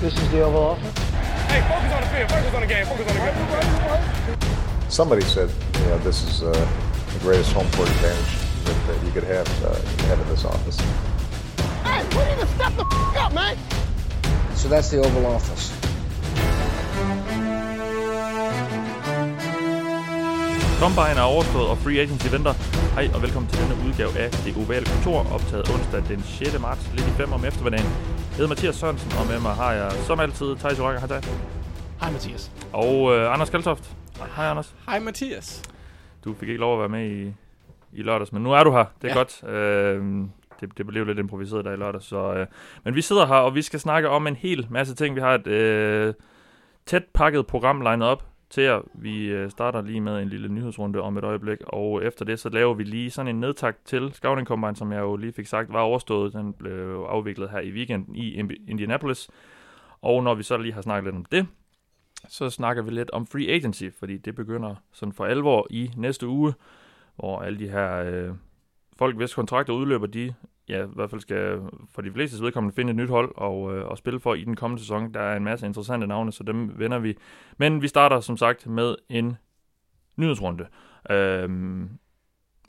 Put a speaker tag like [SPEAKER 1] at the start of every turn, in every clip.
[SPEAKER 1] This is the Oval Office.
[SPEAKER 2] Hey, focus on the field. Focus on the game. Focus on the game.
[SPEAKER 3] Somebody said, you know, this is uh, the greatest home court advantage that, that you could have, uh, have in this office.
[SPEAKER 4] Hey, we need to step the f- up, man.
[SPEAKER 1] So that's the Oval Office.
[SPEAKER 5] Combine er overstået, og Free Agency venter. Hej og velkommen til denne udgave af Det Ovale Kontor, optaget onsdag den 6. marts, lidt i 5 om eftermiddagen. Hedder Mathias Sørensen, og med mig har jeg som altid Thijs Joranger. Hej, Thijs.
[SPEAKER 6] Hej Mathias.
[SPEAKER 5] Og øh, Anders Kaltoft. Hej, Anders.
[SPEAKER 6] Hej Mathias.
[SPEAKER 5] Du fik ikke lov at være med i, i lørdags, men nu er du her. Det er
[SPEAKER 6] Ja.
[SPEAKER 5] godt. Øh, det, det blev lidt improviseret der i lørdags. Så, øh, men vi sidder her, og vi skal snakke om en hel masse ting. Vi har et øh, tæt pakket program legnet op til jer. Vi øh, starter lige med en lille nyhedsrunde om et øjeblik, og efter det så laver vi lige sådan en nedtakt til Scouting Combine, som jeg jo lige fik sagt var overstået. Den blev afviklet her i weekenden i Indianapolis. Og når vi så lige har snakket lidt om det, så snakker vi lidt om free agency, fordi det begynder sådan for alvor i næste uge, hvor alle de her øh, folk, hvis kontrakter udløber, de ja, i hvert fald skal for de fleste vedkommende finde et nyt hold og, øh, og spille for i den kommende sæson. Der er en masse interessante navne, så dem vender vi. Men vi starter som sagt med en nyhedsrunde. Øhm,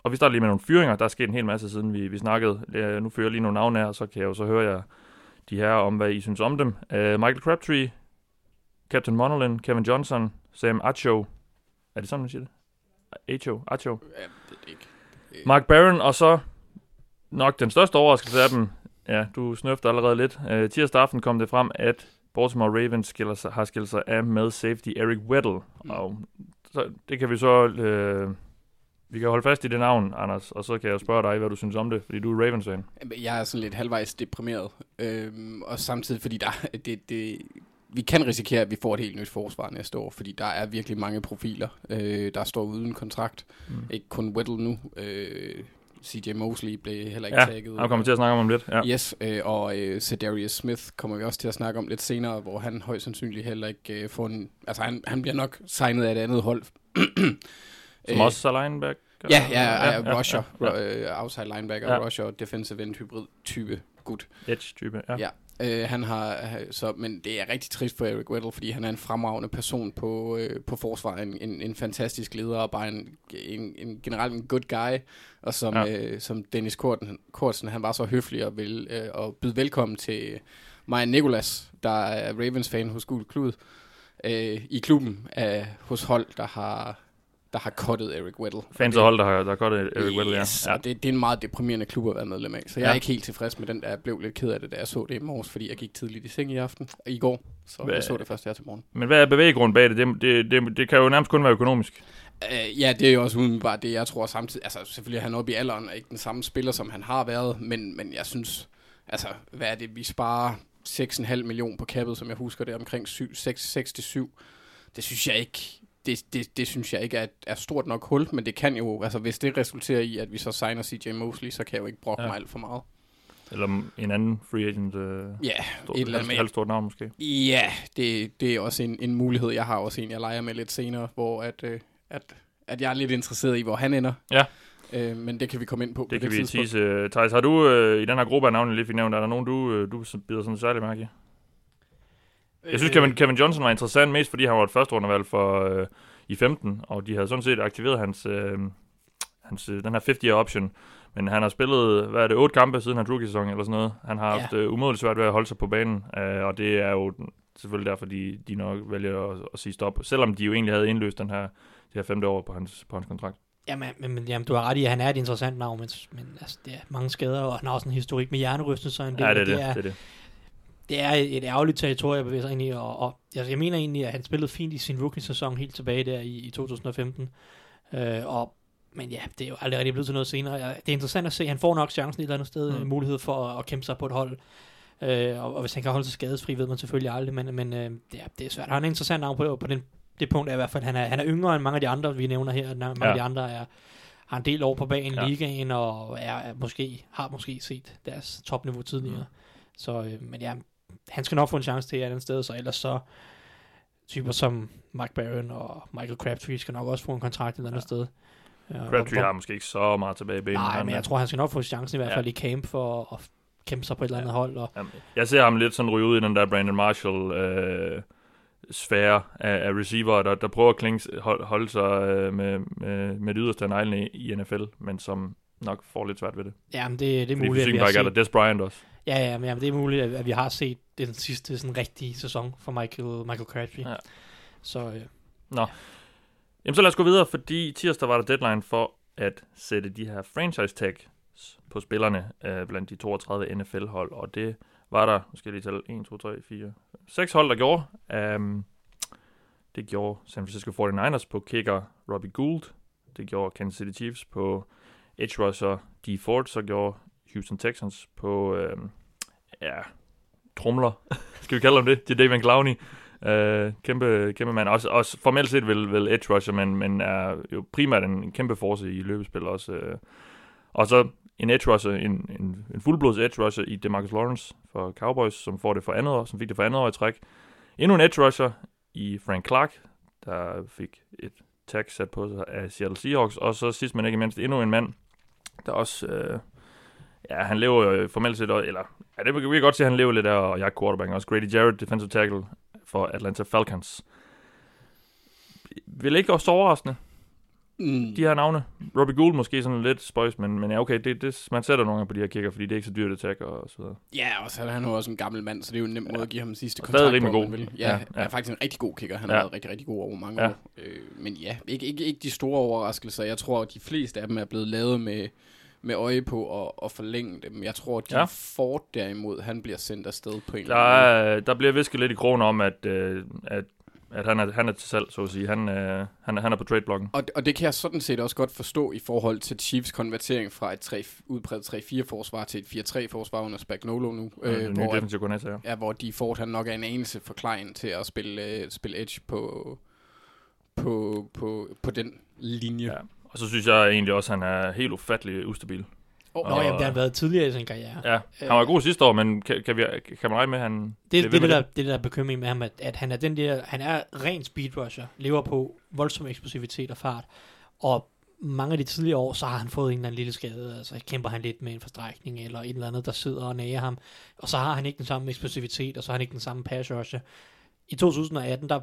[SPEAKER 5] og vi starter lige med nogle fyringer. Der er sket en hel masse siden vi, vi snakkede. Øh, nu fører jeg lige nogle navne her, og så kan jeg jo så høre jer de her om, hvad I synes om dem. Øh, Michael Crabtree, Captain Monolin, Kevin Johnson, Sam Acho. Er det sådan, man siger det? Acho, Acho.
[SPEAKER 6] Jeg ved det ikke.
[SPEAKER 5] Mark Barron, og så nok den største overraskelse af dem. Ja, du snøfter allerede lidt. Uh, tirsdag aften kom det frem, at Baltimore Ravens skiller sig, har skilt sig af med safety Eric Weddle. Mm. Og så, det kan vi så... Uh, vi kan holde fast i det navn, Anders, og så kan jeg spørge dig, hvad du synes om det, fordi du er Ravens-fan.
[SPEAKER 6] Jamen, Jeg er sådan lidt halvvejs deprimeret. Øhm, og samtidig fordi der, det, det, vi kan risikere, at vi får et helt nyt forsvar næste år, fordi der er virkelig mange profiler, øh, der står uden kontrakt.
[SPEAKER 5] Mm.
[SPEAKER 6] Ikke kun Weddle nu. Øh, CJ Mosley blev heller ikke
[SPEAKER 5] Ja,
[SPEAKER 6] tagget.
[SPEAKER 5] han kommer til at snakke om om lidt. Ja.
[SPEAKER 6] Yes, øh, og øh, Cedarius Smith kommer vi også til at snakke om lidt senere, hvor han højst sandsynligt heller ikke øh, får en... Altså, han, han bliver nok signet af et andet hold.
[SPEAKER 5] Som også er linebacker.
[SPEAKER 6] Ja, ja, ja, ja, rusher,
[SPEAKER 5] ja,
[SPEAKER 6] ja, ja. outside linebacker,
[SPEAKER 5] Ja.
[SPEAKER 6] ja. rusher, defensive end hybrid type. Gut.
[SPEAKER 5] Edge-type, ja.
[SPEAKER 6] Ja. Øh, han har, øh, så, men det er rigtig trist for Eric Weddle, fordi han er en fremragende person på, øh, på forsvaret, en, en, en fantastisk leder, og bare en, en, en generelt en good guy, og som,
[SPEAKER 5] Ja.
[SPEAKER 6] øh, som Dennis Korten, Kortsen, han var så høflig og vil øh, og byde velkommen til mig Nicolas, der er Ravens-fan hos Gul Klud, øh, i klubben af, hos hold, der har, der har cuttet Eric Weddle.
[SPEAKER 5] Fans
[SPEAKER 6] Og
[SPEAKER 5] og hold, der har, der har godt Eric Weddle, ja.
[SPEAKER 6] Yes,
[SPEAKER 5] ja.
[SPEAKER 6] og det, det er en meget deprimerende klub at være medlem af. Så jeg
[SPEAKER 5] Ja.
[SPEAKER 6] er ikke helt tilfreds med den, der jeg blev lidt ked af det, da jeg så det i morges, fordi jeg gik tidligt i seng i aften, i går. Så
[SPEAKER 5] Hvad-
[SPEAKER 6] jeg så det først her til morgen.
[SPEAKER 5] Men hvad er bevæggrunden bag det? Det, det, det? det kan jo nærmest kun være økonomisk.
[SPEAKER 6] Uh, ja, det er jo også umiddelbart det, jeg tror samtidig. Altså selvfølgelig er han oppe i alderen, og ikke den samme spiller, som han har været, men, men jeg synes, altså hvad er det, vi sparer 6,5 millioner på kappet, som jeg husker det, omkring 7, 6, 6 til 7. Det synes jeg ikke, det, det, det synes jeg ikke er, er stort nok hul, men det kan jo, altså hvis det resulterer i, at vi så signer CJ Mosley, så kan jeg jo ikke brokke
[SPEAKER 5] Ja.
[SPEAKER 6] mig alt for meget.
[SPEAKER 5] Eller en anden free agent. Øh,
[SPEAKER 6] Ja,
[SPEAKER 5] stort,
[SPEAKER 6] et eller andet.
[SPEAKER 5] halvt stort navn måske.
[SPEAKER 6] Ja, det, det er også en, en mulighed. Jeg har også en, jeg leger med lidt senere, hvor at, øh, at, at jeg er lidt interesseret i, hvor han ender.
[SPEAKER 5] Ja.
[SPEAKER 6] Øh, men det kan vi komme ind på. på
[SPEAKER 5] Det kan vi
[SPEAKER 6] tidspunkt.
[SPEAKER 5] tease. Thijs, har du øh, i den her gruppe af navne, lige fik nævnt, er der nogen, du, øh, du bider sådan særlig mærke i? Jeg synes, Kevin, Kevin Johnson var interessant, mest fordi han var et første rundevalg for øh, i 15, og de havde sådan set aktiveret hans, øh, hans øh, den her 50-year option. Men han har spillet, hvad er det, otte kampe siden hans rookie-sæson eller sådan noget. Han har
[SPEAKER 6] Ja.
[SPEAKER 5] haft øh, umådeligt svært ved at holde sig på banen, øh, og det er jo selvfølgelig derfor, de, de nok vælger at, at sige stop. Selvom de jo egentlig havde indløst den her, det her femte år på hans, på hans kontrakt.
[SPEAKER 7] Jamen, men, men jamen, du har ret i, at han er et interessant navn, men, men altså, det er mange skader, og han har også en historik med hjernerystelse. En del,
[SPEAKER 5] Ja, det er det.
[SPEAKER 7] det, er,
[SPEAKER 5] det, er det.
[SPEAKER 7] Det er et ærgerligt territorium at bevæge sig ind i, og, og altså, jeg mener egentlig, at han spillede fint i sin rookie-sæson helt tilbage der i, i 2015. Øh, og, men ja, det er jo aldrig rigtig blevet til noget senere. Det er interessant at se, han får nok chancen et eller andet sted,
[SPEAKER 5] Mm.
[SPEAKER 7] mm. mulighed for at, at kæmpe sig på et hold. Øh, og, og hvis han kan holde sig skadesfri, ved man selvfølgelig aldrig, men, men øh, det, er, det er svært. Han er en interessant navn på, på den, det punkt er i hvert fald, han er, han er yngre end mange af de andre, vi nævner her. Mange
[SPEAKER 5] Ja.
[SPEAKER 7] af de andre er, har en del år på banen i
[SPEAKER 5] Ja.
[SPEAKER 7] ligaen, og er, er måske, har måske set deres topniveau tidligere.
[SPEAKER 5] Mm.
[SPEAKER 7] Så, øh, men ja, han skal nok få en chance til et andet sted, så ellers så typer som Mark Barron og Michael Crabtree skal nok også få en kontrakt et andet
[SPEAKER 5] Ja.
[SPEAKER 7] sted. Ja,
[SPEAKER 5] Crabtree har måske ikke så meget tilbage i benene.
[SPEAKER 7] Nej, men jeg tror, han skal nok få chancen i hvert
[SPEAKER 5] Ja.
[SPEAKER 7] fald i camp for at kæmpe sig på et eller andet hold. Og,
[SPEAKER 5] Jamen, jeg ser ham lidt sådan ryge ud i den der Brandon Marshall øh, sfære af, af receiver, der, der prøver at klinge, hold, holde sig øh, med, med, med det yderste af neglene i, i NFL, men som nok får lidt svært ved det.
[SPEAKER 7] ja, men det, det er
[SPEAKER 5] Fordi
[SPEAKER 7] muligt, at vi
[SPEAKER 5] fysikken bare ikke er der. Des Bryant også.
[SPEAKER 7] Ja, ja, men, ja, men det er muligt, at, at vi har set den sidste sådan rigtige sæson for Michael, Michael Crabtree.
[SPEAKER 5] Ja.
[SPEAKER 7] Så øh,
[SPEAKER 5] Jamen så lad os gå videre, fordi tirsdag var der deadline for at sætte de her franchise tags på spillerne øh, blandt de 32 NFL-hold, og det var der, nu skal jeg lige tælle, 1, 2, 3, 4, 6 hold, der gjorde. Um, det gjorde San Francisco 49ers på kicker Robbie Gould. Det gjorde Kansas City Chiefs på edge rusher D. Ford. Så gjorde Houston Texans på, øh, ja, trumler, skal vi kalde dem det, til David Clowney. Øh, kæmpe, kæmpe mand. Også, også formelt set vel, vel edge rusher, men, men er jo primært en kæmpe force i løbespil også. Øh. Og så en edge rusher, en, en, en fuldblods edge rusher i DeMarcus Lawrence for Cowboys, som får det for andet år, som fik det for andet år i træk. Endnu en edge rusher i Frank Clark, der fik et tag sat på sig af Seattle Seahawks. Og så sidst men ikke mindst endnu en mand, der også... Øh, ja, han lever jo formelt set... Eller, ja, det kan vi godt se, at han lever lidt af og jeg quarterback. Også Grady Jarrett, defensive tackle for Atlanta Falcons. Vil ikke også overraskende,
[SPEAKER 6] Mm.
[SPEAKER 5] de her navne. Robbie Gould måske sådan lidt spøjs, men, men ja, okay, det, det, man sætter nogle gange på de her kicker, fordi det er ikke så dyrt at tagge og så videre.
[SPEAKER 6] Ja, og så er han jo også en gammel mand, så det er jo en nem måde at give ham sidste
[SPEAKER 5] stadig
[SPEAKER 6] kontrakt
[SPEAKER 5] rimelig
[SPEAKER 6] på, om
[SPEAKER 5] god.
[SPEAKER 6] vil.
[SPEAKER 5] Ja,
[SPEAKER 6] Ja,
[SPEAKER 5] ja.
[SPEAKER 6] ja, er faktisk en rigtig god kicker. Han
[SPEAKER 5] Ja.
[SPEAKER 6] har været rigtig, rigtig god over mange
[SPEAKER 5] Ja.
[SPEAKER 6] år. Øh, men ja, ikke, ikke, ikke de store overraskelser. Jeg tror, at de fleste af dem er blevet lavet med, med øje på at, at forlænge dem. Jeg tror, at de
[SPEAKER 5] Ja.
[SPEAKER 6] ja. Ford derimod, han bliver sendt afsted på en
[SPEAKER 5] Der,
[SPEAKER 6] eller anden måde.
[SPEAKER 5] er, der bliver visket lidt i krogen om, at, øh, at, at han, er, han er til salg, så at sige. Han, øh, han, er, han er på trade-blokken.
[SPEAKER 6] Og, og det kan jeg sådan set også godt forstå i forhold til Chiefs konvertering fra et 3, udbredt 3-4-forsvar til et 4-3-forsvar under Spagnolo nu.
[SPEAKER 5] Øh, det nye
[SPEAKER 6] hvor,
[SPEAKER 5] defensive koordinator.
[SPEAKER 6] ja, hvor de Ford han nok er en anelse for klein til at spille, øh, spille edge på, på, på, på den linje.
[SPEAKER 5] Ja. Og så synes jeg egentlig også, at han er helt ufattelig ustabil.
[SPEAKER 6] Oh,
[SPEAKER 7] Nå,
[SPEAKER 5] Og-
[SPEAKER 7] jamen, det har han været tidligere i sin karriere.
[SPEAKER 5] Ja, han var god sidste år, men kan, kan, vi, kan man regne med, at han...
[SPEAKER 7] Det, det, det, der, det der er bekymring med ham, at, at han er den der, han er ren speedrusher, lever på voldsom eksplosivitet og fart, og mange af de tidligere år, så har han fået en eller anden lille skade, altså kæmper han lidt med en forstrækning, eller et eller andet, der sidder og nager ham, og så har han ikke den samme eksplosivitet, og så har han ikke den samme pass rusher. I 2018, der,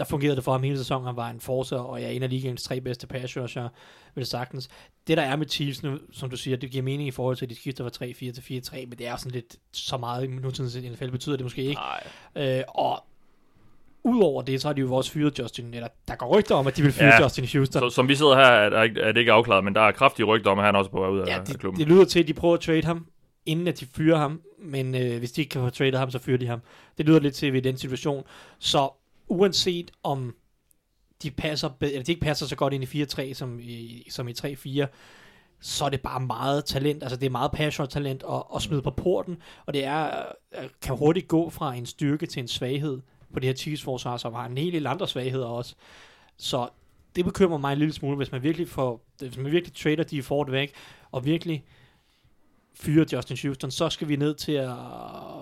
[SPEAKER 7] der fungerede det for ham hele sæsonen, han var en force, og er en af ligaens tre bedste pass rusher, vel sagtens. Det der er med Chiefs nu, som du siger, det giver mening i forhold til, at de skifter fra 3-4 til 4-3, men det er sådan lidt så meget i nutidens NFL, betyder det måske ikke.
[SPEAKER 5] Nej.
[SPEAKER 7] Øh, og udover det, så har de jo også fyret Justin, eller der går rygter om, at de vil fyre
[SPEAKER 5] Ja.
[SPEAKER 7] Justin Houston.
[SPEAKER 5] Så, som vi sidder her, er, er, det ikke afklaret, men der er kraftige rygter om, at han også på vej ud af,
[SPEAKER 7] ja,
[SPEAKER 5] af
[SPEAKER 7] det,
[SPEAKER 5] klubben.
[SPEAKER 7] det, lyder til, at de prøver at trade ham, inden at de fyrer ham, men øh, hvis de ikke kan få traded ham, så fyrer de ham. Det lyder lidt til ved den situation. Så uanset om de, passer, eller de ikke passer så godt ind i 4-3 som i, som i 3-4, så er det bare meget talent, altså det er meget passion talent at, at smide på porten, og det er, øh, kan hurtigt gå fra en styrke til en svaghed på det her Chiefs forsvar, som har en hel del andre svagheder også. Så det bekymrer mig en lille smule, hvis man virkelig får, hvis man virkelig trader de Ford væk, og virkelig fyre Justin Houston, så skal vi ned til at,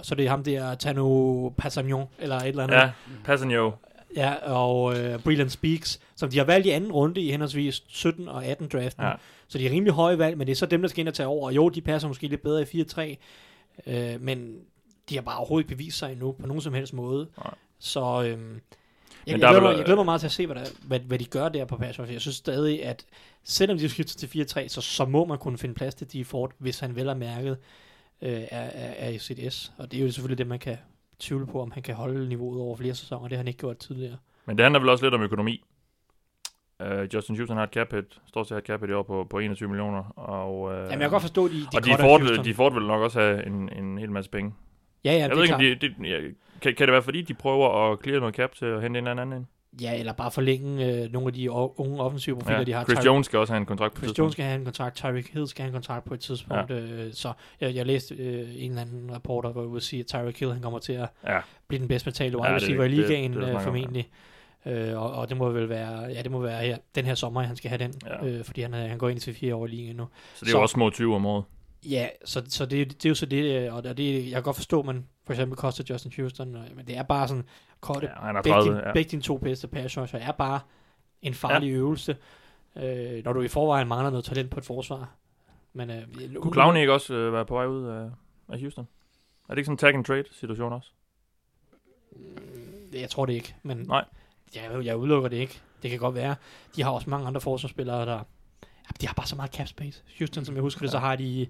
[SPEAKER 7] så det er ham der, Tano Passagnon, eller et eller andet.
[SPEAKER 5] Ja, Passagnon.
[SPEAKER 7] Ja, og øh, Breland Speaks, som de har valgt i anden runde i henholdsvis 17 og 18 draften.
[SPEAKER 5] Ja.
[SPEAKER 7] Så de er rimelig høje valg, men det er så dem, der skal ind og tage over. Og jo, de passer måske lidt bedre i 4-3, øh, men de har bare overhovedet ikke bevist sig endnu på nogen som helst måde.
[SPEAKER 5] Nej.
[SPEAKER 7] Så øh, jeg,
[SPEAKER 5] Men
[SPEAKER 7] jeg,
[SPEAKER 5] der er
[SPEAKER 7] glæder mig, jeg glæder mig meget til at se, hvad, der, hvad, hvad de gør der på pass. Jeg synes stadig, at selvom de skifter til 4-3, så, så må man kunne finde plads til de Ford, hvis han vel er mærket øh, af, af, af CDS. Og det er jo selvfølgelig det, man kan tvivle på, om han kan holde niveauet over flere sæsoner. Det har han ikke gjort tidligere.
[SPEAKER 5] Men det handler vel også lidt om økonomi. Uh, Justin Houston har et cap hit, står til at have et cap hit i år på, på 21 millioner. Og, uh,
[SPEAKER 7] Jamen, jeg kan godt forstå, de, de
[SPEAKER 5] og de
[SPEAKER 7] Houston.
[SPEAKER 5] de får vel nok også have en, en hel masse penge.
[SPEAKER 7] Ja, ja,
[SPEAKER 5] jeg
[SPEAKER 7] det
[SPEAKER 5] ved ikke, om de, de, ja, kan, kan det være, fordi de prøver at clear noget cap til at hente en eller anden ind?
[SPEAKER 7] Ja, eller bare forlænge øh, nogle af de unge offensive profiler,
[SPEAKER 5] Ja.
[SPEAKER 7] de har.
[SPEAKER 5] Chris
[SPEAKER 7] Tyre-
[SPEAKER 5] Jones skal også have en kontrakt på
[SPEAKER 7] Chris
[SPEAKER 5] tidspunkt.
[SPEAKER 7] Jones skal have en kontrakt, Tyreek Hill skal have en kontrakt på et tidspunkt. Ja. Øh, så jeg, jeg læste øh, en eller anden reporter, hvor jeg sige, at Tyreek Hill han kommer til at
[SPEAKER 5] Ja.
[SPEAKER 7] blive den bedst betalte wide
[SPEAKER 5] Ja, det er
[SPEAKER 7] receiver i
[SPEAKER 5] det- det-
[SPEAKER 7] ligaen
[SPEAKER 5] det der
[SPEAKER 7] øh,
[SPEAKER 5] snak om, ja.
[SPEAKER 7] formentlig. Øh, og, og det må vel være, ja, det må være her, den her sommer, han skal have den,
[SPEAKER 5] Ja.
[SPEAKER 7] øh, fordi han, han går ind til fire år i ligaen nu.
[SPEAKER 5] Så det er
[SPEAKER 7] Så-
[SPEAKER 5] jo også små 20 om året.
[SPEAKER 7] Ja, så, så det, det er jo så det, øh, og det, jeg kan godt forstå, at man for eksempel koster Justin Houston, men det er bare sådan, korte,
[SPEAKER 5] Ja, han er
[SPEAKER 7] begge,
[SPEAKER 5] 30,
[SPEAKER 7] din,
[SPEAKER 5] ja.
[SPEAKER 7] begge dine to bedste pass er bare en farlig ja. øvelse, øh, når du i forvejen mangler noget talent på et forsvar. Men, øh,
[SPEAKER 5] Kunne Clowney ikke også øh, være på vej ud af... af Houston? Er det ikke sådan en tag and trade situation også?
[SPEAKER 7] Jeg tror det ikke, men
[SPEAKER 5] Nej.
[SPEAKER 7] Jeg, jeg udelukker det ikke. Det kan godt være. De har også mange andre forsvarsspillere, der... Ja, de har bare så meget cap space. Houston, som jeg husker det, så har de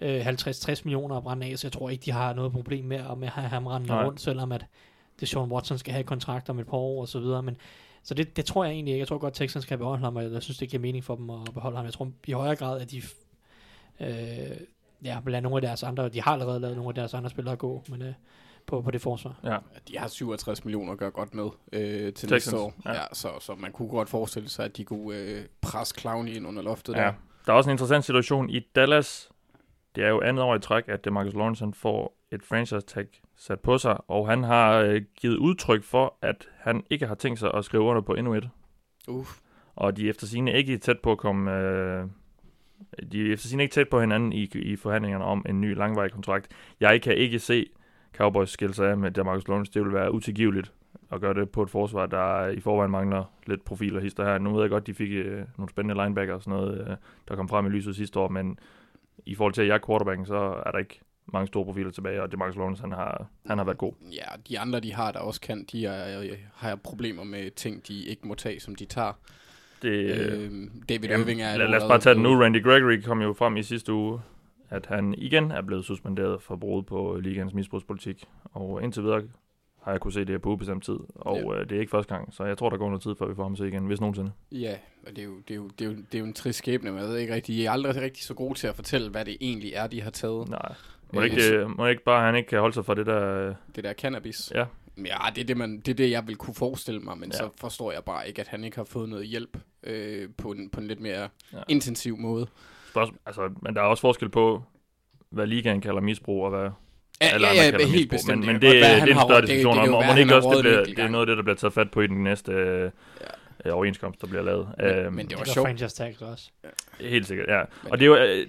[SPEAKER 7] øh, 50-60 millioner at brænde af, så jeg tror ikke, de har noget problem med, at- med have ham rundt, selvom at det Sean Watson skal have kontrakt om et par år og så videre. Men, så det, det tror jeg egentlig ikke. Jeg tror godt, Texans skal beholde ham, og jeg synes, det giver mening for dem at beholde ham. Jeg tror i højere grad, at de øh, ja, vil lade nogle af deres andre, de har allerede lavet nogle af deres andre spillere gå, men øh, på, på det forsvar.
[SPEAKER 5] Ja.
[SPEAKER 6] De har 67 millioner at gøre godt med øh, til
[SPEAKER 5] Texans,
[SPEAKER 6] næste år.
[SPEAKER 5] ja.
[SPEAKER 6] Ja. så, så man kunne godt forestille sig, at de kunne øh, presse Clowney ind under loftet
[SPEAKER 5] Ja.
[SPEAKER 6] der.
[SPEAKER 5] Der er også en interessant situation i Dallas. Det er jo andet år i træk, at DeMarcus Lawrence får et franchise tag sat på sig, og han har øh, givet udtryk for, at han ikke har tænkt sig at skrive under på endnu et.
[SPEAKER 6] Uh,
[SPEAKER 5] Og de er efter sine ikke tæt på at komme... Øh, de er efter sine ikke tæt på hinanden i, i forhandlingerne om en ny langvarig kontrakt. Jeg kan ikke se Cowboys skille sig af med DeMarcus Lawrence. Det vil være utilgiveligt at gøre det på et forsvar, der i forvejen mangler lidt profiler hister her. Nu ved jeg godt, de fik øh, nogle spændende linebacker og sådan noget, øh, der kom frem i lyset sidste år, men i forhold til at jeg er quarterbacken, så er der ikke mange store profiler tilbage, og DeMarcus Lawrence, han har, han har været god.
[SPEAKER 6] ja, de andre, de har, der også kan, de er, øh, har problemer med ting, de ikke må tage, som de tager.
[SPEAKER 5] Det, øh,
[SPEAKER 6] David
[SPEAKER 5] Jamen,
[SPEAKER 6] Irving er
[SPEAKER 5] lad, lad os bare tage den nu. Randy Gregory kom jo frem i sidste uge, at han igen er blevet suspenderet for brud på ligens misbrugspolitik. Og indtil videre har jeg kunne se det her på ubestemt tid. Og
[SPEAKER 6] Ja.
[SPEAKER 5] øh, det er ikke første gang, så jeg tror, der går noget tid, før vi får ham se igen, hvis nogensinde.
[SPEAKER 6] Ja, og det er, jo, det, er jo, det, er jo, det er jo en trist skæbne, men jeg ved ikke rigtig, de er aldrig rigtig så gode til at fortælle, hvad det egentlig er, de har taget.
[SPEAKER 5] Nej. Må,
[SPEAKER 6] Øh,
[SPEAKER 5] det ikke, øh, må det ikke bare, han ikke kan holde sig fra det der... øh,
[SPEAKER 6] Det der cannabis.
[SPEAKER 5] Ja.
[SPEAKER 6] Ja, det er det, man, det er det, jeg vil kunne forestille mig, men
[SPEAKER 5] Ja.
[SPEAKER 6] ja. så forstår jeg bare ikke, at han ikke har fået noget hjælp øh, på, en, på en lidt mere
[SPEAKER 5] Ja.
[SPEAKER 6] ja. intensiv måde.
[SPEAKER 5] Spørgsmål, altså, men der er også forskel på, hvad ligaen kalder misbrug, og hvad
[SPEAKER 6] Ja,
[SPEAKER 5] alle
[SPEAKER 6] ja,
[SPEAKER 5] andre
[SPEAKER 6] ja,
[SPEAKER 5] kalder
[SPEAKER 6] helt
[SPEAKER 5] misbrug.
[SPEAKER 6] bestemt.
[SPEAKER 5] Men, men det, det,
[SPEAKER 6] han
[SPEAKER 5] er en større
[SPEAKER 6] det-
[SPEAKER 5] diskussion,
[SPEAKER 6] det
[SPEAKER 5] om, om man
[SPEAKER 6] han
[SPEAKER 5] ikke også det, bliver, det er noget af det, der bliver taget fat på i den næste øh, øh, overenskomst, der bliver lavet.
[SPEAKER 6] Men,
[SPEAKER 5] Øhm,
[SPEAKER 6] men det var sjovt.
[SPEAKER 7] franchise tags også.
[SPEAKER 5] Helt sikkert, ja.
[SPEAKER 6] Men-
[SPEAKER 5] Og det er jo, øh,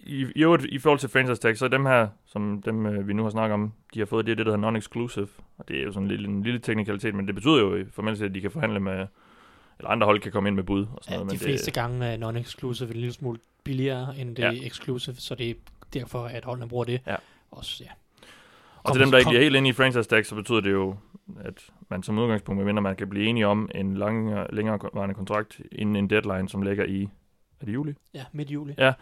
[SPEAKER 5] i, i, øvrigt, i forhold til franchise tag, så er dem her, som dem øh, vi nu har snakket om, de har fået, det er det, der hedder non-exclusive. Og det er jo sådan en lille, en lille teknikalitet, men det betyder jo formelt at de kan forhandle med, eller andre hold kan komme ind med bud og sådan
[SPEAKER 7] Ja,
[SPEAKER 5] noget.
[SPEAKER 7] de
[SPEAKER 5] men
[SPEAKER 7] fleste
[SPEAKER 5] det,
[SPEAKER 7] gange er non-exclusive en lille smule billigere end det
[SPEAKER 5] Ja.
[SPEAKER 7] exclusive, så det er derfor, at holdene bruger det.
[SPEAKER 5] Ja.
[SPEAKER 7] Også, ja.
[SPEAKER 5] og til dem, der ikke
[SPEAKER 7] kom-
[SPEAKER 5] er helt inde i franchise tag, så betyder det jo, at man som udgangspunkt, medmindre man kan blive enige om en lang, længere varende kontrakt inden en deadline, som ligger i, er det juli?
[SPEAKER 7] Ja, midt juli.
[SPEAKER 5] Ja.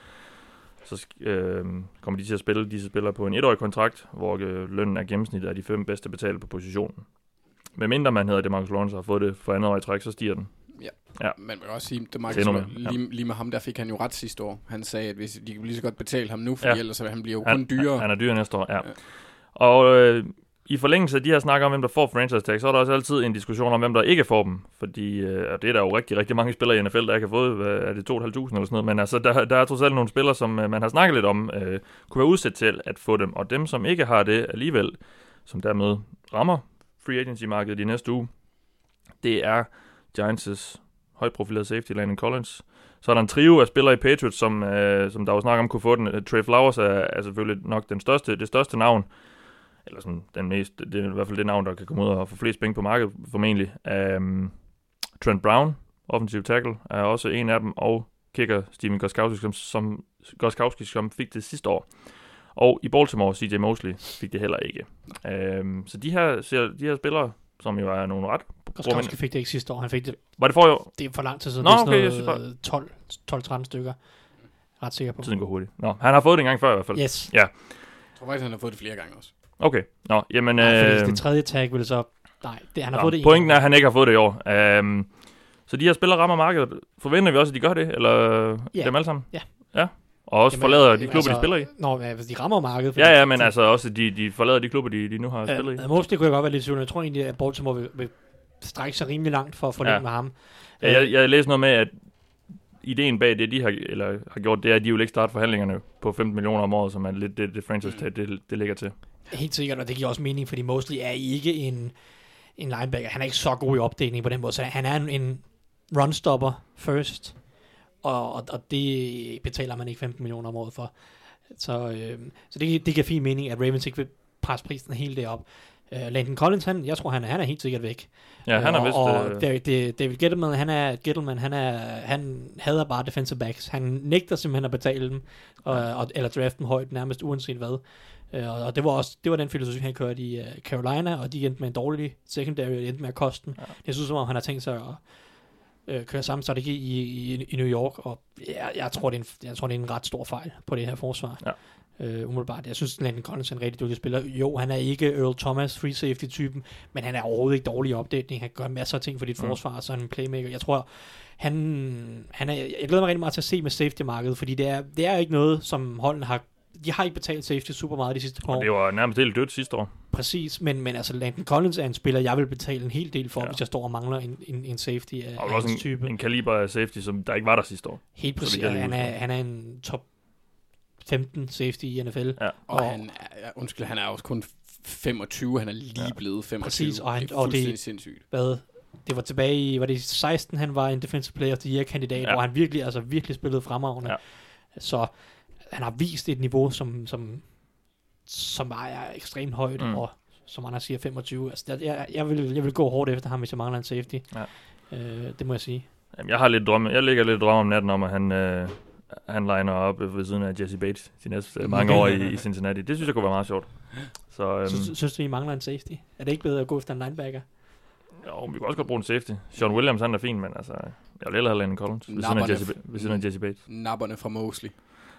[SPEAKER 5] så øh, kommer de til at spille disse spillere på en etårig kontrakt, hvor øh, lønnen er gennemsnittet af de fem bedste betalte på positionen. Men mindre man hedder det, Marcus Lawrence har fået det for andet år i træk, så stiger den. Ja.
[SPEAKER 6] Men man kan også sige, at Marcus, lige, lige med ham, der fik han jo ret sidste år. Han sagde, at hvis de kan lige så godt betale ham nu, for
[SPEAKER 5] Ja.
[SPEAKER 6] ja. ellers så han bliver jo
[SPEAKER 5] Han,
[SPEAKER 6] kun dyrere.
[SPEAKER 5] Han, han er dyr næste år, ja.
[SPEAKER 6] Ja.
[SPEAKER 5] Og øh, i forlængelse af de her snakker om, hvem der får franchise tag, så er der også altid en diskussion om, hvem der ikke får dem. Fordi, øh, det er der jo rigtig, rigtig mange spillere i NFL, der ikke har fået, hvad er det 2.500 eller sådan noget. Men altså, der, der er trods alt nogle spillere, som øh, man har snakket lidt om, øh, kunne være udsat til at få dem. Og dem, som ikke har det alligevel, som dermed rammer free agency-markedet i næste uge, det er Giants' højt profilerede safety, Landon Collins. Så er der en trio af spillere i Patriots, som, øh, som der var snak om kunne få den. Trey Flowers er, er selvfølgelig nok den største, det største navn, eller sådan den mest, det er i hvert fald det navn, der kan komme ud og få flest penge på markedet, formentlig. Um, Trent Brown, offensiv tackle, er også en af dem, og kicker Steven Goskowski, som, som, Goskowski, som fik det sidste år. Og i Baltimore, CJ Mosley, fik det heller ikke. Um, så de her, ser- de her spillere, som jo er nogle ret...
[SPEAKER 7] Goskowski fik det ikke sidste år. Han fik det,
[SPEAKER 5] Var det for jo?
[SPEAKER 7] det er for lang tid siden.
[SPEAKER 5] Nå,
[SPEAKER 7] det er
[SPEAKER 5] okay,
[SPEAKER 7] sådan noget 12 12-13 stykker. Ret sikker på.
[SPEAKER 5] Tiden går hurtigt. Nå, han har fået det en gang før i hvert fald.
[SPEAKER 7] Yes.
[SPEAKER 6] Jeg tror faktisk, han har fået det flere gange også.
[SPEAKER 5] Okay. Nå, jamen...
[SPEAKER 7] Nej, fordi
[SPEAKER 5] øh,
[SPEAKER 7] det tredje tag ville så... Nej, det, han har
[SPEAKER 5] Nå,
[SPEAKER 7] fået det en
[SPEAKER 5] pointen er, at han ikke har fået det i år. Um, så de her spillere rammer markedet. Forventer vi også, at de gør det? Eller
[SPEAKER 7] Ja.
[SPEAKER 5] dem alle sammen?
[SPEAKER 7] Ja.
[SPEAKER 5] Ja. Og også
[SPEAKER 7] Jamen,
[SPEAKER 5] forlader de
[SPEAKER 7] jamen,
[SPEAKER 5] klubber, de spiller i?
[SPEAKER 7] Nå, ja, hvis de rammer markedet.
[SPEAKER 5] Ja, ja, men altså også, de, de forlader de klubber, de, de nu har spillet i.
[SPEAKER 7] Ja, Mosley kunne jeg godt være lidt tvivl. Jeg tror egentlig, at Baltimore vil, vil strække sig rimelig langt for at forlænge
[SPEAKER 5] Ja.
[SPEAKER 7] ja. med ham.
[SPEAKER 5] Ja, jeg, jeg læste noget med, at ideen bag det, de har, eller har gjort, det er, at de vil ikke starte forhandlingerne på 15 millioner om året, som er lidt det, det franchise tag, det, det ligger til.
[SPEAKER 7] Helt sikkert, og det giver også mening, fordi Mosley er ikke en, en linebacker. Han er ikke så god i opdeling på den måde, så han er en, en runstopper first, og, og, og det betaler man ikke 15 millioner om året for. Så, øh, så det, det giver fin mening, at Ravens ikke vil presse prisen helt derop. Uh, Landon Collins, han, jeg tror, han er, han er helt sikkert væk.
[SPEAKER 5] Ja, han er
[SPEAKER 7] og,
[SPEAKER 5] vist...
[SPEAKER 7] Og
[SPEAKER 5] øh,
[SPEAKER 7] David, det- David Gettleman, han er, Gettleman, han er, han hader bare defensive backs. Han nægter simpelthen at betale dem, og, og, eller drafte dem højt, nærmest uanset hvad. Øh, og, det var også det var den filosofi, han kørte i uh, Carolina, og de endte med en dårlig secondary, og de endte med at koste den. Ja. Jeg synes, som om han har tænkt sig at øh, køre samme strategi i, i, i New York, og jeg, jeg, tror, det er en, jeg tror, det er en ret stor fejl på det her forsvar.
[SPEAKER 5] Ja.
[SPEAKER 7] Øh, umiddelbart. Jeg synes, Landon Collins er en rigtig dygtig spiller. Jo, han er ikke Earl Thomas, free safety-typen, men han er overhovedet ikke dårlig i opdækning. Han gøre masser af ting for dit mm. forsvar, så han er en playmaker. Jeg tror, han, han er, jeg glæder mig rigtig meget til at se med safety-markedet, fordi det er, det er ikke noget, som holdene har de har ikke betalt safety super meget de sidste par år.
[SPEAKER 5] Det var nærmest helt dødt sidste år.
[SPEAKER 7] Præcis, men, men altså Landon Collins er en spiller, jeg vil betale en hel del for, ja. hvis jeg står og mangler en, en, en safety af,
[SPEAKER 5] og også en, type. en kaliber af safety, som der ikke var der sidste år.
[SPEAKER 7] Helt præcis, han er, han er en top 15 safety i NFL. Ja.
[SPEAKER 6] Og, og han, er, undskyld, han er også kun 25, han er lige ja. blevet 25. Præcis, og, han, det er og det, sindssygt.
[SPEAKER 7] Hvad, det var tilbage i, var det 16, han var en defensive player of the year kandidat, ja. hvor han virkelig, altså virkelig spillede fremragende. Ja. Så han har vist et niveau, som, som, som er ekstremt højt, mm. og som han siger 25. Altså, jeg, jeg, vil, jeg vil gå hårdt efter ham, hvis jeg mangler en safety. Ja. Øh, det må jeg sige.
[SPEAKER 5] Jamen, jeg har lidt drømme. Jeg ligger lidt drømme om natten om, at han, øh, han liner op ved siden af Jesse Bates de næste øh, mange år i, i Cincinnati. Det synes jeg kunne være meget sjovt.
[SPEAKER 7] Så, øhm, synes, synes du, I mangler en safety? Er det ikke bedre at gå efter en linebacker?
[SPEAKER 5] Jo, vi kan også godt bruge en safety. Sean Williams, han er fin, men altså, jeg vil hellere have Landon Collins ved siden, af Jesse, ved siden af Jesse Bates.
[SPEAKER 6] Nabberne fra Mosley.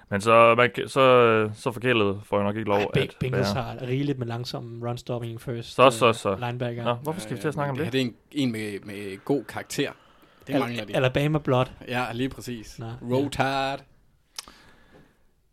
[SPEAKER 5] Men så, man, så, så forkælet får jeg nok ikke lov Ej,
[SPEAKER 7] at Bengals være. har rigeligt med langsom run-stopping first.
[SPEAKER 5] Så, så, så.
[SPEAKER 7] Linebacker.
[SPEAKER 5] Nå, hvorfor skal vi til at snakke om det?
[SPEAKER 6] Det er en, en med, med god karakter. Det
[SPEAKER 7] Al- mangler de. Alabama Blood.
[SPEAKER 6] Ja, lige præcis. Rotard.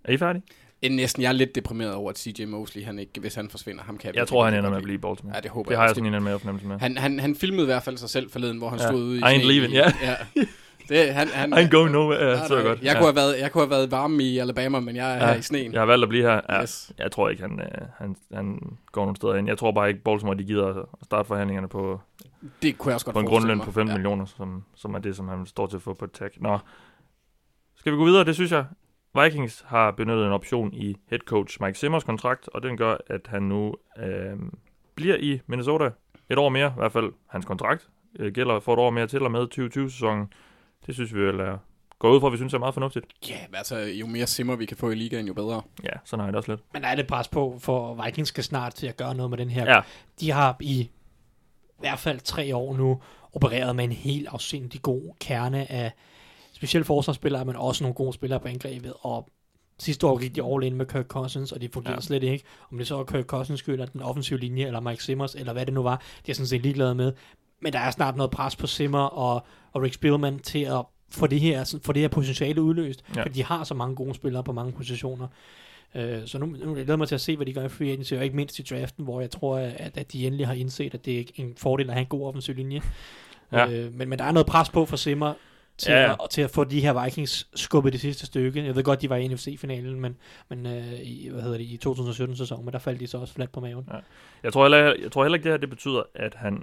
[SPEAKER 5] Er I færdige?
[SPEAKER 6] Næsten, jeg er lidt deprimeret over, at CJ Mosley, han ikke, hvis han forsvinder, ham kan
[SPEAKER 5] jeg Jeg tror, han ender med at blive i Baltimore.
[SPEAKER 6] Ja, det håber
[SPEAKER 5] det
[SPEAKER 6] jeg.
[SPEAKER 5] har jeg sådan en med fornemmelse med.
[SPEAKER 6] Han, han, han filmede i hvert fald sig selv forleden, hvor han
[SPEAKER 5] ja.
[SPEAKER 6] stod ude i
[SPEAKER 5] I ain't leaving, ja. ja.
[SPEAKER 6] Det, han, han,
[SPEAKER 5] I'm going nowhere. Ja, så godt.
[SPEAKER 6] Jeg, ja. kunne have været, jeg kunne have været varm i Alabama, men jeg er ja, her i sneen.
[SPEAKER 5] Jeg har valgt at blive her. Ja, yes. Jeg tror ikke, han, øh, han, han går nogen steder ind. Jeg tror bare ikke, Baltimore de gider at starte forhandlingerne på,
[SPEAKER 6] det kunne jeg også godt
[SPEAKER 5] på en grundløn på 15 ja. millioner, som, som er det, som han står til at få på tag. Nå, skal vi gå videre? Det synes jeg. Vikings har benyttet en option i head coach Mike Simmers kontrakt, og den gør, at han nu øh, bliver i Minnesota et år mere, i hvert fald hans kontrakt øh, gælder for et år mere til og med 2020-sæsonen. Det synes vi vel er går ud fra, at vi synes er meget fornuftigt.
[SPEAKER 6] Ja, yeah, altså jo mere simmer vi kan få i ligaen, jo bedre.
[SPEAKER 5] Ja, sådan har jeg det også lidt.
[SPEAKER 7] Men der er det pres på, for Vikings skal snart til at gøre noget med den her. Ja. De har i hvert fald tre år nu opereret med en helt afsindig god kerne af specielt forsvarsspillere, men også nogle gode spillere på angrebet, og Sidste år gik de all in med Kirk Cousins, og de fungerede ja. slet ikke. Om det så var Kirk Cousins skyld, eller den offensive linje, eller Mike Simmers, eller hvad det nu var, de er sådan set ligeglade med. Men der er snart noget pres på Simmer og, og Rick Spielman til at få det her, få det her potentiale udløst, ja. fordi de har så mange gode spillere på mange positioner. Uh, så nu, nu jeg glæder mig til at se, hvad de gør i free agency, og ikke mindst i draften, hvor jeg tror, at, at de endelig har indset, at det er en fordel at have en god offensiv linje. Ja. Uh, men, men der er noget pres på for Simmer, til, ja, ja. At, til at få de her Vikings skubbet det sidste stykke. Jeg ved godt, de var i NFC-finalen, men, men uh, i, hvad hedder det, i 2017-sæsonen, men der faldt de så også fladt på maven. Ja.
[SPEAKER 5] Jeg, tror heller, jeg tror heller ikke, det her det betyder, at han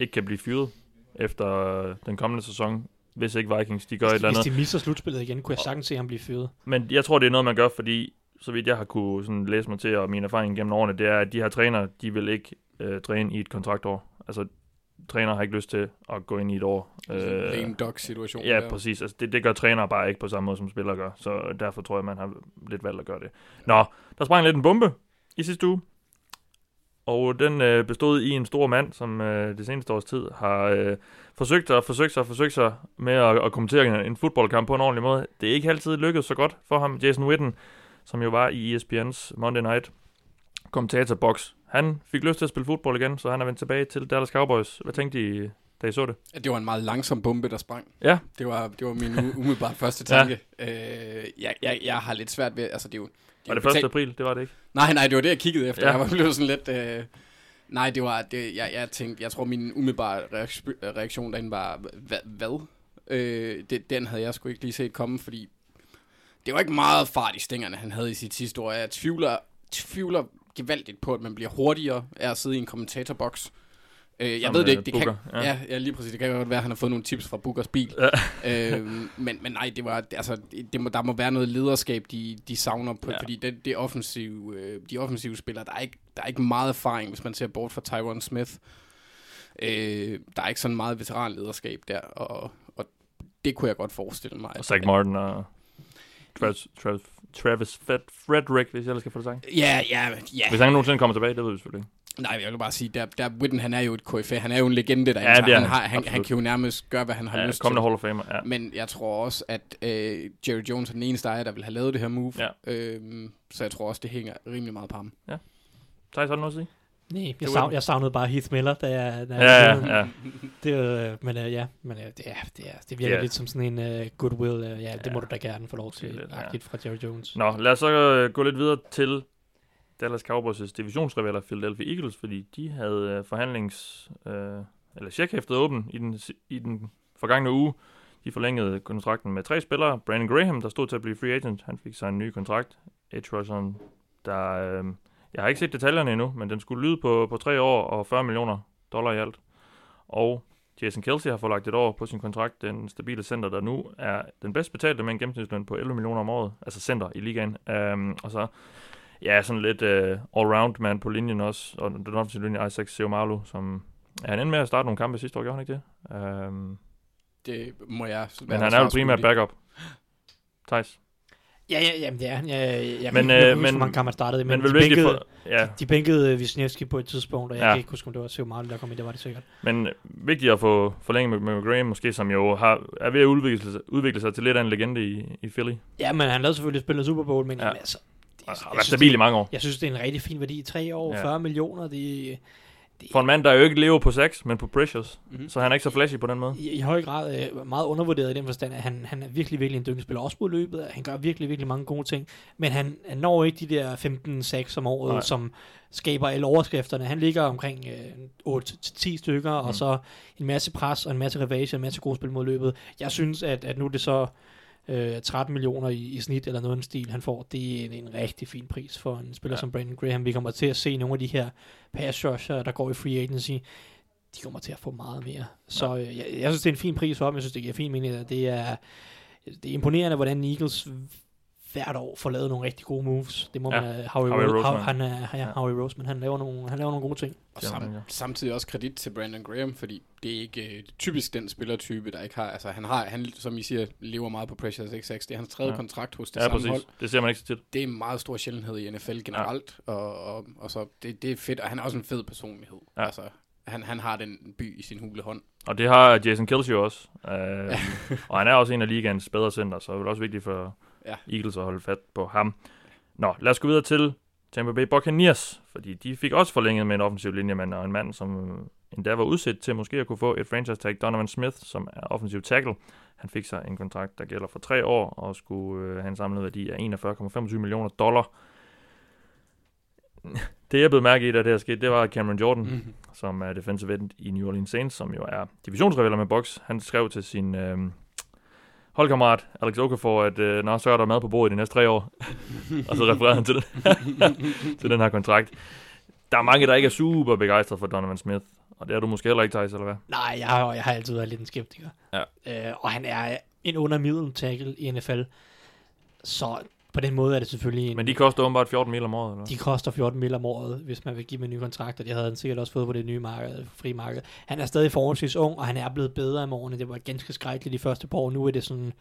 [SPEAKER 5] ikke kan blive fyret efter den kommende sæson, hvis ikke Vikings de gør
[SPEAKER 7] hvis,
[SPEAKER 5] et eller andet.
[SPEAKER 7] Hvis de misser slutspillet igen, kunne jeg sagtens se ham blive fyret.
[SPEAKER 5] Men jeg tror, det er noget, man gør, fordi så vidt jeg har kunne sådan læse mig til, og min erfaring gennem årene, det er, at de her trænere, de vil ikke øh, træne i et kontraktår. Altså, træner har ikke lyst til at gå ind i et år.
[SPEAKER 6] Øh, lame dog situation.
[SPEAKER 5] Ja, der. præcis. Altså, det, det gør trænere bare ikke på samme måde, som spillere gør. Så derfor tror jeg, man har lidt valgt at gøre det. Nå, der sprang lidt en bombe i sidste uge. Og den øh, bestod i en stor mand, som øh, det seneste års tid har øh, forsøgt sig og forsøgt sig og forsøgt sig med at, at kommentere en fodboldkamp på en ordentlig måde. Det er ikke altid lykkedes så godt for ham, Jason Witten, som jo var i ESPN's Monday Night kommentatorboks, Han fik lyst til at spille fodbold igen, så han er vendt tilbage til Dallas Cowboys. Hvad tænkte I, da I så det?
[SPEAKER 6] Det var en meget langsom bombe, der sprang.
[SPEAKER 5] Ja.
[SPEAKER 6] Det var, det var min umiddelbart første tanke. ja. øh, jeg, jeg, jeg har lidt svært ved, altså det er jo...
[SPEAKER 5] var det 1. april? Det var det ikke?
[SPEAKER 6] Nej, nej, det var det, jeg kiggede efter. Ja. Jeg var blevet sådan lidt... Øh, nej, det var... Det, jeg, jeg tænkte, jeg tror, min umiddelbare reaktion derinde var, hvad? hvad? Øh, det, den havde jeg sgu ikke lige set komme, fordi det var ikke meget fart i stængerne, han havde i sit sidste år. Jeg tvivler, tvivler gevaldigt på, at man bliver hurtigere af at sidde i en kommentatorboks. Øh, jeg ved det ikke, det Booker, kan, ja. Ja, ja, lige præcis, det kan godt være, at han har fået nogle tips fra Bookers bil. Ja. øh, men, men nej, det var, altså, det må, der må være noget lederskab, de, de savner, på, ja. fordi det, det offensive, øh, de offensive spillere, der er, ikke, der er ikke meget erfaring, hvis man ser bort fra Tyron Smith. Øh, der er ikke sådan meget veteranlederskab der, og, og det kunne jeg godt forestille mig.
[SPEAKER 5] Og Zach Martin og... Travis, Travis, Travis Fred, Frederick, hvis jeg ellers skal få det sagt.
[SPEAKER 6] Ja, ja, ja.
[SPEAKER 5] Hvis han nogensinde kommer tilbage, det ved vi selvfølgelig.
[SPEAKER 6] Nej, jeg vil bare sige, der, der Witten, han er jo et KFA, han er jo en legende derinde,
[SPEAKER 5] Ja,
[SPEAKER 6] så
[SPEAKER 5] er
[SPEAKER 6] han,
[SPEAKER 5] han.
[SPEAKER 6] har, han, han kan jo nærmest gøre, hvad han har
[SPEAKER 5] Ja,
[SPEAKER 6] lyst
[SPEAKER 5] kommende
[SPEAKER 6] til.
[SPEAKER 5] Hall of Famer, ja.
[SPEAKER 6] Men jeg tror også, at øh, Jerry Jones er den eneste ejer, der vil have lavet det her move.
[SPEAKER 5] Ja.
[SPEAKER 6] Øhm, så jeg tror også, det hænger rimelig meget på ham.
[SPEAKER 5] Thijs, har du noget at sige?
[SPEAKER 7] Nej, jeg, savn, jeg savnede bare Heath Miller, da jeg... Da
[SPEAKER 5] Ja,
[SPEAKER 7] jeg
[SPEAKER 5] ja, ja.
[SPEAKER 7] Det, øh, men øh, ja, men øh, det, er, det, er, det virker
[SPEAKER 5] Ja.
[SPEAKER 7] lidt som sådan en uh, goodwill. Uh, ja, det må
[SPEAKER 5] Ja.
[SPEAKER 7] du da gerne få lov til,
[SPEAKER 5] Det lidt, ja.
[SPEAKER 7] fra Jerry Jones.
[SPEAKER 5] Nå, lad os så øh, gå lidt videre til Dallas Cowboys' divisionsrivaler Philadelphia Eagles, fordi de havde øh, forhandlings... Øh, eller checkhæftet åben i den, i den forgangne uge. De forlængede kontrakten med tre spillere. Brandon Graham, der stod til at blive free agent, han fik sig en ny kontrakt. Edge rusheren, der... Øh, jeg har ikke set detaljerne endnu, men den skulle lyde på, på tre år og 40 millioner dollar i alt. Og Jason Kelsey har fået lagt et år på sin kontrakt. Den stabile center, der nu er den bedst betalte med en gennemsnitsløn på 11 millioner om året. Altså center i ligaen. Um, og så, ja, sådan lidt uh, all-round man på linjen også. Og den offensive linje, Isaac Seomalu, som... Ja, han endte med at starte nogle kampe sidste år, gjorde han ikke det? Um,
[SPEAKER 6] Det må jeg
[SPEAKER 5] men han er jo primært backup. Thijs.
[SPEAKER 7] Ja, ja, jamen det er han. Jeg, jeg, jeg
[SPEAKER 5] Men,
[SPEAKER 7] jeg
[SPEAKER 5] øh,
[SPEAKER 7] øh,
[SPEAKER 5] men-
[SPEAKER 7] hvor mange kampe han startede, men,
[SPEAKER 5] Men
[SPEAKER 7] de, bænkede,
[SPEAKER 5] for... Ja,
[SPEAKER 7] de bænkede øh, Wisniewski på et tidspunkt, og jeg
[SPEAKER 5] Ja.
[SPEAKER 7] kan ikke huske, om det var Seu Marley, der kom ind, det var det sikkert.
[SPEAKER 5] men vigtigt at få forlænget med, med Graham, måske, som jo har, er ved at udvikle, sig- udvikle sig til lidt af en legende i, i Philly.
[SPEAKER 7] Ja, men han lavede selvfølgelig spillet Super Bowl, men
[SPEAKER 5] Ja.
[SPEAKER 7] ja. altså, jeg,
[SPEAKER 5] har været stabil i mange år.
[SPEAKER 7] jeg synes, det er en rigtig fin værdi. Tre år,
[SPEAKER 5] Ja.
[SPEAKER 7] ja. 40 millioner, det, det
[SPEAKER 5] For en mand, der jo ikke lever på sex, men på pressures.
[SPEAKER 6] Mhm.
[SPEAKER 5] Så han er ikke så flashy på den måde.
[SPEAKER 7] i, i høj grad øh, meget undervurderet i den forstand, at han, han er virkelig, virkelig en dygtig spiller. Også på løbet, han gør virkelig, virkelig mange gode ting. Men han, han når ikke de der 15 sacks om året,
[SPEAKER 5] Nej.
[SPEAKER 7] Som skaber alle overskrifterne. Han ligger omkring øh, 8-10 stykker, mm. Og så en masse pres og en masse revage og en masse gode spil mod løbet. Jeg synes, at, at nu er det så øh, 13 millioner i, i snit, eller noget af stil, han får. Det er en, en rigtig fin pris for en spiller
[SPEAKER 5] Ja.
[SPEAKER 7] som Brandon Graham. Vi kommer til at se nogle af de her pass rusher, der går i free agency de kommer til at få meget mere. Så øh, jeg, jeg synes, det er en fin pris for dem. Jeg synes, det giver fin mening. Det er, det er imponerende, hvordan Eagles hvert år får lavet nogle rigtig gode moves. Det må
[SPEAKER 5] Ja.
[SPEAKER 7] man... Howie,
[SPEAKER 5] Howie
[SPEAKER 7] Howie
[SPEAKER 5] Roseman.
[SPEAKER 7] Roseman. Han er, ja,
[SPEAKER 5] Ja.
[SPEAKER 7] Howie Roseman, han laver nogle, han laver nogle gode ting.
[SPEAKER 6] Og sam,
[SPEAKER 5] ja.
[SPEAKER 6] samtidig også kredit til Brandon Graham, fordi det er ikke øh, typisk den spillertype, der ikke har, altså han har, han, som I siger, lever meget på Pressure 6 Det er hans tredje
[SPEAKER 5] Ja.
[SPEAKER 6] kontrakt hos det
[SPEAKER 5] Ja,
[SPEAKER 6] samme hold.
[SPEAKER 5] præcis. Det ser man ikke så tit.
[SPEAKER 6] Det er en meget stor sjældenhed i NFL generelt, ja. og, og, og så det, det er fedt, og han er også en fed personlighed.
[SPEAKER 5] Ja.
[SPEAKER 6] Altså, han, han har den by i sin hule hånd.
[SPEAKER 5] Og det har Jason Kelsey jo også. Uh, og han er også en af ligaens bedre center, så det er også vigtigt for
[SPEAKER 6] Ja.
[SPEAKER 5] Eagles at holde fat på ham. Nå, lad os gå videre til Tampa Bay Buccaneers, fordi de fik også forlænget med en offensiv linjemand og en mand, som øh, endda var udsat til måske at kunne få et franchise tag, Donovan Smith, som er offensiv tackle. Han fik sig en kontrakt, der gælder for tre år, og skulle øh, have en samlet værdi af 41,25 millioner dollar. Det jeg blev mærke i, da det her skete, det var Cameron Jordan,
[SPEAKER 6] Mm.
[SPEAKER 5] som er defensive end i New Orleans Saints, som jo er divisionsrivaler med Bucks. Han skrev til sin øh, holdkammerat Alex Okafor, at øh, Nå, så er der mad på bordet de næste tre år. og så refererede han til, den, til den her kontrakt. Der er mange, der ikke er super begejstrede for Donovan Smith. Og det er du måske heller ikke, Thijs, eller hvad?
[SPEAKER 7] Nej, jeg har, jeg har altid været lidt en skeptiker.
[SPEAKER 5] Ja.
[SPEAKER 7] Øh, og han er en under tackle i NFL. Så på den måde er det selvfølgelig en...
[SPEAKER 5] Men de koster åbenbart 14 mil om året, eller?
[SPEAKER 7] De koster 14 mil om året, hvis man vil give dem en ny kontrakt, og det havde han sikkert også fået på det nye marked, fri marked. Han er stadig forholdsvis ung, og han er blevet bedre om årene. Det var ganske skrækkeligt de første par år. Nu er det sådan,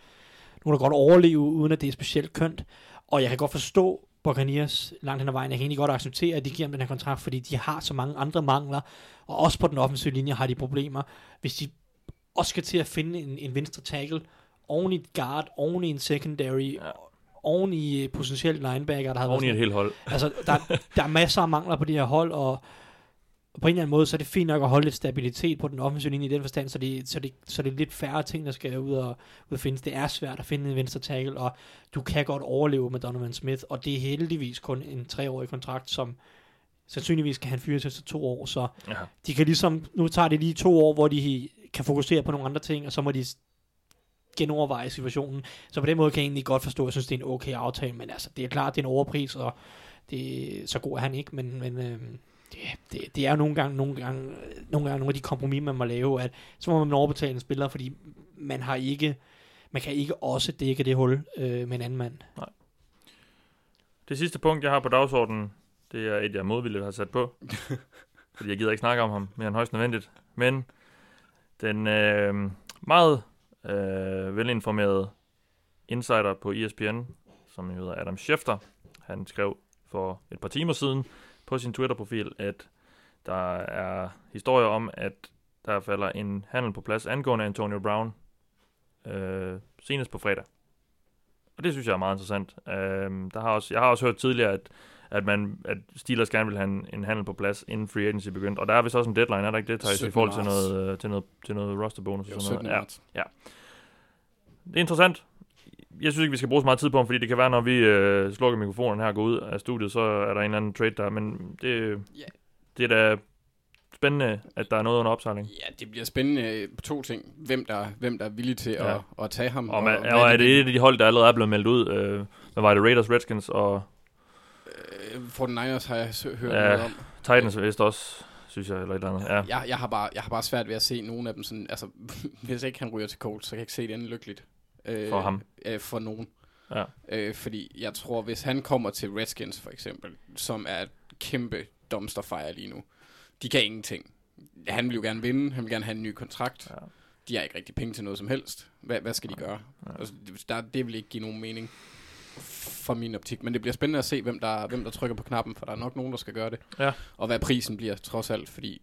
[SPEAKER 7] nu er der godt overleve, uden at det er specielt kønt. Og jeg kan godt forstå Buccaneers langt hen ad vejen. Jeg kan egentlig godt acceptere, at de giver dem den her kontrakt, fordi de har så mange andre mangler, og også på den offensive linje har de problemer. Hvis de også skal til at finde en, en venstre tackle, oven i et guard, oven i en secondary,
[SPEAKER 5] Ja.
[SPEAKER 7] Oven i øh, potentielt linebacker, der har været
[SPEAKER 5] Oven i et helt hold.
[SPEAKER 7] Altså, der, der er masser af mangler på det her hold, og, på en eller anden måde, så er det fint nok at holde lidt stabilitet på den offensive linje i den forstand, så det, så det, så det er lidt færre ting, der skal ud og, ud og findes. Det er svært at finde en venstre tackle, og du kan godt overleve med Donovan Smith, og det er heldigvis kun en treårig kontrakt, som sandsynligvis kan han fyres efter to år, så
[SPEAKER 5] Ja.
[SPEAKER 7] de kan ligesom, nu tager det lige to år, hvor de kan fokusere på nogle andre ting, og så må de genoverveje situationen. Så på den måde kan jeg egentlig godt forstå, at jeg synes, det er en okay aftale, men altså, det er klart, det er en overpris, og det, så god er han ikke, men, men øhm, det, det, det, er jo nogle gange, nogle gange, nogle gange nogle af de kompromis, man må lave, at så må man overbetale en spiller, fordi man har ikke, man kan ikke også dække det hul øh, med en anden mand.
[SPEAKER 5] Det sidste punkt, jeg har på dagsordenen, det er et, jeg modvilligt har sat på. fordi jeg gider ikke snakke om ham mere end højst nødvendigt. Men den øh, meget øh, velinformerede insider på ESPN, som hedder Adam Schefter. Han skrev for et par timer siden på sin Twitter-profil, at der er historier om, at der falder en handel på plads angående Antonio Brown øh, senest på fredag. Og det synes jeg er meget interessant. Øh, der har også, jeg har også hørt tidligere, at, at, man, at Steelers gerne vil have en, en handel på plads, inden free agency begyndte. Og der er vist også en deadline, er der ikke det, Thijs, i
[SPEAKER 6] 17.
[SPEAKER 5] forhold til noget, øh, til noget, til noget roster bonus
[SPEAKER 6] Jo,
[SPEAKER 5] og sådan
[SPEAKER 6] 17.
[SPEAKER 5] noget.
[SPEAKER 6] marts.
[SPEAKER 5] Ja, det er interessant. Jeg synes ikke, vi skal bruge så meget tid på ham, fordi det kan være, når vi øh, slukker mikrofonen her og går ud af studiet, så er der en eller anden trade der. Men det,
[SPEAKER 6] Ja.
[SPEAKER 5] det er da spændende, at der er noget under opsejling.
[SPEAKER 6] Ja, det bliver spændende på to ting. Hvem der, hvem der er villig til
[SPEAKER 5] Ja.
[SPEAKER 6] at, at tage ham.
[SPEAKER 5] Og, man,
[SPEAKER 6] hvad
[SPEAKER 5] og er
[SPEAKER 6] de
[SPEAKER 5] det et af de hold, der allerede er blevet meldt ud? Øh, hvad var det? Raiders, Redskins og
[SPEAKER 6] Øh, 49ers har jeg hørt
[SPEAKER 5] Ja.
[SPEAKER 6] noget om.
[SPEAKER 5] Titans vist også, synes jeg, eller et eller andet. Ja.
[SPEAKER 6] Jeg, jeg, har bare, jeg har bare svært ved at se nogen af dem sådan, altså, hvis ikke han ryger til Colts, så kan jeg ikke se det andet lykkeligt. Øh,
[SPEAKER 5] For ham.
[SPEAKER 6] Øh, for nogen.
[SPEAKER 5] Ja.
[SPEAKER 6] Øh, fordi jeg tror, hvis han kommer til Redskins for eksempel, som er et kæmpe dumpster fire lige nu, de kan ingenting. Han vil jo gerne vinde, han vil gerne have en ny kontrakt.
[SPEAKER 5] Ja.
[SPEAKER 6] De har ikke rigtig penge til noget som helst. Hvad, hvad skal de gøre? Altså, det- der, det vil ikke give nogen mening fra min optik. Men det bliver spændende at se, hvem der, hvem der trykker på knappen, for der er nok nogen, der skal gøre det.
[SPEAKER 5] Ja.
[SPEAKER 6] Og hvad prisen bliver, trods alt, fordi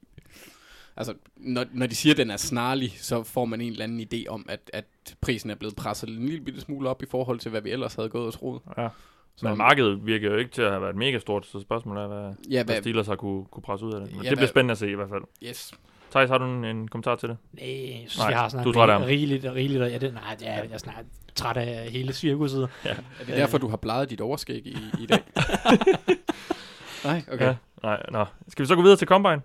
[SPEAKER 6] altså, når, når de siger, at den er snarlig, så får man en eller anden idé om, at, at prisen er blevet presset en lille bitte smule op i forhold til, hvad vi ellers havde gået og troet.
[SPEAKER 5] ja.
[SPEAKER 6] Så,
[SPEAKER 5] Men markedet virker jo ikke til at have været mega stort, så spørgsmålet er, hvad,
[SPEAKER 6] ja,
[SPEAKER 5] hvad
[SPEAKER 6] hvad,
[SPEAKER 5] Steelers har kunne, kunne presse ud af det. Men
[SPEAKER 6] Ja,
[SPEAKER 5] det bliver
[SPEAKER 6] hvad-
[SPEAKER 5] spændende at se i hvert fald.
[SPEAKER 6] yes.
[SPEAKER 5] Thijs, har du en, en kommentar til det?
[SPEAKER 7] Nej, jeg synes,
[SPEAKER 5] Nej,
[SPEAKER 7] jeg har snart
[SPEAKER 5] du ham.
[SPEAKER 7] rigeligt, rigeligt, og ja, det, nej, det er, jeg snart træt af hele cirkuset.
[SPEAKER 6] Er det derfor, du har bleget dit overskæg i, i dag? Nej, okay.
[SPEAKER 5] Ja. Nej, nå. Skal vi så gå videre til Combine?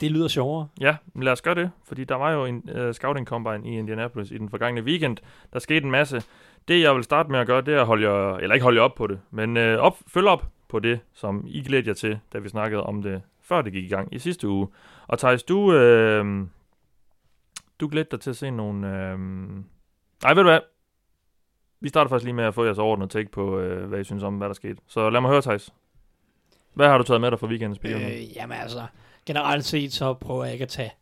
[SPEAKER 7] Det lyder sjovere.
[SPEAKER 5] Ja, men lad os gøre det, fordi der var jo en uh, scouting combine i Indianapolis i den forgangne weekend. Der skete en masse. Det, jeg vil starte med at gøre, det er at holde jer, eller ikke holde jer op på det, men uh, op, følge op på det, som I glædte jer til, da vi snakkede om det, før det gik i gang i sidste uge. Og Thijs, du, uh, du glædte dig til at se nogle... Uh, nej, ved du hvad? Vi starter faktisk lige med at få jeres overordnede take på, uh, hvad I synes om, hvad der skete. Så lad mig høre, Thijs. Hvad har du taget med dig fra weekendens begivenhed?
[SPEAKER 7] Øh, jamen altså, generelt set, så prøver jeg ikke at tage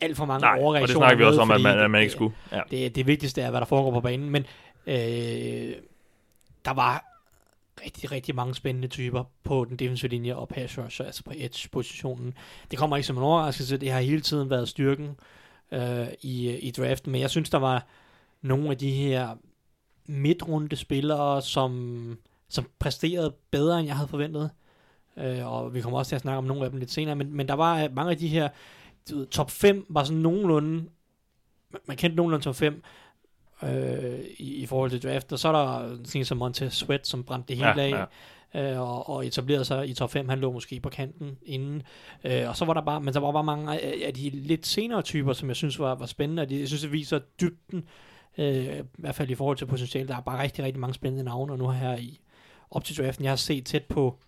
[SPEAKER 7] alt for mange
[SPEAKER 5] Nej, og det
[SPEAKER 7] overreaktioner
[SPEAKER 5] snakker vi også om, at man, at man ikke skulle. Ja.
[SPEAKER 7] Det, det vigtigste er, hvad der foregår på banen, men øh, der var rigtig, rigtig mange spændende typer på den defensive linje og pass rusher, altså på edge-positionen. Det kommer ikke som en overraskelse, det har hele tiden været styrken øh, i, i draften, men jeg synes, der var nogle af de her midtrunde spillere, som, som præsterede bedre, end jeg havde forventet. Øh, og vi kommer også til at snakke om nogle af dem lidt senere, men, men der var øh, mange af de her du ved, top 5 var sådan nogenlunde man- man kendte nogenlunde top 5 øh, i, i forhold til draft, og så er der sådan som Montez Sweat, som brændte det hele
[SPEAKER 5] Ja,
[SPEAKER 7] af, Øh, og, og etablerede sig i top 5, han lå måske på kanten inden, øh, og så var der bare, men der var bare mange af, de lidt senere typer, som jeg synes var, var spændende, og de, jeg synes, det viser dybden, øh, i hvert fald i forhold til potentiale, der er bare rigtig, rigtig mange spændende navne, og nu her i, op til draften, jeg har set tæt på,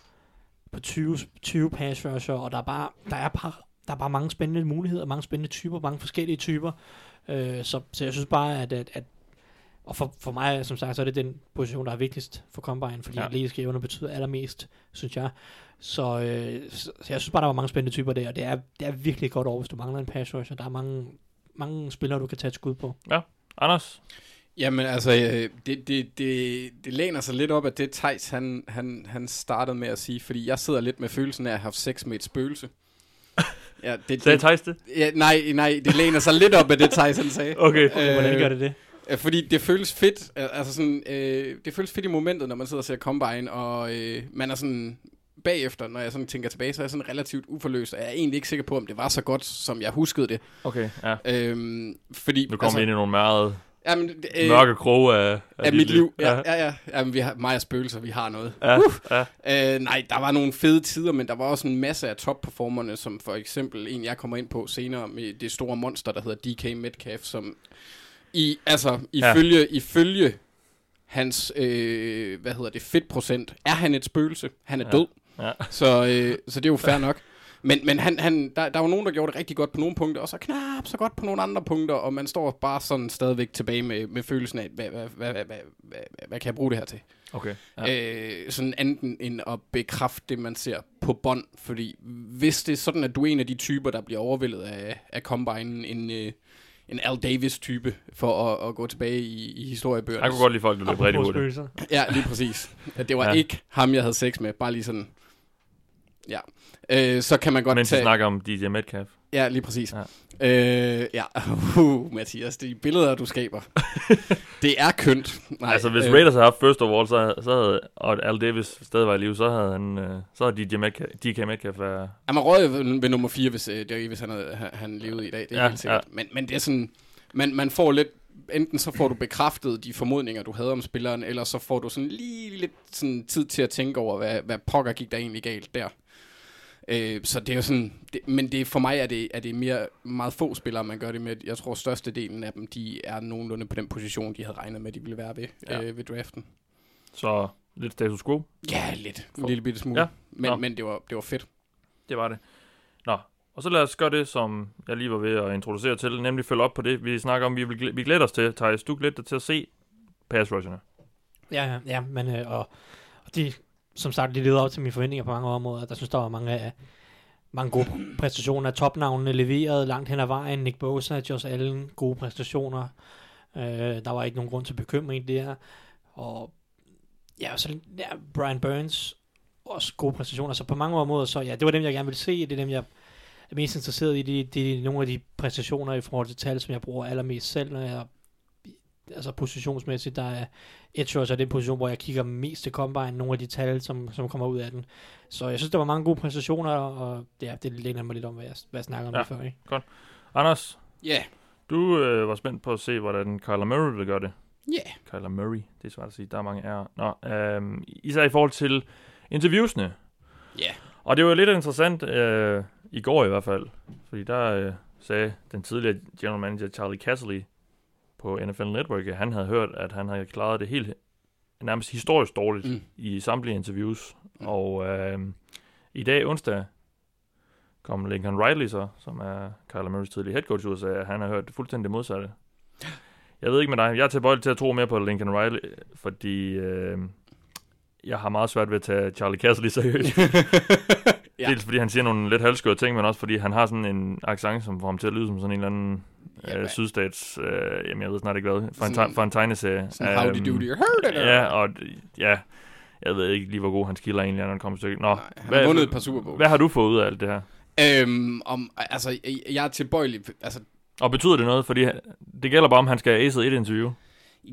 [SPEAKER 7] på 20, 20 pass rusher, og der er bare, der er bare, der er bare mange spændende muligheder, mange spændende typer, mange forskellige typer, øh, så, så jeg synes bare, at, at, at og for, for mig, som sagt, så er det den position, der er vigtigst for Combine, fordi
[SPEAKER 5] Ja.
[SPEAKER 7] ja. atletiske evner betyder allermest, synes jeg. Så, øh, så, så jeg synes bare, der var mange spændende typer der, og det er, det er virkelig godt over, hvis du mangler en pass rusher. Der er mange, mange spillere, du kan tage et skud på.
[SPEAKER 5] Anders?
[SPEAKER 6] Jamen altså, øh, det, det, det, det læner sig lidt op af det, Tejs han, han, han startede med at sige, fordi jeg sidder lidt med følelsen af at have haft sex med et spøgelse. Ja, det,
[SPEAKER 5] Sagde
[SPEAKER 6] det,
[SPEAKER 5] Thijs det?
[SPEAKER 6] ja, nej, nej, det læner sig lidt op af det, Thijs han sagde.
[SPEAKER 5] Okay.
[SPEAKER 6] Øh,
[SPEAKER 7] Hvordan gør det det?
[SPEAKER 6] Fordi det føles fedt, altså sådan, øh, det føles fedt i momentet, når man sidder og ser Combine, og øh, man er sådan, bagefter, når jeg sådan tænker tilbage, så er jeg sådan relativt uforløst, og jeg er egentlig ikke sikker på, om det var så godt, som jeg huskede det.
[SPEAKER 5] Okay, ja.
[SPEAKER 6] Øhm, fordi,
[SPEAKER 5] Nu kommer vi ind i nogle meget
[SPEAKER 6] jamen, øh,
[SPEAKER 5] mørke kroge af, af,
[SPEAKER 6] af mit liv. Ja, ja, ja. Jamen, vi har, mig og spøgelser, vi har noget.
[SPEAKER 5] ja, ja.
[SPEAKER 6] Øh, nej, der var nogle fede tider, men der var også en masse af topperformerne, som for eksempel en, jeg kommer ind på senere, med det store monster, der hedder DK Metcalf, som i, altså, ifølge, ja. ifølge hans, øh, hvad hedder det, fedtprocent, er han et spøgelse. Han er
[SPEAKER 5] Ja.
[SPEAKER 6] død.
[SPEAKER 5] Ja.
[SPEAKER 6] Så, øh, så det er jo fair nok. Men, men han, han, der, der var nogen, der gjorde det rigtig godt på nogle punkter, og så knap så godt på nogle andre punkter, og man står bare sådan stadigvæk tilbage med, med følelsen af, hvad, hvad, hvad, hvad, hvad, hvad, hvad kan jeg bruge det her til?
[SPEAKER 5] Okay. Ja.
[SPEAKER 6] Øh, sådan anden end at bekræfte det, man ser på bånd. Fordi hvis det er sådan, at du er en af de typer, der bliver overvældet af, af Combine en, øh, en Al Davis-type, for at, at gå tilbage i, i historiebøgerne.
[SPEAKER 5] Jeg kunne godt lide folk, der løb rigtig hurtigt.
[SPEAKER 6] Ja, lige præcis. At det var
[SPEAKER 5] Ja.
[SPEAKER 6] ikke ham, jeg havde sex med. Bare lige sådan... Ja. Øh, så kan man godt
[SPEAKER 5] Mens
[SPEAKER 6] tage...
[SPEAKER 5] snakker om DJ Metcalf.
[SPEAKER 6] Ja, lige præcis.
[SPEAKER 5] Ja.
[SPEAKER 6] Ja. Øh, ja. Uh, Mathias, de billeder, du skaber. det er kønt. Nej,
[SPEAKER 5] altså, hvis
[SPEAKER 6] øh,
[SPEAKER 5] Raiders havde haft first of all, så, så havde, og Al Davis stadig var i live, så havde han, øh, så havde DJ Metcalf, DK Metcalf været...
[SPEAKER 6] Han var røget ved, ved nummer 4, hvis, øh, det, hvis han, havde, han, levede i dag. Det er
[SPEAKER 5] Ja,
[SPEAKER 6] ja, helt sikkert. Ja. Men, men det er sådan... Man, man får lidt... Enten så får du bekræftet de formodninger, du havde om spilleren, eller så får du sådan lige lidt sådan tid til at tænke over, hvad, hvad pokker gik der egentlig galt der. Øh, så det er jo sådan, det, men det, for mig er det, er det mere meget få spillere, man gør det med. Jeg tror, størstedelen af dem, de er nogenlunde på den position, de havde regnet med, de ville være ved,
[SPEAKER 5] Ja.
[SPEAKER 6] øh, ved draften.
[SPEAKER 5] Så lidt status quo.
[SPEAKER 6] Ja, lidt. En lille bitte smule.
[SPEAKER 5] Ja.
[SPEAKER 6] Men,
[SPEAKER 5] Nå.
[SPEAKER 6] men det, var, det var fedt.
[SPEAKER 5] Det var det. Nå, og så lad os gøre det, som jeg lige var ved at introducere til, nemlig følge op på det, vi snakker om, vi, vil, vi glæder os til, Thijs, du glæder dig til at se pass rusherne.
[SPEAKER 7] Ja, ja, ja, men øh, og, og de, som sagt, det leder op til mine forventninger på mange områder. Der synes, der var mange, af mange gode præstationer. Topnavnene leveret langt hen ad vejen. Nick Bosa, Josh Allen, gode præstationer. Øh, der var ikke nogen grund til bekymring der. Og ja, så ja, Brian Burns, også gode præstationer. Så på mange områder, så ja, det var dem, jeg gerne ville se. Det er dem, jeg er mest interesseret i. Det, det er nogle af de præstationer i forhold til tal, som jeg bruger allermest selv, når jeg altså positionsmæssigt, der er edge rusher, den position, hvor jeg kigger mest til combine, nogle af de tal, som, som kommer ud af den. Så jeg synes, der var mange gode præstationer, og ja, det læner mig lidt om, hvad jeg, hvad jeg snakker om
[SPEAKER 5] Ja.
[SPEAKER 7] før. Ikke?
[SPEAKER 5] Anders,
[SPEAKER 6] Ja. Yeah.
[SPEAKER 5] du øh, var spændt på at se, hvordan Kyler Murray vil gøre det.
[SPEAKER 6] Ja. Yeah.
[SPEAKER 5] Kyler Murray, det er svært at sige, der er mange er. Nå, øhm, især i forhold til interviewsene.
[SPEAKER 6] Ja.
[SPEAKER 5] Og det var lidt interessant, øh, i går i hvert fald, fordi der øh, sagde den tidligere general manager Charlie Casserly på NFL Network, at han havde hørt, at han havde klaret det helt nærmest historisk dårligt mm. I samtlige interviews. Mm. Og øh, i dag onsdag kom Lincoln Riley så, som er Kyler Murrays tidligere head coach, ud og sagde, at han har hørt det fuldstændig modsatte. Jeg ved ikke med dig, jeg er tilbøjelig til at tro mere på Lincoln Riley, fordi øh, jeg har meget svært ved at tage Charlie Casserly seriøst.
[SPEAKER 6] Ja.
[SPEAKER 5] Dels fordi han siger nogle lidt halvskøre ting, men også fordi han har sådan en accent, som får ham til at lyde som sådan en eller anden øh, sydstats, øh, jamen jeg ved snart ikke hvad, for en,
[SPEAKER 6] Sådan-
[SPEAKER 5] te- for en tegneserie.
[SPEAKER 6] Sådan, how do you heard it?
[SPEAKER 5] Ja, og ja, jeg ved ikke lige, hvor god han skiller egentlig, er, når han kommer til stykket. Nå,
[SPEAKER 6] Nej, han har vundet et par Super Bowls.
[SPEAKER 5] hvad har du fået ud af alt det her?
[SPEAKER 6] Øhm, om, altså, jeg- jeg er tilbøjelig... Altså,
[SPEAKER 5] Og betyder det noget? Fordi det gælder bare, om han skal have acet et interview,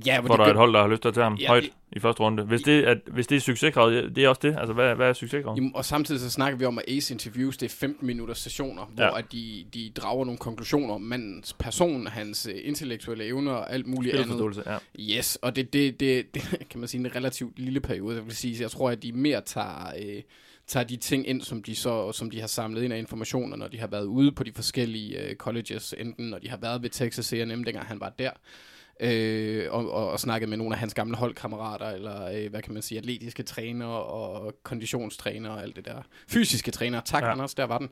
[SPEAKER 6] ja,
[SPEAKER 5] hvor der er et hold, der har lyst til at tage ham
[SPEAKER 6] Ja,
[SPEAKER 5] højt
[SPEAKER 6] det-
[SPEAKER 5] i første runde. Hvis det er, hvis det er succeskravet, det er også det. Altså, hvad, hvad er succeskravet?
[SPEAKER 6] Jamen, og samtidig så snakker vi om, at Ace Interviews, det er 15 minutters sessioner, hvor
[SPEAKER 5] Ja.
[SPEAKER 6] at de, de drager nogle konklusioner om mandens person, hans øh, intellektuelle evner og alt muligt andet.
[SPEAKER 5] Ja.
[SPEAKER 6] Yes, og det, det, det, det kan man sige en relativt lille periode. Jeg vil sige, jeg tror, at de mere tager, øh, tager de ting ind, som de, så, som de har samlet ind af informationer, når de har været ude på de forskellige øh, colleges, enten når de har været ved Texas A&M, dengang han var der, øh, og, og, og snakket med nogle af hans gamle holdkammerater, eller øh, hvad kan man sige, atletiske trænere og konditionstrænere og alt det der. Fysiske trænere, tak
[SPEAKER 5] Ja.
[SPEAKER 6] Anders, der var den.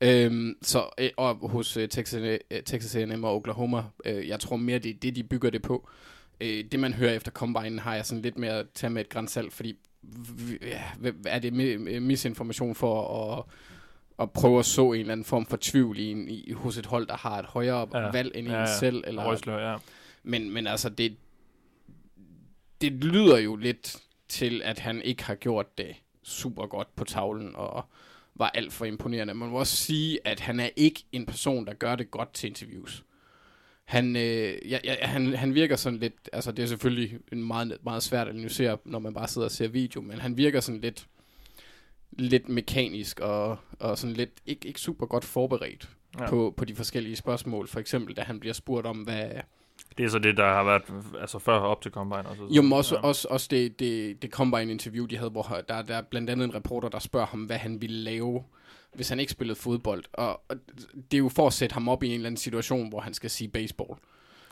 [SPEAKER 6] Øhm, så, øh, og hos øh, Texas, øh, Texas A&M og Oklahoma, øh, jeg tror mere, det er det, de bygger det på. Øh, det, man hører efter Combine, har jeg sådan lidt mere at tage med et grænsalt, fordi ja, er det mi- misinformation for at, at prøve at så en eller anden form for tvivl i, en, i hos et hold, der har et højere
[SPEAKER 5] Ja.
[SPEAKER 6] valg end
[SPEAKER 5] Ja,
[SPEAKER 6] en selv? Eller,
[SPEAKER 5] Røgslør, ja.
[SPEAKER 6] Men, men altså, det, det lyder jo lidt til, at han ikke har gjort det super godt på tavlen, og var alt for imponerende. Man må også sige, at han er ikke en person, der gør det godt til interviews. Han, øh, ja, ja, han, han virker sådan lidt, altså det er selvfølgelig en meget, meget svært at analysere, når man bare sidder og ser video, men han virker sådan lidt, lidt mekanisk og, og sådan lidt ikke, ikke super godt forberedt
[SPEAKER 5] Ja.
[SPEAKER 6] på, på de forskellige spørgsmål. For eksempel, da han bliver spurgt om, hvad,
[SPEAKER 5] Det er så det, der har været altså før op til Combine. Og så,
[SPEAKER 6] Jo, men også,
[SPEAKER 5] ja.
[SPEAKER 6] også, også det, det, det Combine interview, de havde, hvor der, der er blandt andet en reporter, der spørger ham, hvad han ville lave, hvis han ikke spillede fodbold. Og, og det er jo for at sætte ham op i en eller anden situation, hvor han skal sige baseball.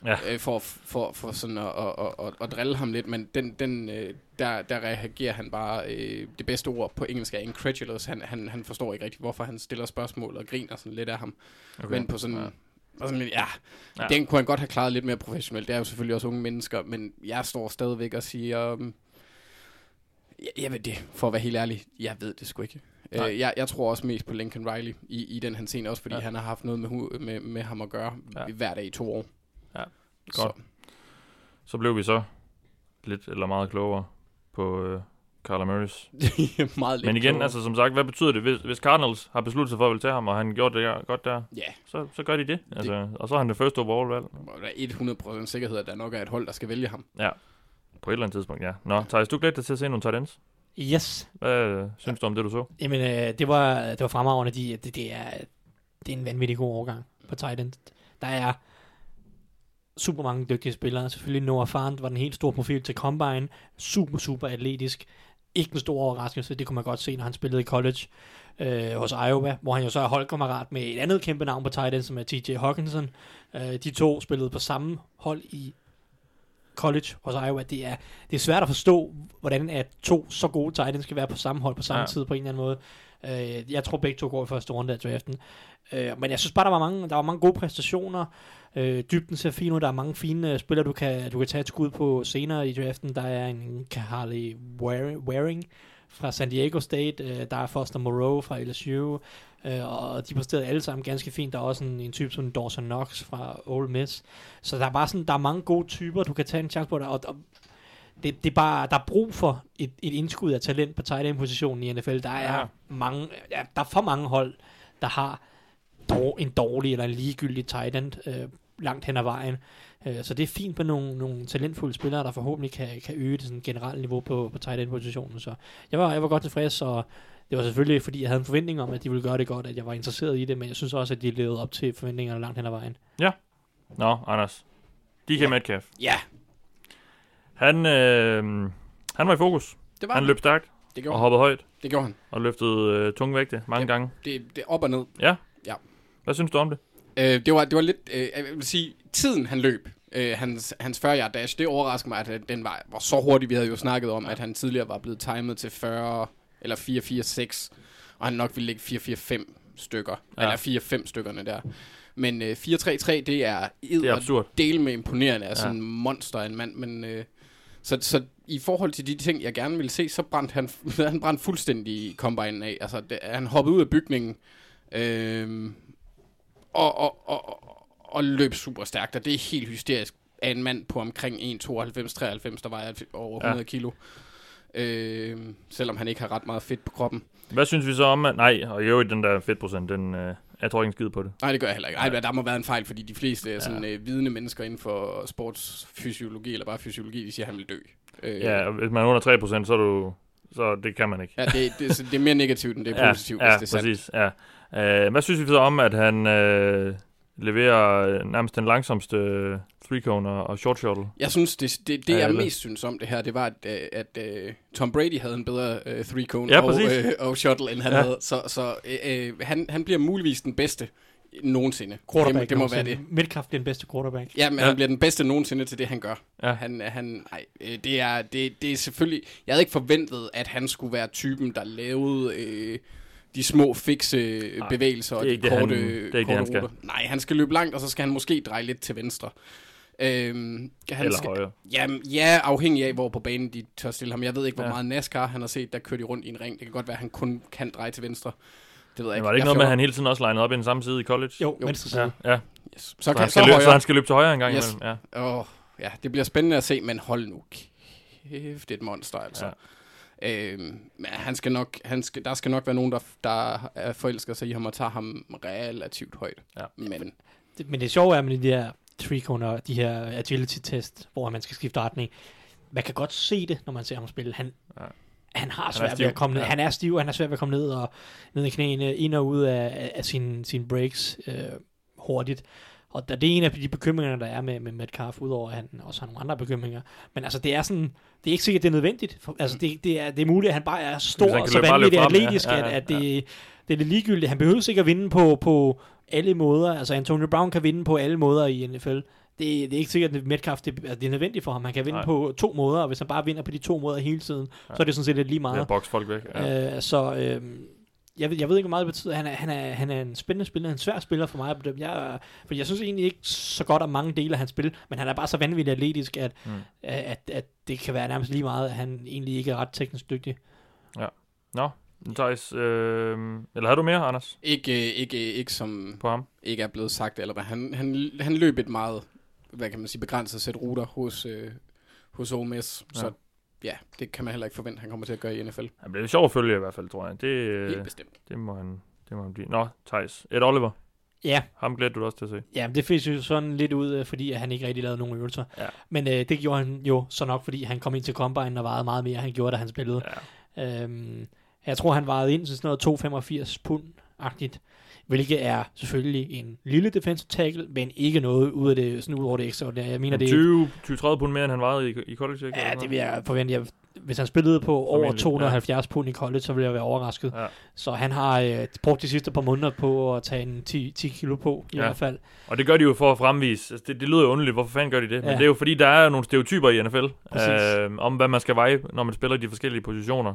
[SPEAKER 5] Ja.
[SPEAKER 6] Øh, for, for, for sådan at, at, at, at, drille ham lidt, men den, den, øh, der, der reagerer han bare, øh, det bedste ord på engelsk er incredulous. Han, han, han forstår ikke rigtig, hvorfor han stiller spørgsmål og griner sådan lidt af ham. Okay. Men på sådan...
[SPEAKER 5] Ja.
[SPEAKER 6] Og sådan, ja,
[SPEAKER 5] Ja.
[SPEAKER 6] den kunne han godt have klaret lidt mere professionelt. Det er jo selvfølgelig også unge mennesker, men jeg står stadigvæk og siger, um, Jeg, jeg ved det, for at være helt ærlig. Jeg ved det sgu ikke.
[SPEAKER 5] Nej.
[SPEAKER 6] Øh, jeg, jeg tror også mest på Lincoln Riley i, i den her scene, også fordi
[SPEAKER 5] Ja.
[SPEAKER 6] han har haft noget med, med, med ham at gøre
[SPEAKER 5] Ja.
[SPEAKER 6] hver dag i to år.
[SPEAKER 5] Ja,
[SPEAKER 6] Så,
[SPEAKER 5] godt. Så blev vi så lidt eller meget klogere på øh, Carla Murrays.
[SPEAKER 6] meget lidt
[SPEAKER 5] Men igen,
[SPEAKER 6] klogere.
[SPEAKER 5] altså som sagt, hvad betyder det, hvis, hvis Cardinals har besluttet sig for at ville tage ham, og han gjorde det der, godt der,
[SPEAKER 6] Ja,
[SPEAKER 5] så, så gør de det. Altså, og så er han det første overall-valg.
[SPEAKER 6] der er 100% sikkerhed, at der nok er et hold, der skal vælge ham.
[SPEAKER 5] På et eller andet tidspunkt, ja. Nå, Thijs, du glæder dig til at se nogle tight ends.
[SPEAKER 7] Yes.
[SPEAKER 5] Hvad øh, synes du om det, du så?
[SPEAKER 7] Jamen, øh, det, var, det var fremragende. De, det, det, er, det er en vanvittig god overgang på tight end. Der er super mange dygtige spillere. Selvfølgelig Noah Fant var den helt store profil til Combine. Super, super atletisk. Ikke en stor overraskelse, det kunne man godt se, når han spillede i college øh, hos Iowa, hvor han jo så er holdkammerat med et andet kæmpe navn på tight end, som er TJ Hawkinson. Øh, de to spillede på samme hold i college hos Iowa. Det er, det er svært at forstå, hvordan at to så gode tight ends skal være på samme hold på samme
[SPEAKER 5] Ja.
[SPEAKER 7] ja. tid på en eller anden måde. Øh, jeg tror begge to går i første runde af draften. Øh, men jeg synes bare, der var mange, der var mange gode præstationer. Øh, dybden ser fin ud. Der er mange fine øh, spillere, du kan, du kan tage et skud på senere i draften. Der er en Carly Waring fra San Diego State. Øh, der er Foster Moreau fra LSU. Øh, og de præsterede alle sammen ganske fint. Der er også en, en type som Dawson Knox fra Ole Miss. Så der er bare sådan, der er mange gode typer, du kan tage en chance på. Der, og, og det, det er bare, der er brug for et, et indskud af talent på tight end positionen i NFL. Der er
[SPEAKER 5] Ja.
[SPEAKER 7] mange, ja, der er for mange hold, der har dår, en dårlig eller en ligegyldig tight end øh, langt hen ad vejen. Øh, så det er fint med nogle, nogle talentfulde spillere, der forhåbentlig kan, kan øge det sådan generelle niveau på, på tight end positionen. Så jeg var, jeg var godt tilfreds, og det var selvfølgelig, fordi jeg havde en forventning om, at de ville gøre det godt, at jeg var interesseret i det, men jeg synes også, at de levede op til forventningerne langt hen ad vejen.
[SPEAKER 5] Nå, Anders. DK
[SPEAKER 6] Ja.
[SPEAKER 5] Metcalf.
[SPEAKER 6] Ja,
[SPEAKER 5] Han, øh, han var i fokus.
[SPEAKER 6] det var
[SPEAKER 5] Han løb stærkt
[SPEAKER 6] Det
[SPEAKER 5] og
[SPEAKER 6] gjorde han.
[SPEAKER 5] hoppede højt
[SPEAKER 6] Det gjorde han.
[SPEAKER 5] og løftede øh, tunge vægte mange
[SPEAKER 6] Ja.
[SPEAKER 5] gange.
[SPEAKER 6] Det, det er op og ned.
[SPEAKER 5] Hvad synes du om det?
[SPEAKER 6] Øh, det, var, det var lidt, øh, jeg vil sige, tiden han løb, øh, hans, hans 40 yard dash, det overrasker mig, at øh, den var, var så hurtig. Vi havde jo snakket om, at han tidligere var blevet timet til 40 eller 4-4-6, og han nok ville ligge 4-4-5 stykker,
[SPEAKER 5] Ja.
[SPEAKER 6] ja. eller 4-5 stykkerne der. Men øh, 4-3-3, det er
[SPEAKER 5] Det er absurd.
[SPEAKER 6] del med imponerende af
[SPEAKER 5] Ja.
[SPEAKER 6] sådan en monster en mand, men... Øh, så, så i forhold til de ting, jeg gerne ville se, så brændte han, han brændte fuldstændig kombinen af. Altså, det, han hoppede ud af bygningen, øh, og, og, og, og, løb super stærkt, og det er helt hysterisk af en mand på omkring 1,92-93, der vejer over 100
[SPEAKER 5] Ja.
[SPEAKER 6] ja. kilo. Øh, selvom han ikke har ret meget fedt på kroppen.
[SPEAKER 5] Hvad synes vi så om, at... Nej, og i øvrigt, den der fedtprocent, den... Øh, jeg tror ikke en skid på det.
[SPEAKER 6] Nej, det gør jeg heller ikke. Ej, der må være en fejl, fordi de fleste ja. sådan, øh, vidende mennesker inden for sportsfysiologi, eller bare fysiologi, de siger, at han vil dø. Øh,
[SPEAKER 5] Ja, og hvis man er under 3 procent, så er du... Så det kan man ikke.
[SPEAKER 6] ja det, det, det er mere negativt, end det er positivt,
[SPEAKER 5] ja,
[SPEAKER 6] hvis det er sandt.
[SPEAKER 5] præcis. Ja. Uh, hvad synes vi så om, at han uh, leverer øh, nærmest den langsomste uh, three cone og, short shuttle?
[SPEAKER 6] Jeg synes, det, det, det jeg mest synes om det her, det var, at, øh, at uh, Tom Brady havde en bedre uh, three cone
[SPEAKER 5] Ja,
[SPEAKER 6] og,
[SPEAKER 5] præcis.
[SPEAKER 6] øh, og shuttle, end han
[SPEAKER 5] Ja.
[SPEAKER 6] havde. Så, så øh, øh, han, han bliver muligvis den bedste nogensinde.
[SPEAKER 7] Quarterback.
[SPEAKER 6] det, det må være det.
[SPEAKER 7] Metcalf bliver den bedste quarterback.
[SPEAKER 6] Ja, men
[SPEAKER 5] Ja.
[SPEAKER 6] han bliver den bedste nogensinde til det, han gør.
[SPEAKER 5] Ja.
[SPEAKER 6] Han, han, nej, øh, det er, det, det er selvfølgelig... Jeg havde ikke forventet, at han skulle være typen, der lavede øh, de små fikse
[SPEAKER 5] Nej,
[SPEAKER 6] nej, bevægelser og
[SPEAKER 5] det er
[SPEAKER 6] de
[SPEAKER 5] ikke det, han-
[SPEAKER 6] korte,
[SPEAKER 5] det
[SPEAKER 6] korte
[SPEAKER 5] han skal.
[SPEAKER 6] ruter. Nej, han skal løbe langt, og så skal han måske dreje lidt til venstre. Øhm, han
[SPEAKER 5] Eller
[SPEAKER 6] skal,
[SPEAKER 5] højere.
[SPEAKER 6] Jamen, ja, afhængig af, hvor på banen de tør stille ham. Jeg ved ikke, hvor
[SPEAKER 5] Ja.
[SPEAKER 6] meget NASCAR han har set, der kører de rundt i en ring. Det kan godt være, at han kun kan dreje til venstre. Det ved jeg
[SPEAKER 5] Men
[SPEAKER 6] ikke.
[SPEAKER 5] var det ikke
[SPEAKER 6] Jeg
[SPEAKER 5] noget med, at han hele tiden også linede op i den samme side i college?
[SPEAKER 7] Jo,
[SPEAKER 6] Jo.
[SPEAKER 7] venstre side.
[SPEAKER 5] Ja, ja.
[SPEAKER 6] Yes. Så,
[SPEAKER 5] Så,
[SPEAKER 6] kan,
[SPEAKER 5] han
[SPEAKER 6] så,
[SPEAKER 5] skal løbe, så
[SPEAKER 6] højre.
[SPEAKER 5] han skal løbe til højre en gang
[SPEAKER 6] Yes.
[SPEAKER 5] imellem. Ja.
[SPEAKER 6] Åh, ja, det bliver spændende at se, men hold nu kæft, det er et monster, altså.
[SPEAKER 5] Ja.
[SPEAKER 6] Men han skal nok, han skal, der skal nok være nogen, der, der er forelsker sig i ham og tager ham relativt højt.
[SPEAKER 5] Ja.
[SPEAKER 6] Men
[SPEAKER 7] Det, men det sjove er med de der og de her agility test, hvor man skal skifte retning. Man kan godt se det, når man ser ham spille. Han,
[SPEAKER 5] Ja.
[SPEAKER 7] han har svært ved
[SPEAKER 5] stiv.
[SPEAKER 7] at komme ned.
[SPEAKER 5] Ja.
[SPEAKER 7] Han er stiv, han er svært ved at komme ned og ned i knæene, ind og ud af, af, af sine sin breaks øh, hurtigt. Og der, det er en af de bekymringer, der er med, med Metcalf, udover at han også har nogle andre bekymringer. Men altså, det er sådan, det er ikke sikkert, det er nødvendigt. For, altså, det, det, er, det er muligt, at han bare er stor og så vanvittigt
[SPEAKER 5] frem, ja.
[SPEAKER 7] atletisk,
[SPEAKER 5] Ja, ja,
[SPEAKER 7] at, at det, det er det ligegyldigt. Han behøver ikke at vinde på, på alle måder. Altså, Antonio Brown kan vinde på alle måder i NFL. Det, det er ikke sikkert, at Metcalf det, altså, det er nødvendigt for ham. Han kan vinde
[SPEAKER 5] Nej.
[SPEAKER 7] På to måder, og hvis han bare vinder på de to måder hele tiden,
[SPEAKER 5] Ja.
[SPEAKER 7] ja. så er det sådan set lidt lige
[SPEAKER 5] Ja,
[SPEAKER 7] meget.
[SPEAKER 5] box folk væk. Ja.
[SPEAKER 7] Øh, så øh, jeg, ved, jeg ved ikke, hvor meget det betyder. Han er, han er, han er en spændende spiller, en svær spiller for mig at bedømme. Jeg, for jeg synes egentlig ikke så godt om mange dele af hans spil, men han er bare så vanvittigt atletisk, at,
[SPEAKER 5] Mm.
[SPEAKER 7] mm. at, at det kan være nærmest lige meget, at han egentlig ikke er ret teknisk dygtig.
[SPEAKER 5] Nå, Thijs, øh, eller har du mere, Anders,
[SPEAKER 6] Ikke, ikke, ikke som
[SPEAKER 5] på ham?
[SPEAKER 6] ikke er blevet sagt, eller hvad. Han, han, han løb et meget, hvad kan man sige, begrænset sæt ruter hos, øh, hos Ole Miss.
[SPEAKER 5] Ja.
[SPEAKER 6] Så ja, det kan man heller ikke forvente, han kommer til at gøre i NFL.
[SPEAKER 5] Han bliver sjov at følge i hvert fald, tror jeg. Det,
[SPEAKER 6] Helt
[SPEAKER 5] øh,
[SPEAKER 6] bestemt.
[SPEAKER 5] det, må han, det må han blive. Nå, Thijs. Ed Oliver.
[SPEAKER 7] Ja,
[SPEAKER 5] Ham glæder du dig også til at se.
[SPEAKER 7] ja det fik jo sådan lidt ud, øh, fordi han ikke rigtig lavede nogen øvelser.
[SPEAKER 5] Ja.
[SPEAKER 7] Men øh, det gjorde han jo så nok, fordi han kom ind til Combine og vejede meget mere, han gjorde, da han spillede.
[SPEAKER 5] Ja.
[SPEAKER 7] Øhm, jeg tror, han vejede ind til sådan noget 2,85 pund-agtigt. Hvilket er selvfølgelig en lille defensive tackle, men ikke noget ud af det, sådan ud over det ekstraordinære. Jeg mener, det er
[SPEAKER 5] 20-30 pund mere, end han vejede i, i college, ikke?
[SPEAKER 7] Ja, det vil jeg forvente. Jeg, hvis han spillede på over
[SPEAKER 5] Formentlig,
[SPEAKER 7] 270 ja. pund i college, så ville jeg være overrasket.
[SPEAKER 5] Ja.
[SPEAKER 7] Så han har øh, brugt de sidste par måneder på at tage en 10, 10 kilo på, i
[SPEAKER 5] Ja.
[SPEAKER 7] hvert fald.
[SPEAKER 5] Og det gør de jo for at fremvise. Altså, det, det lyder jo underligt, hvorfor fanden gør de det? Ja. Men det er jo fordi, der er nogle stereotyper i NFL,
[SPEAKER 7] Præcis.
[SPEAKER 5] øh, om hvad man skal veje, når man spiller i de forskellige positioner.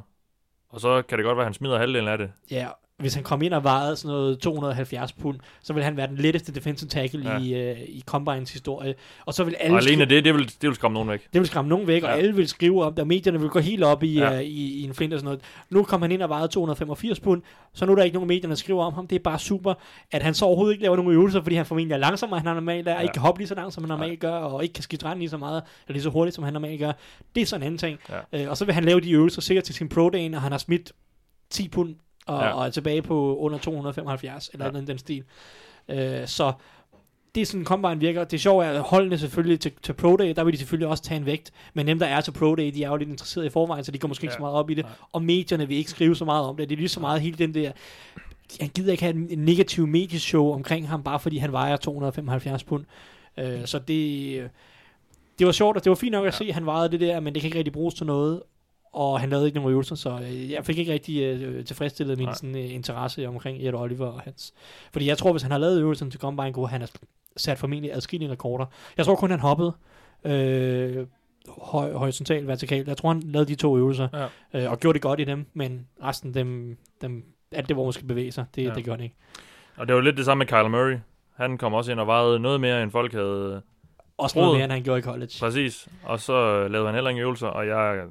[SPEAKER 5] Og så kan det godt være, at han smider halvdelen af det.
[SPEAKER 7] Ja, hvis han kom ind og vejede sådan noget 270 pund, så ville han være den letteste defensive tackle
[SPEAKER 5] Ja.
[SPEAKER 7] ja. i, øh, i Combines historie. Og så vil alle
[SPEAKER 5] Og alene
[SPEAKER 7] skri-
[SPEAKER 5] det, det vil, det vil skræmme nogen væk.
[SPEAKER 7] det vil skræmme nogen væk, og
[SPEAKER 5] Ja.
[SPEAKER 7] alle vil skrive om det, og medierne vil gå helt op i,
[SPEAKER 5] Ja.
[SPEAKER 7] ja. uh, i, i en flint og sådan noget. Nu kom han ind og vejede 285 pund, så nu er der ikke nogen medier, der skriver om ham. Det er bare super, at han så overhovedet ikke laver nogen øvelser, fordi han formentlig er langsommere, end han normalt er,
[SPEAKER 5] Ja.
[SPEAKER 7] ja. ikke kan hoppe lige så langt, som han normalt gør, og ikke kan skifte retning lige så meget, eller lige så hurtigt, som han normalt gør. Det er sådan en anden ting.
[SPEAKER 5] Ja.
[SPEAKER 7] Uh, og så vil han lave de øvelser sikkert til sin pro day, og han har smidt 10 pund, og,
[SPEAKER 5] Ja.
[SPEAKER 7] og er tilbage på under 275, eller
[SPEAKER 5] Ja.
[SPEAKER 7] den, stil. Uh, så det er sådan, Combine virker. Det sjove er, at holdene selvfølgelig til, til Pro Day, der vil de selvfølgelig også tage en vægt. Men dem, der er til Pro Day, de er jo lidt interesserede i forvejen, så de går måske ikke
[SPEAKER 5] Ja.
[SPEAKER 7] så meget op i det.
[SPEAKER 5] Nej.
[SPEAKER 7] Og medierne vil ikke skrive så meget om det. Det er lige så meget hele den der... Han gider ikke have en, negativ medieshow omkring ham, bare fordi han vejer 275 pund. Uh, så det... Det var sjovt, og det var fint nok at
[SPEAKER 5] Ja.
[SPEAKER 7] se, at han vejede det der, men det kan ikke rigtig bruges til noget. Og han lavede ikke nogen øvelser, så øh, jeg fik ikke rigtig øh, tilfredsstillet min
[SPEAKER 5] Nej.
[SPEAKER 7] sådan, øh, interesse omkring Ed Oliver og hans. Fordi jeg tror, hvis han har lavet øvelsen til Combine, kunne han have sat formentlig adskillige rekorder. Jeg tror kun, han hoppede øh, høj, horisontalt, vertikalt. Jeg tror, han lavede de to øvelser,
[SPEAKER 5] Ja.
[SPEAKER 7] øh, og gjorde det godt i dem, men resten dem, dem alt det, hvor man skal bevæge sig, det,
[SPEAKER 5] Ja.
[SPEAKER 7] det gjorde han ikke.
[SPEAKER 5] Og det var lidt det samme med Kyler Murray. Han kom også ind og vejede noget mere, end folk havde
[SPEAKER 7] Også noget mere, end han gjorde i college.
[SPEAKER 5] præcis. Og så lavede han heller ingen øvelser, og jeg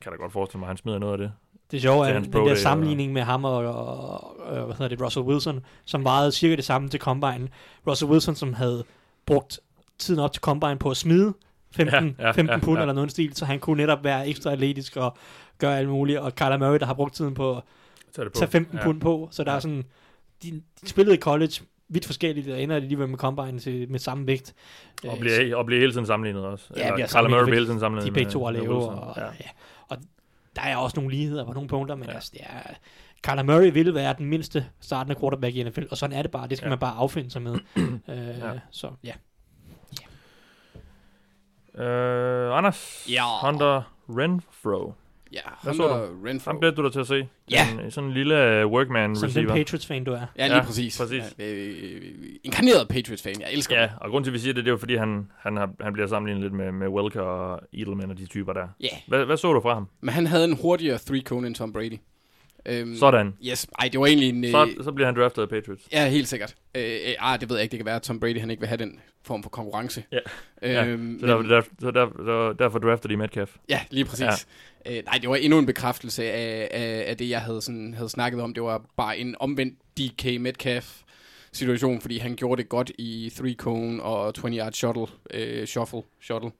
[SPEAKER 5] kan da godt forestille mig, at han smider noget af det.
[SPEAKER 7] Det sjove er, den der sammenligning med ham og, og, og, hvad hedder det, Russell Wilson, som vejede cirka det samme til Combine. Russell Wilson, som havde brugt tiden op til Combine på at smide 15,
[SPEAKER 5] Ja, ja,
[SPEAKER 7] 15
[SPEAKER 5] ja,
[SPEAKER 7] pund
[SPEAKER 5] ja.
[SPEAKER 7] eller noget stil, så han kunne netop være ekstra atletisk og gøre alt muligt. Og Kyler Murray, der har brugt tiden på at
[SPEAKER 5] Tag det på.
[SPEAKER 7] tage 15
[SPEAKER 5] ja.
[SPEAKER 7] pund på, så der
[SPEAKER 5] Ja.
[SPEAKER 7] er sådan, de, de spillede i college vidt forskelligt, og ender de alligevel med Combine til, med samme vægt.
[SPEAKER 5] Og
[SPEAKER 7] Øh,
[SPEAKER 5] bliver, og bliver hele tiden sammenlignet også.
[SPEAKER 7] Ja,
[SPEAKER 5] Eller
[SPEAKER 7] bliver
[SPEAKER 5] Murray bliver hele tiden
[SPEAKER 7] de
[SPEAKER 5] sammenlignet
[SPEAKER 7] er begge to
[SPEAKER 5] Wilson.
[SPEAKER 7] og,
[SPEAKER 5] Ja.
[SPEAKER 7] ja. Og der er også nogle ligheder på nogle punkter, men
[SPEAKER 5] Ja.
[SPEAKER 7] ja. altså, det er, Kyler Murray vil være den mindste startende quarterback i NFL, og sådan er det bare, det skal
[SPEAKER 5] Ja.
[SPEAKER 7] ja. man bare affinde sig med. øh,
[SPEAKER 5] Ja.
[SPEAKER 7] ja. Så ja.
[SPEAKER 5] Øh, Anders,
[SPEAKER 6] Ja.
[SPEAKER 5] Hunter Renfro.
[SPEAKER 6] Ja,
[SPEAKER 5] Hvad
[SPEAKER 6] Hunter
[SPEAKER 5] så
[SPEAKER 6] Renfro.
[SPEAKER 5] Ham glæder du dig til at se.
[SPEAKER 6] Ja.
[SPEAKER 5] En, sådan en lille uh, workman
[SPEAKER 7] Som den
[SPEAKER 5] receiver.
[SPEAKER 7] Patriots-fan, du er.
[SPEAKER 6] Ja, lige
[SPEAKER 5] Ja,
[SPEAKER 6] præcis.
[SPEAKER 5] præcis.
[SPEAKER 6] Ja, øh, inkarneret Patriots-fan. Jeg elsker
[SPEAKER 5] Ja,
[SPEAKER 6] det.
[SPEAKER 5] og grund til, at vi siger det, det er jo fordi, han, han, har, han bliver sammenlignet lidt med, med Welker og Edelman og de typer der.
[SPEAKER 6] Ja,
[SPEAKER 5] Hvad, hvad så du fra ham?
[SPEAKER 6] men han havde en hurtigere three-cone end Tom Brady. Øhm,
[SPEAKER 5] Sådan.
[SPEAKER 6] Yes, ej, det var egentlig en...
[SPEAKER 5] Så,
[SPEAKER 6] øh,
[SPEAKER 5] så bliver han draftet af Patriots.
[SPEAKER 6] Ja, helt sikkert. Øh, øh, ah, det ved jeg ikke. Det kan være, at Tom Brady han ikke vil have den form for konkurrence.
[SPEAKER 5] Ja. Ja,
[SPEAKER 6] Øhm,
[SPEAKER 5] Så, der, der, så der, der, derfor drafter de Metcalf.
[SPEAKER 6] Ja, lige præcis. Ja. Øh, nej, det var endnu en bekræftelse af, af, af det, jeg havde, sådan, havde snakket om. Det var bare en omvendt DK Metcalf situation, fordi han gjorde det godt i 3-cone og 20-yard shuttle, øh, shuffle, shuttle,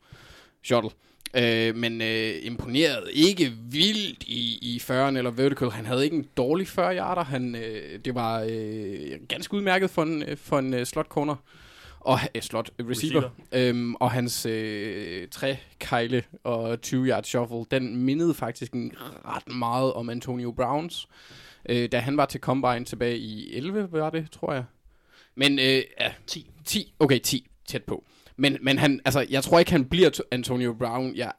[SPEAKER 6] shuttle. Øh, men øh, imponeret ikke vildt i, i 40'eren eller vertical. Han havde ikke en dårlig 40-yarder. Han, øh, det var øh, ganske udmærket for en, øh, for en uh, slot corner. Og øh, slot receiver.
[SPEAKER 5] Receiver.
[SPEAKER 6] Øhm, og hans øh, trækejle og 20-yard shuffle, den mindede faktisk en ret meget om Antonio Browns. Øh, da han var til Combine tilbage i 11, var det, tror jeg. Men, øh, ja, 10. 10, okay, 10, tæt på. Men, men han, altså, jeg tror ikke, han bliver to- Antonio Brown. Jeg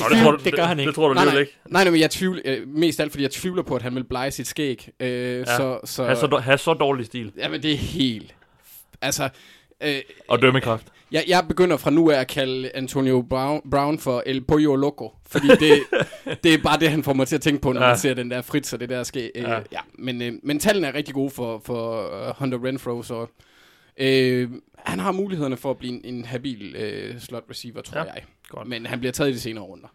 [SPEAKER 5] Nå, det, tror du,
[SPEAKER 7] det gør han ikke.
[SPEAKER 5] Det tror du
[SPEAKER 6] nej, nej,
[SPEAKER 5] ikke.
[SPEAKER 6] nej, nej, men jeg tvivler, øh, mest alt fordi jeg tvivler på, at han vil blege sit skæg. Øh, ja. så, så,
[SPEAKER 5] Ha' så, så dårlig stil.
[SPEAKER 6] Jamen, det er helt... Altså, Øh,
[SPEAKER 5] Og dømmekraft.
[SPEAKER 6] jeg, jeg begynder fra nu af at kalde Antonio Brown, Brown for El Pollo Loco, fordi det, det er bare det, han får mig til at tænke på, når
[SPEAKER 5] Ja.
[SPEAKER 6] man ser den der Fritz og det der ske. Øh,
[SPEAKER 5] Ja.
[SPEAKER 6] ja. ja. Men, øh, men tallene er rigtig gode for, for uh, Hunter Renfro, så øh, han har mulighederne for at blive en, en habil øh, slot receiver, tror
[SPEAKER 5] Ja.
[SPEAKER 6] jeg.
[SPEAKER 5] Godt.
[SPEAKER 6] Men han bliver taget i de senere runder.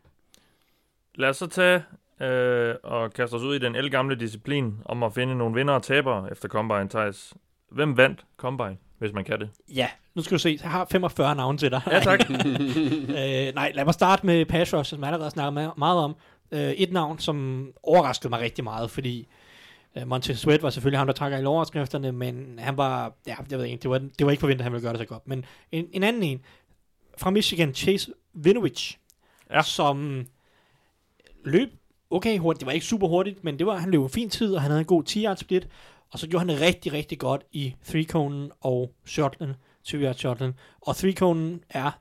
[SPEAKER 5] Lad os så tage øh, og kaste os ud i den elgamle disciplin om at finde nogle vinder og tabere efter Combine, Thijs. Hvem vandt Combine, hvis man kan det?
[SPEAKER 7] Ja, nu skal du se, jeg har 45 navne til dig.
[SPEAKER 5] Ja, tak.
[SPEAKER 7] øh, nej, lad mig starte med pass rush, som jeg allerede snakket ma- meget om. Øh, et navn, som overraskede mig rigtig meget, fordi øh, Montez Sweat var selvfølgelig ham, der trækker i overskrifterne, men han var, ja, jeg ved ikke, det var, det var ikke forventet, at han ville gøre det så godt. Men en, en anden en, fra Michigan, Chase Winovich,
[SPEAKER 5] Ja.
[SPEAKER 7] som løb okay hurtigt. Det var ikke super hurtigt, men det var, han løb en fin tid, og han havde en god 10 yard split. Og så gjorde han det rigtig, rigtig godt i 3-conen og shotlen, 20 yard shotlen. Og 3-conen er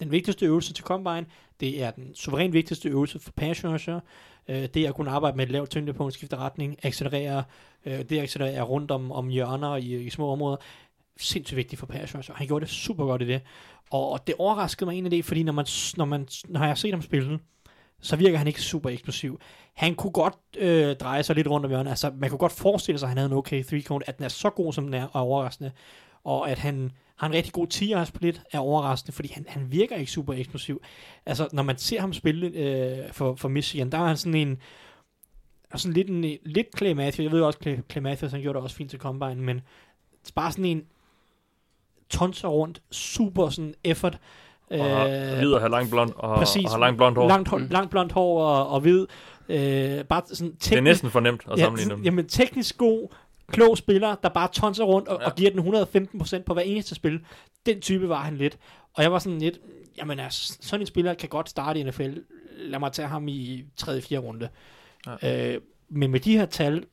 [SPEAKER 7] den vigtigste øvelse til Combine. Det er den suverænt vigtigste øvelse for pass. Øh, det at kunne arbejde med et lavt tyngdepunkt, skifte retning, accelerere, øh, det accelerere rundt om, om hjørner i, i små områder. Sindssygt vigtigt for pass og altså. Han gjorde det super godt i det. Og, det overraskede mig egentlig, fordi når, man, når, man, når jeg har set ham spille, så virker han ikke super eksplosiv. Han kunne godt øh, dreje sig lidt rundt om hjørnet. Altså, man kunne godt forestille sig, at han havde en okay 3-cone, at den er så god, som den er, og er overraskende. Og at han har en rigtig god 10 split, er overraskende, fordi han, han virker ikke super eksplosiv. Altså, når man ser ham spille øh, for, for Michigan, der er han sådan en, sådan lidt, en, lidt Clay Matthews. Jeg ved også, Clay, Clay Matthews, han gjorde det også fint til Combine, men bare sådan en tonser rundt, super sådan effort.
[SPEAKER 5] Og har, hvid og har langt blond, og,
[SPEAKER 7] præcis.
[SPEAKER 5] og har langt blondt hår.
[SPEAKER 7] Langt, hår, langt blondt hår og, og hvid. Øh, bare sådan teknisk,
[SPEAKER 5] det er næsten for nemt at sammenligne
[SPEAKER 7] ja,
[SPEAKER 5] dem.
[SPEAKER 7] Jamen, teknisk god, klog spiller, der bare tonser rundt og,
[SPEAKER 5] Ja.
[SPEAKER 7] og giver den 115% på hver eneste spil. Den type var han lidt. Og jeg var sådan lidt, jamen altså, sådan en spiller kan godt starte i NFL. Lad mig tage ham i 3. 4. runde. Ja. Øh, men med de her tal,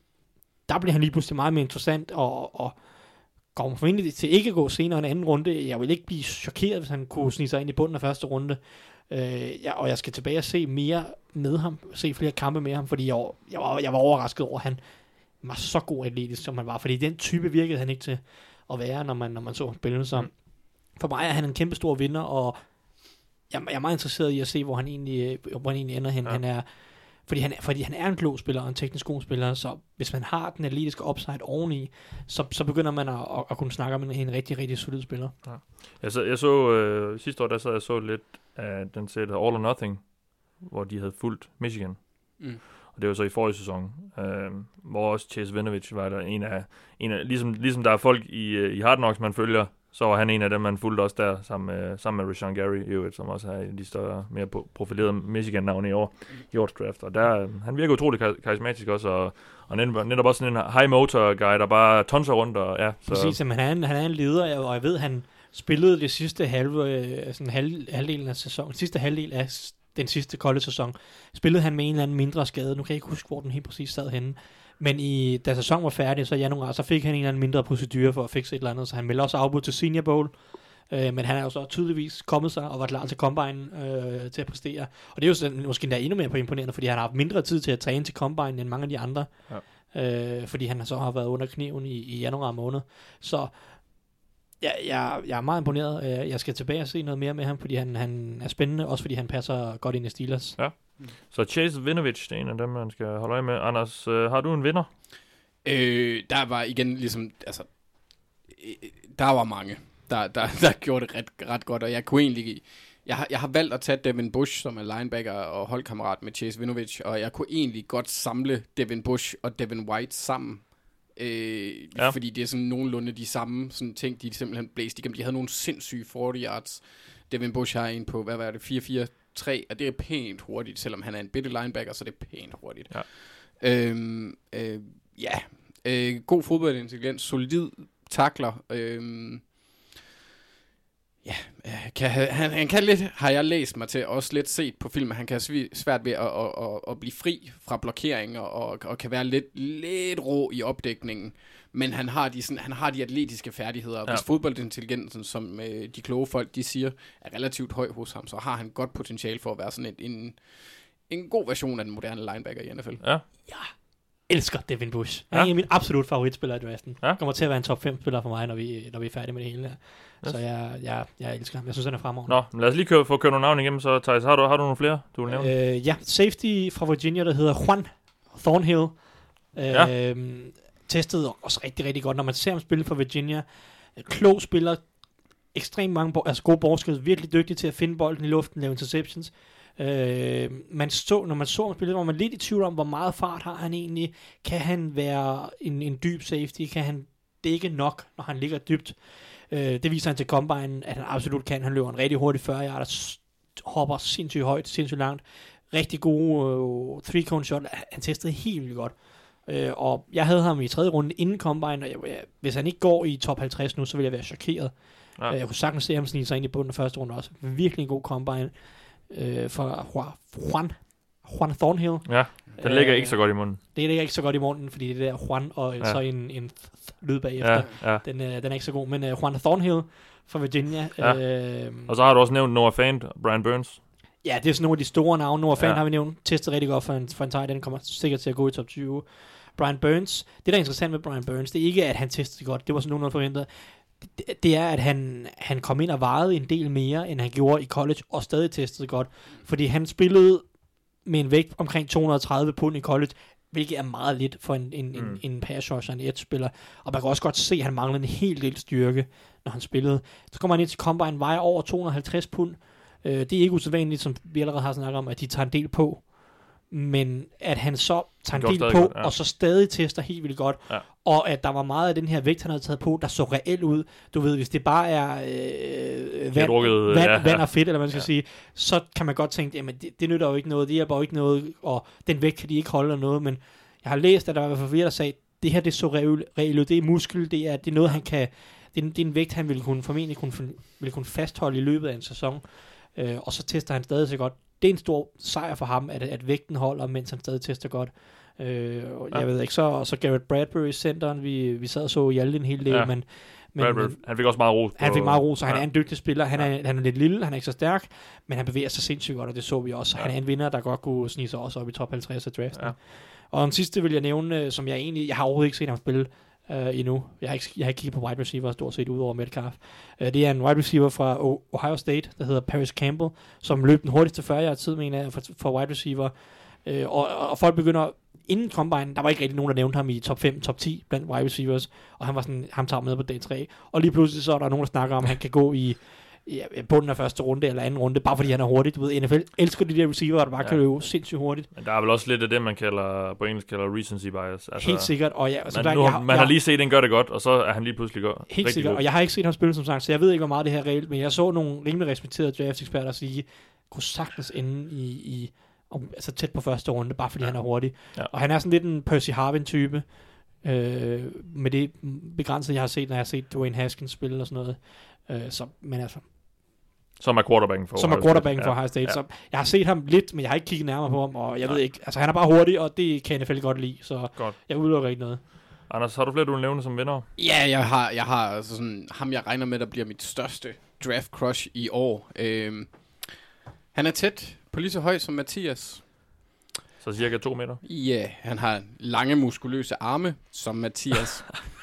[SPEAKER 7] der bliver han lige pludselig meget mere interessant, og, og kommer formentlig til ikke at gå senere en anden runde. Jeg vil ikke blive chokeret, hvis han kunne snige sig ind i bunden af første runde. Øh, ja, og jeg skal tilbage og se mere med ham, se flere kampe med ham, fordi jeg, var- jeg, var, jeg var overrasket over, at han var så god atletisk, som han var. Fordi den type virkede han ikke til at være, når man, når man så ham spille. Så for mig er han en kæmpe stor vinder, og jeg, jeg er meget interesseret i at se, hvor han egentlig, øh, hvor han egentlig ender hen.
[SPEAKER 5] Ja.
[SPEAKER 7] Ja. Han er, fordi, han, fordi han er en klog spiller og en teknisk god spiller, så hvis man har den atletiske upside oveni, så, så begynder man at, at, at kunne snakke om en, en rigtig, rigtig solid spiller.
[SPEAKER 5] Jeg så, jeg så øh, sidste år, der så jeg så lidt af den serie, All or Nothing, hvor de havde fulgt Michigan.
[SPEAKER 6] Mm.
[SPEAKER 5] Og det var så i forrige sæson, øh, hvor også Chase Winovich var der en af, en af ligesom, ligesom der er folk i, øh, i Hard Knocks, man følger, så var han en af dem, man fulgte også der, sammen med, sammen med Rashawn Gary, i øvrigt, som også er de større, mere profilerede Michigan-navne i år, i års draft. Og der, øhm, han virker utrolig kar- karismatisk også, og, og netop, netop også sådan en high motor guy, der bare tonser rundt, og ja, så,
[SPEAKER 7] Præcis, men han han er en leder, og jeg ved, han spillede det sidste halve, øh, sådan halv, halvdelen af sæsonen, sidste halvdel af den sidste college-sæson, spillede han med en eller anden mindre skade. Nu kan jeg ikke huske, hvor den helt præcis sad henne. Men i, da sæsonen var færdig, så i januar, så fik han en eller anden mindre procedure for at fikse et eller andet, så han meldte også afbud til Senior Bowl. Øh, men han er jo så tydeligvis kommet sig og var klar til Combine øh, til at præstere. Og det er jo sådan, måske endda endnu mere på imponerende, fordi han har haft mindre tid til at træne til Combine end mange af de andre. Ja. Øh, fordi han så har været under kniven i, i januar måned. Så jeg, jeg, jeg er meget imponeret. Øh, Jeg skal tilbage og se noget mere med ham, fordi han, han er spændende, også fordi han passer godt ind i Steelers.
[SPEAKER 5] så Chase Winovich, det er en af dem, man skal holde øje med. Anders, øh, har du en vinder?
[SPEAKER 6] Øh, der var igen ligesom, altså, øh, der var mange, der, der, der gjorde det ret, ret godt, og jeg kunne egentlig, jeg har, jeg har valgt at tage Devin Bush, som er linebacker og holdkammerat med Chase Winovich, og jeg kunne egentlig godt samle Devin Bush og Devin White sammen, øh,
[SPEAKER 5] Ja.
[SPEAKER 6] fordi det er sådan nogenlunde de samme sådan ting, de simpelthen blæste igennem. De havde nogle sindssyge 40 yards. Devin Bush har en på, hvad var det, 4-4-3, og det er pænt hurtigt, selvom han er en bitte linebacker, så det er pænt hurtigt.
[SPEAKER 5] Ja.
[SPEAKER 6] Øhm, øh, ja, øh, god fodboldintelligens, solid takler. Øh, ja, øh, kan, han, han kan lidt, har jeg læst mig til, også lidt set på film, at han kan have svært ved at, at, at, at blive fri fra blokeringer, og, og kan være lidt, lidt rå i opdækningen. Men han har de, sådan, han har de atletiske færdigheder.
[SPEAKER 5] Ja.
[SPEAKER 6] Ja. Hvis fodboldintelligensen, som øh, de kloge folk de siger, er relativt høj hos ham, så har han godt potentiale for at være sådan et, en, en god version af den moderne linebacker i NFL.
[SPEAKER 5] Ja.
[SPEAKER 7] Elsker Devin Bush. Han er
[SPEAKER 5] Ja.
[SPEAKER 7] en af mine absolut favoritspillere i draften.
[SPEAKER 5] Ja.
[SPEAKER 7] Kommer til at være en top 5 spiller for mig, når vi, når vi er færdige med det hele her.
[SPEAKER 5] Yes.
[SPEAKER 7] Så jeg, jeg, jeg elsker ham. Jeg synes, han er fremragende.
[SPEAKER 5] Nå, men lad os lige køre, få kørt nogle navne igennem, så Thijs, har du, har du nogle flere, du vil nævne?
[SPEAKER 7] Øh, ja, safety fra Virginia, der hedder Juan Thornhill. Øh,
[SPEAKER 5] Ja.
[SPEAKER 7] Testede også rigtig, rigtig godt. Når man ser ham spille for Virginia, klog spiller, ekstremt mange, altså gode borgskridt, virkelig dygtig til at finde bolden i luften, lave interceptions. Øh, man så, når man så ham spille, var man lidt i tvivl om, hvor meget fart har han egentlig. Kan han være en, en dyb safety? Kan han dække nok, når han ligger dybt? Øh, det viser han til Combine, at han absolut kan. Han løber en rigtig hurtig 40 yarder, s- hopper sindssygt højt, sindssygt langt. Rigtig gode uh, three-cone shot. Han testede helt vildt godt. Øh, og jeg havde ham i tredje runde inden Combine, og jeg, jeg, hvis han ikke går i top 50 nu, så vil jeg være chokeret.
[SPEAKER 5] Ja.
[SPEAKER 7] Ja. Jeg kunne sagtens se ham snige sig ind i bunden af første runde også. Virkelig en god Combine øh, for Ju- Juan, Juan Thornhill.
[SPEAKER 5] Ja, den ligger
[SPEAKER 7] Øh,
[SPEAKER 5] ikke så godt i munden.
[SPEAKER 7] Det ligger ikke så godt i munden, fordi det er der Juan og
[SPEAKER 5] Ja.
[SPEAKER 7] så en, en lyd bagefter.
[SPEAKER 5] Ja, ja.
[SPEAKER 7] Den, øh, den er ikke så god, men øh, Juan Thornhill fra Virginia.
[SPEAKER 5] Ja.
[SPEAKER 7] Øh,
[SPEAKER 5] Og så har du også nævnt Noah Fant og Brian Burns.
[SPEAKER 7] Ja, det er sådan nogle af de store navne. Noah Fan
[SPEAKER 5] Ja.
[SPEAKER 7] har vi nævnt. Testet rigtig godt for en, for en tight end. Kommer sikkert til at gå i top 20. Brian Burns. Det, der er interessant med Brian Burns, det er ikke, at han testede godt. Det var sådan nogenlunde forventet. Det, det er, at han, han kom ind og vejede en del mere, end han gjorde i college, og stadig testede godt. Fordi han spillede med en vægt omkring 230 pund i college, hvilket er meget lidt for en, en. Mm. en, en pass rusher, en edge-spiller. Og man kan også godt se, at han manglede en hel del styrke, når han spillede. Så kommer han ind til Combine, vejer over 250 pund. Øh, det er ikke usædvanligt, som vi allerede har snakket om, at de tager en del på. Men at han så tager en del på,
[SPEAKER 5] godt, ja.
[SPEAKER 7] og så stadig tester helt vildt godt.
[SPEAKER 5] Ja.
[SPEAKER 7] Og at der var meget af den her vægt, han havde taget på, der så reelt ud. Du ved, hvis det bare er øh, vand,
[SPEAKER 5] drukket,
[SPEAKER 7] vand,
[SPEAKER 5] ja,
[SPEAKER 7] vand
[SPEAKER 5] ja.
[SPEAKER 7] og fedt, eller hvad man skal
[SPEAKER 5] Ja.
[SPEAKER 7] sige, så kan man godt tænke, jamen det, det nytter jo ikke noget, det hjælper jo ikke noget, og den vægt kan de ikke holde eller noget, men jeg har læst, at der var flere, der sagde, det her det så reelt ud, det er muskel, det er, det er noget, han kan, det er, det er en vægt, han ville kunne formentlig kunne, ville kunne fastholde i løbet af en sæson, øh, og så tester han stadig så godt. Det er en stor sejr for ham, at, at vægten holder, mens han stadig tester godt. Øh, og
[SPEAKER 5] Ja.
[SPEAKER 7] jeg ved ikke, så, og så Garrett Bradbury i centeren, vi, vi sad og så Hjalte en hel del,
[SPEAKER 5] Ja.
[SPEAKER 7] men, men,
[SPEAKER 5] Bradbury,
[SPEAKER 7] men
[SPEAKER 5] han fik også meget ros.
[SPEAKER 7] han fik meget ro, så han
[SPEAKER 5] ja.
[SPEAKER 7] er en dygtig spiller. Han er, han er lidt lille, han er ikke så stærk, men han bevæger sig sindssygt godt, og det så vi også.
[SPEAKER 5] Ja.
[SPEAKER 7] Han er en vinder, der godt kunne snige sig også op i top 50 af draften.
[SPEAKER 5] Ja.
[SPEAKER 7] Og den sidste vil jeg nævne, øh, som jeg egentlig, jeg har overhovedet ikke set ham spille øh, endnu. Jeg har, ikke, jeg har ikke kigget på wide receiver stort set udover Metcalf. Øh, det er en wide receiver fra Ohio State, der hedder Paris Campbell, som løb den hurtigste 40 yard tid, mener jeg, for, for wide receiver. Øh, og, og folk begynder, inden Combine, der var ikke rigtig nogen, der nævnte ham i top 5, top 10 blandt wide receivers, og han var sådan, ham tager med på dag 3. Og lige pludselig så er der nogen, der snakker om, at han kan gå i ja, bunden af første runde eller anden runde, bare fordi han er hurtig. Du ved, NFL elsker de der receiver, der bare
[SPEAKER 5] Ja.
[SPEAKER 7] kan løbe sindssygt hurtigt.
[SPEAKER 5] Men der er vel også lidt af det, man kalder, på engelsk kalder recency bias. Altså,
[SPEAKER 7] Helt sikkert. Og ja, som
[SPEAKER 5] Man,
[SPEAKER 7] sagt,
[SPEAKER 5] nu,
[SPEAKER 7] jeg,
[SPEAKER 5] man
[SPEAKER 7] jeg,
[SPEAKER 5] har lige set den gør det godt, og så er han lige pludselig godt.
[SPEAKER 7] Helt sikkert,
[SPEAKER 5] god.
[SPEAKER 7] og jeg har ikke set ham spille, som sagt, så jeg ved ikke, hvor meget det her er reelt, men jeg så nogle rimelig respekterede draft-eksperter sige, kunne sagtens ende i, i altså tæt på første runde, bare fordi
[SPEAKER 5] ja.
[SPEAKER 7] han er hurtig.
[SPEAKER 5] Ja.
[SPEAKER 7] Og han er sådan lidt en Percy Harvin-type, øh, med det begrænsede, jeg har set, når jeg har set Dwayne Haskins spille og sådan noget. Øh, så, men altså,
[SPEAKER 5] Som er quarterbacken for
[SPEAKER 7] som er quarterbacken for Ohio State.
[SPEAKER 5] Ja.
[SPEAKER 7] Så jeg har set ham lidt, men jeg har ikke kigget nærmere på ham, og jeg
[SPEAKER 5] Nej.
[SPEAKER 7] ved ikke, altså han er bare hurtig, og det kan NFL godt lide, så
[SPEAKER 5] Godt.
[SPEAKER 7] jeg udelukker ikke noget.
[SPEAKER 5] Anders, har du flere, du vil nævne som vinder?
[SPEAKER 6] Ja, jeg har, jeg har altså sådan, ham jeg regner med, der bliver mit største draft crush i år. Øhm, han er tæt på lige så høj som Mathias.
[SPEAKER 5] Så cirka to meter.
[SPEAKER 6] Ja, han har lange muskuløse arme som Mathias.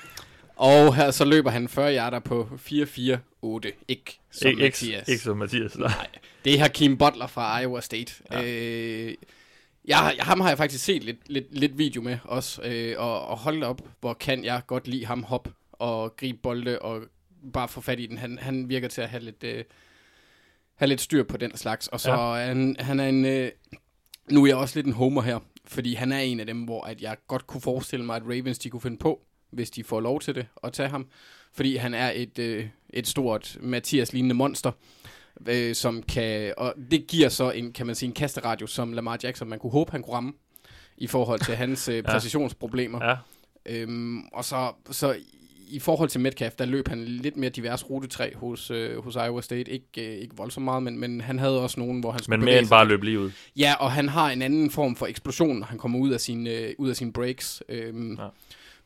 [SPEAKER 6] og her, så løber han 40 yarder på 4-4-8. Ikke som
[SPEAKER 5] Ik- ikke,
[SPEAKER 6] Mathias.
[SPEAKER 5] ikke som Mathias. Nej.
[SPEAKER 6] Nej, det er Hakeem Butler fra Iowa State.
[SPEAKER 5] Ja.
[SPEAKER 6] Øh, jeg, ham har jeg faktisk set lidt, lidt, lidt video med også, øh, og, og hold op, hvor kan jeg godt lide ham hop og gribe bolde og bare få fat i den. Han, han virker til at have lidt, øh, have lidt styr på den slags. Og så
[SPEAKER 5] ja.
[SPEAKER 6] han, han er en... Øh, nu er jeg også lidt en homer her, fordi han er en af dem, hvor at jeg godt kunne forestille mig, at Ravens de kunne finde på, hvis de får lov til det, at tage ham. Fordi han er et, øh, et stort Mathias-lignende monster øh, som kan, og det giver så en, kan man sige, en kasteradio, som Lamar Jackson, man kunne håbe, han kunne ramme, i forhold til hans øh, præcisionsproblemer.
[SPEAKER 5] Ja,
[SPEAKER 6] Øhm, og så, så i forhold til Metcalf, der løb han lidt mere divers rutetræ hos, øh, hos Iowa State. Ikke, øh, ikke voldsomt meget, men, men han havde også nogen, hvor han skulle
[SPEAKER 5] men mere end bare løbe lige ud.
[SPEAKER 6] Ja, og han har en anden form for eksplosion, når han kommer ud af sine, øh, ud af sine breaks. Øhm,
[SPEAKER 5] Ja.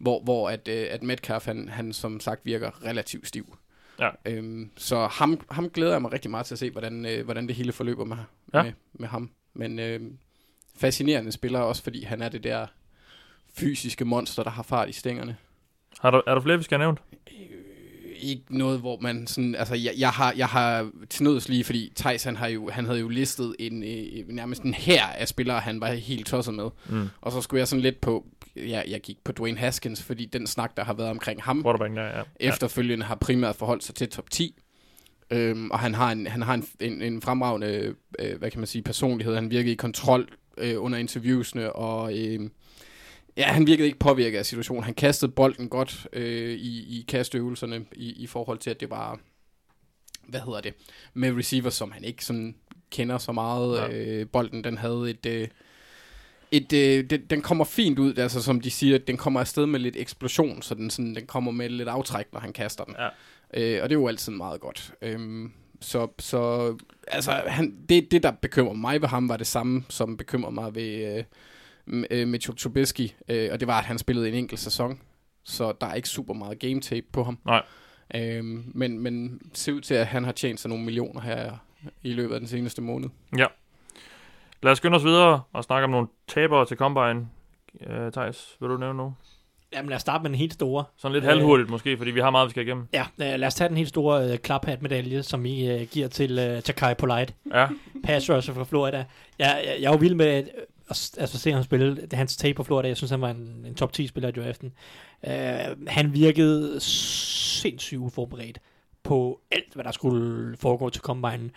[SPEAKER 6] Hvor, hvor at, øh, at Metcalf, han, han som sagt virker relativt stiv.
[SPEAKER 5] Ja.
[SPEAKER 6] Øhm, så ham, ham glæder jeg mig rigtig meget til at se, hvordan, øh, hvordan det hele forløber med,
[SPEAKER 5] Ja.
[SPEAKER 6] med, med ham. Men øh, fascinerende spiller også, fordi han er det der fysiske monster, der har fart i stængerne.
[SPEAKER 5] Har du, er der flere, vi skal have nævnt?
[SPEAKER 6] Ikke noget, hvor man sådan, altså jeg, jeg har, jeg har til nøds lige, fordi Thijs, han, har jo, han havde jo listet en, øh, nærmest en her af spillere, han var helt tosset med.
[SPEAKER 5] Mm.
[SPEAKER 6] Og så skulle jeg sådan lidt på, ja, jeg gik på Dwayne Haskins, fordi den snak, der har været omkring ham,
[SPEAKER 5] der, ja.
[SPEAKER 6] efterfølgende har primært forholdt sig til top 10. Øhm, og han har en, han har en, en, en fremragende, øh, hvad kan man sige, personlighed. Han virkede i kontrol øh, under interviewsene, og øh, ja, han virkede ikke påvirket af situationen. Han kastede bolden godt øh, i, i kasteøvelserne i, i forhold til, at det var, hvad hedder det, med receivers, som han ikke sådan kender så meget.
[SPEAKER 5] Ja.
[SPEAKER 6] Ja. Øh, bolden, den havde et... Øh, et, øh, den, den kommer fint ud, altså som de siger, den kommer afsted med lidt eksplosion, så den, sådan, den kommer med lidt aftræk, når han kaster den.
[SPEAKER 5] Ja.
[SPEAKER 6] Øh, og det er jo altid meget godt. Øhm, så, så altså, han, det, det, der bekymrer mig ved ham, var det samme, som bekymrer mig ved øh, øh, Mitchell Trubisky, øh, og det var, at han spillede en enkelt sæson, så der er ikke super meget game tape på ham.
[SPEAKER 5] Nej.
[SPEAKER 6] Øhm, men, men ser ud til, at han har tjent sig nogle millioner her i løbet af den seneste måned.
[SPEAKER 5] Lad os skynde os videre og snakke om nogle tabere til Combine. Uh, Thijs, vil du nævne nu?
[SPEAKER 7] Jamen lad os starte med den helt store.
[SPEAKER 5] Sådan lidt
[SPEAKER 7] Øh.
[SPEAKER 5] halvhurtigt måske, fordi vi har meget, vi skal igennem.
[SPEAKER 7] Ja, øh, lad os tage den helt store øh, klaphat-medalje, som I øh, giver til øh, Takai Polite.
[SPEAKER 5] Ja,
[SPEAKER 7] pass rusher fra Florida. Jeg, jeg, jeg er jo vild med at, at se ham spille. Det hans tape på Florida. Jeg synes, han var en, en top 10 spiller i draften. Uh, han virkede sindssygt uforberedt på alt, hvad der skulle foregå til Combine.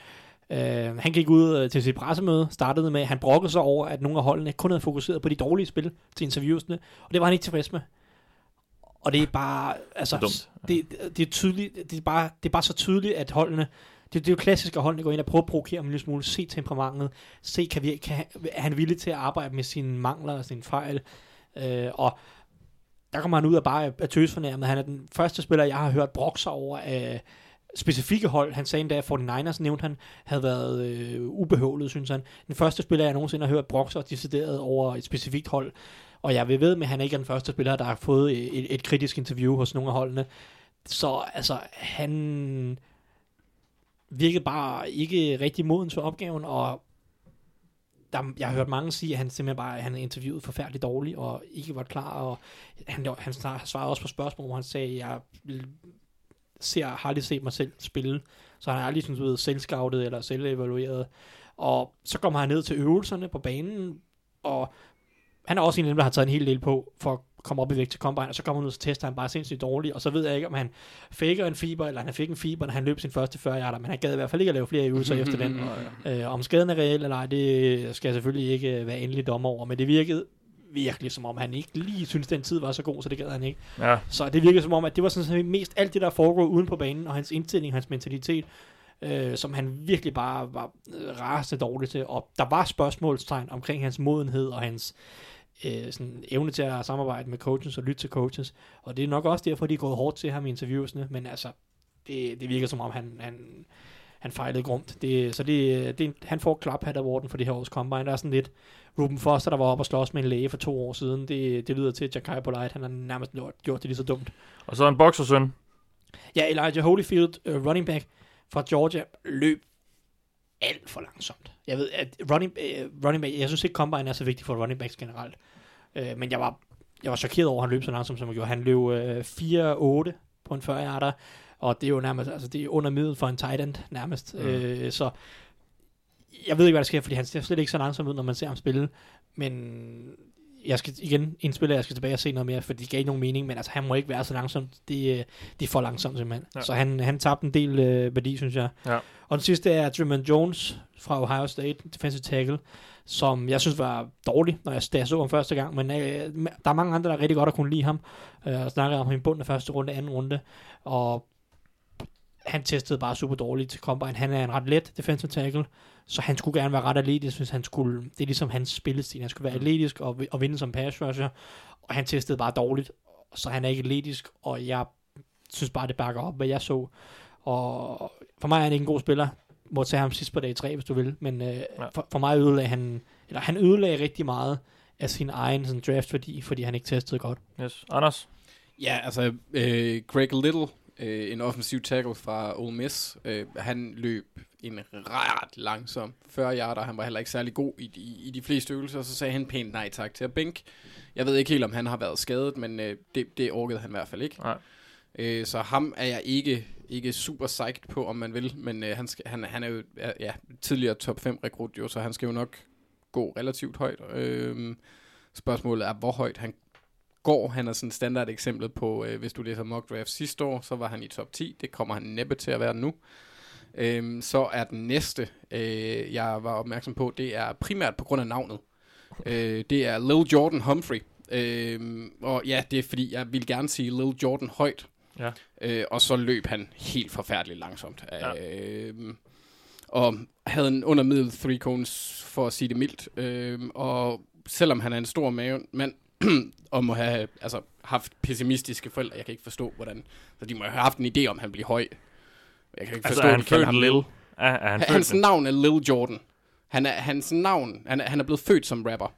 [SPEAKER 7] Uh, han gik ud øh, til sit pressemøde, startede med, han brokkede sig over, at nogle af holdene kun havde fokuseret på de dårlige spil til interviewsene, og det var han ikke tilfreds med. Og det er bare, altså,
[SPEAKER 5] det,
[SPEAKER 7] det, er tydeligt, det er, bare, det er bare så tydeligt, at holdene, det, det er jo klassisk, at holdene går ind og prøver at provokere ham en lille smule, se temperamentet, se, kan vi, kan, er han villig til at arbejde med sine mangler og sine fejl, øh, og der kommer han ud og bare er tøsfornærmet. Han er den første spiller, jeg har hørt brokke over af specifikke hold. Han sagde endda, at 49ers nævnte han, havde været øh, ubehøvlet, synes han. Den første spiller, jeg nogensinde har hørt brokke sig decideret over et specifikt hold. Og jeg vil ved med, at han ikke er den første spiller, der har fået et, et kritisk interview hos nogle af holdene. Så altså, han virkede bare ikke rigtig moden til opgaven, og der, jeg har hørt mange sige, at han simpelthen bare han interviewet forfærdeligt dårligt, og ikke var klar, og han, han svarede også på spørgsmål, hvor han sagde, jeg ser, har aldrig set mig selv spille, så han har aldrig sådan, du ved, selvscoutet eller selvevalueret, og så kommer han ned til øvelserne på banen, og han er også en af dem, der har taget en hel del på, for at komme op i vægt til combine, og så kommer han ud, så tester han bare sindssygt dårligt, og så ved jeg ikke, om han faker en fiber, eller han fik en fiber, når han løb sin første 40 yarder, men han gad i hvert fald ikke at lave flere øvelser efter den. Øh, om skaden er reel eller ej, det skal jeg selvfølgelig ikke øh, være endelig dommer over, men det virkede virkelig som om, han ikke lige synes den tid var så god, så det gad han ikke.
[SPEAKER 5] ja.
[SPEAKER 7] Så det virkede som om, at det var sådan set mest alt det, der foregår uden på banen, og hans indstilling, hans mentalitet, øh, som han virkelig bare var øh, rasende dårlig til. Og der var spørgsmålstegn omkring hans modenhed og hans øh, sådan, evne til at samarbejde med coaches og lytte til coaches. Og det er nok også derfor, de er gået hårdt til ham i interviewsene, men altså, det, det virker som om, han, han, han fejlede grumt. Det, så det, det, han får klaphat awarden for det her års combine. Der er sådan lidt Ruben Foster, der var oppe og slås med en læge for to år siden. Det, det lyder til, at Jakai Polite, han har nærmest gjort, gjort det lige så dumt.
[SPEAKER 5] Og så en boksersøn.
[SPEAKER 7] Ja, Elijah Holyfield, uh, running back fra Georgia, løb alt for langsomt. Jeg ved, at running, uh, running back, jeg synes ikke, combine er så vigtigt for running backs generelt. Uh, men jeg var, jeg var chokeret over, at han løb så langsomt, som han gjorde. Han løb uh, 4-8 på en 40 yarder, og det er jo nærmest, altså det er under middel for en tight end, nærmest.
[SPEAKER 5] Mm.
[SPEAKER 7] Uh, så jeg ved ikke, hvad der sker, fordi han ser slet ikke så langsom ud, når man ser ham spille, men jeg skal igen indspille, jeg skal tilbage og se noget mere, for det gav ikke nogen mening, men altså, han må ikke være så langsom. Det, øh, det er for langsomt simpelthen.
[SPEAKER 5] Ja.
[SPEAKER 7] Så han, han tabte en del øh, værdi, synes jeg.
[SPEAKER 5] Ja.
[SPEAKER 7] Og den sidste er Truman Jones fra Ohio State, defensive tackle, som jeg synes var dårlig, når jeg, da jeg så ham første gang, men øh, der er mange andre, der rigtig godt har kunne lide ham, øh, og snakkede om ham i bunden af første runde, anden runde, og han testede bare super dårligt til combine. Han er en ret let defensive tackle, så han skulle gerne være ret atletisk, hvis han skulle, det er ligesom hans spillestil, han skulle være atletisk og, og vinde som pass rusher, og han testede bare dårligt, så han er ikke atletisk, og jeg synes bare, det bakker op, hvad jeg så, og for mig er han ikke en god spiller, må tage ham sidst på dag 3, hvis du vil, men øh,
[SPEAKER 5] Ja.
[SPEAKER 7] for, for mig ødelagde han, eller han ødelagde rigtig meget af sin egen sådan, draft værdi, fordi han ikke testede godt.
[SPEAKER 5] Yes. Anders?
[SPEAKER 6] Ja, altså, øh, Greg Little øh, en offensiv tackle fra Ole Miss. Øh, han løb en ret langsom 40 yarder. Han var heller ikke særlig god i, i, i de fleste øvelser, så sagde han pænt nej tak til at bænk. Jeg ved ikke helt, om han har været skadet, men øh, det, det orkede han i hvert fald ikke.
[SPEAKER 5] Nej.
[SPEAKER 6] Øh, så ham er jeg ikke, ikke super psyched på, om man vil, men øh, han, skal, han, han er jo ja, tidligere top 5 rekrut, jo, så han skal jo nok gå relativt højt. Øh, spørgsmålet er, hvor højt han går. Han er sådan et standard eksempel på, øh, hvis du læser mock draft sidste år, så var han i top 10. Det kommer han næppe til at være nu. Øhm, så er den næste, øh, jeg var opmærksom på, det er primært på grund af navnet. Øh, det er Lil Jordan Humphrey. Øh, og ja, det er fordi, jeg vil gerne sige Lil Jordan højt.
[SPEAKER 5] Ja.
[SPEAKER 6] Øh, og så løb han helt forfærdeligt langsomt.
[SPEAKER 5] Ja.
[SPEAKER 6] Øh, og havde en undermiddel three cones, for at sige det mildt. Øh, og selvom han er en stor mave, mand, og må have altså, haft pessimistiske forældre, jeg kan ikke forstå, hvordan... Så de må have haft en idé om, at han bliver høj. Jeg kan ikke
[SPEAKER 5] Altså,
[SPEAKER 6] forstå, at
[SPEAKER 5] han
[SPEAKER 6] de kalder
[SPEAKER 5] født
[SPEAKER 6] ham
[SPEAKER 5] Lil? Er, er han født
[SPEAKER 6] Hans
[SPEAKER 5] med?
[SPEAKER 6] navn er Lil Jordan. Han er, hans navn, han er, han er blevet født som rapper.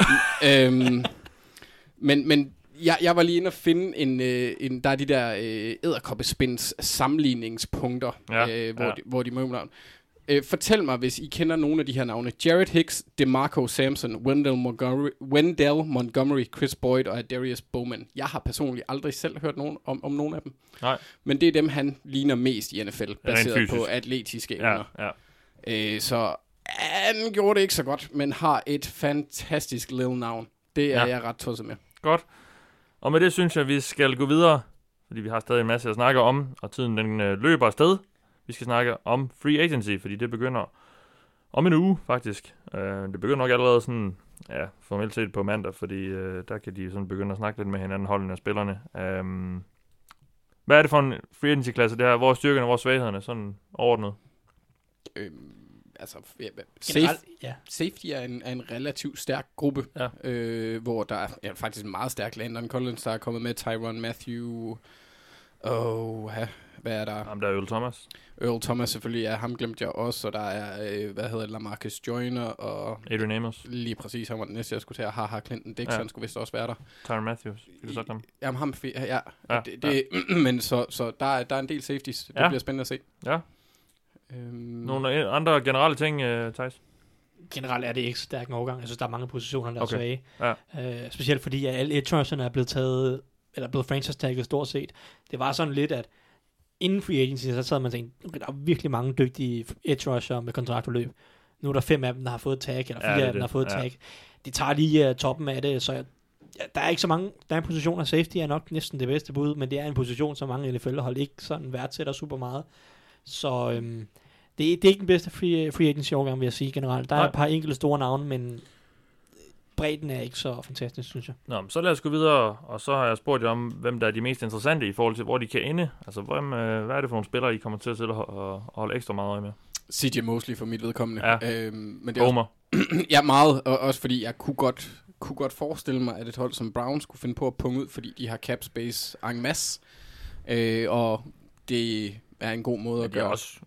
[SPEAKER 6] øhm, men, men jeg, jeg var lige inde og finde en, øh, en der er de der øh, æderkoppespins sammenligningspunkter,
[SPEAKER 5] Ja,
[SPEAKER 6] øh, hvor,
[SPEAKER 5] ja.
[SPEAKER 6] de, hvor de navn. Øh, fortæl mig, hvis I kender nogle af de her navne. Jared Hicks, DeMarco Sampson, Wendell Montgomery, Wendell Montgomery, Chris Boyd og Darius Bowman. Jeg har personligt aldrig selv hørt nogen om, om nogen af dem.
[SPEAKER 5] Nej.
[SPEAKER 6] Men det er dem, han ligner mest i NFL, baseret på atletiske evner.
[SPEAKER 5] Ja, ja.
[SPEAKER 6] Øh, så han gjorde det ikke så godt, men har et fantastisk lille navn. Det er
[SPEAKER 5] Ja.
[SPEAKER 6] jeg ret tosset med.
[SPEAKER 5] Godt. Og med det synes jeg, vi skal gå videre, fordi vi har stadig en masse at snakke om, og tiden den øh, løber afsted. Vi skal snakke om free agency, fordi det begynder om en uge, faktisk. Øh, det begynder nok allerede sådan, ja, formelt set på mandag, fordi øh, der kan de sådan begynde at snakke lidt med hinanden, holdene af spillerne. Um, hvad er det for en free agency-klasse, det her? Hvor er styrkerne og hvor er svaghederne, sådan overordnet?
[SPEAKER 6] Øh, altså, ja, safe,
[SPEAKER 7] Generelt, ja.
[SPEAKER 6] safety er en, er en relativt stærk gruppe,
[SPEAKER 5] Ja.
[SPEAKER 6] øh, hvor der er ja, faktisk en meget stærk Landon Collins, der er kommet med, Tyron Matthew, og ja, hvad er der?
[SPEAKER 5] Jamen, der er Earl Thomas,
[SPEAKER 6] Earl Thomas selvfølgelig, ja, ham glemte jeg også, og der er, øh, hvad hedder det, Lamarcus Joyner, og
[SPEAKER 5] Adrian Amos,
[SPEAKER 6] lige præcis, han var den næste, jeg skulle til at have, har Clinton Dix,
[SPEAKER 5] Ja.
[SPEAKER 6] ja. skulle vist også være der.
[SPEAKER 5] Tyron Matthews. Kan du sagt ham?
[SPEAKER 6] Jamen ham, ja,
[SPEAKER 5] Ja,
[SPEAKER 6] ja det, det, men så, så der, er, der er en del safeties, det
[SPEAKER 5] Ja.
[SPEAKER 6] bliver spændende at se.
[SPEAKER 5] Ja.
[SPEAKER 6] Øhm,
[SPEAKER 5] Nogle andre generelle ting, uh, Thijs?
[SPEAKER 7] Generelt er det ikke så stærk en overgang. Jeg synes, der er mange positioner, der
[SPEAKER 5] Okay.
[SPEAKER 7] er svage.
[SPEAKER 5] Ja.
[SPEAKER 7] Øh, specielt fordi, at alle edge rusherne er blevet taget, eller blevet franchise tagget stort set. Det var sådan lidt, at inden free agency, så sad man og tænkte, der er virkelig mange dygtige edge rusher med kontraktforløb. Nu er der fem af dem, der har fået tag, eller
[SPEAKER 5] Ja,
[SPEAKER 7] fire
[SPEAKER 5] det er
[SPEAKER 7] af dem, der
[SPEAKER 5] det.
[SPEAKER 7] har fået
[SPEAKER 5] Ja.
[SPEAKER 7] tag. De tager lige uh, toppen af det, så jeg, ja, der er ikke så mange, der er en position, og safety er nok næsten det bedste bud, men det er en position, som mange NFL-hold ikke sådan værdsætter super meget. Så øhm, det, det er ikke den bedste free, free agency overgang, vil jeg sige generelt. Der er
[SPEAKER 5] Nej.
[SPEAKER 7] et par enkelte store navne, men bredden er ikke så fantastisk, synes jeg.
[SPEAKER 5] Nå, men så lad os gå videre, og så har jeg spurgt jer om, hvem der er de mest interessante i forhold til, hvor de kan ende. Altså, hvem, øh, hvad er det for nogle spillere, I kommer til at sidde og, holde ekstra meget øje med?
[SPEAKER 6] CJ Mosley for mit vedkommende.
[SPEAKER 5] Ja.
[SPEAKER 6] Øhm, men det er også,
[SPEAKER 5] Homer.
[SPEAKER 6] ja, meget, og også fordi jeg kunne godt, kunne godt forestille mig, at et hold som Browns kunne finde på at punge ud, fordi de har cap space en masse, øh, og det er en god måde
[SPEAKER 5] Ja,
[SPEAKER 6] at
[SPEAKER 5] de er
[SPEAKER 6] gøre.
[SPEAKER 5] også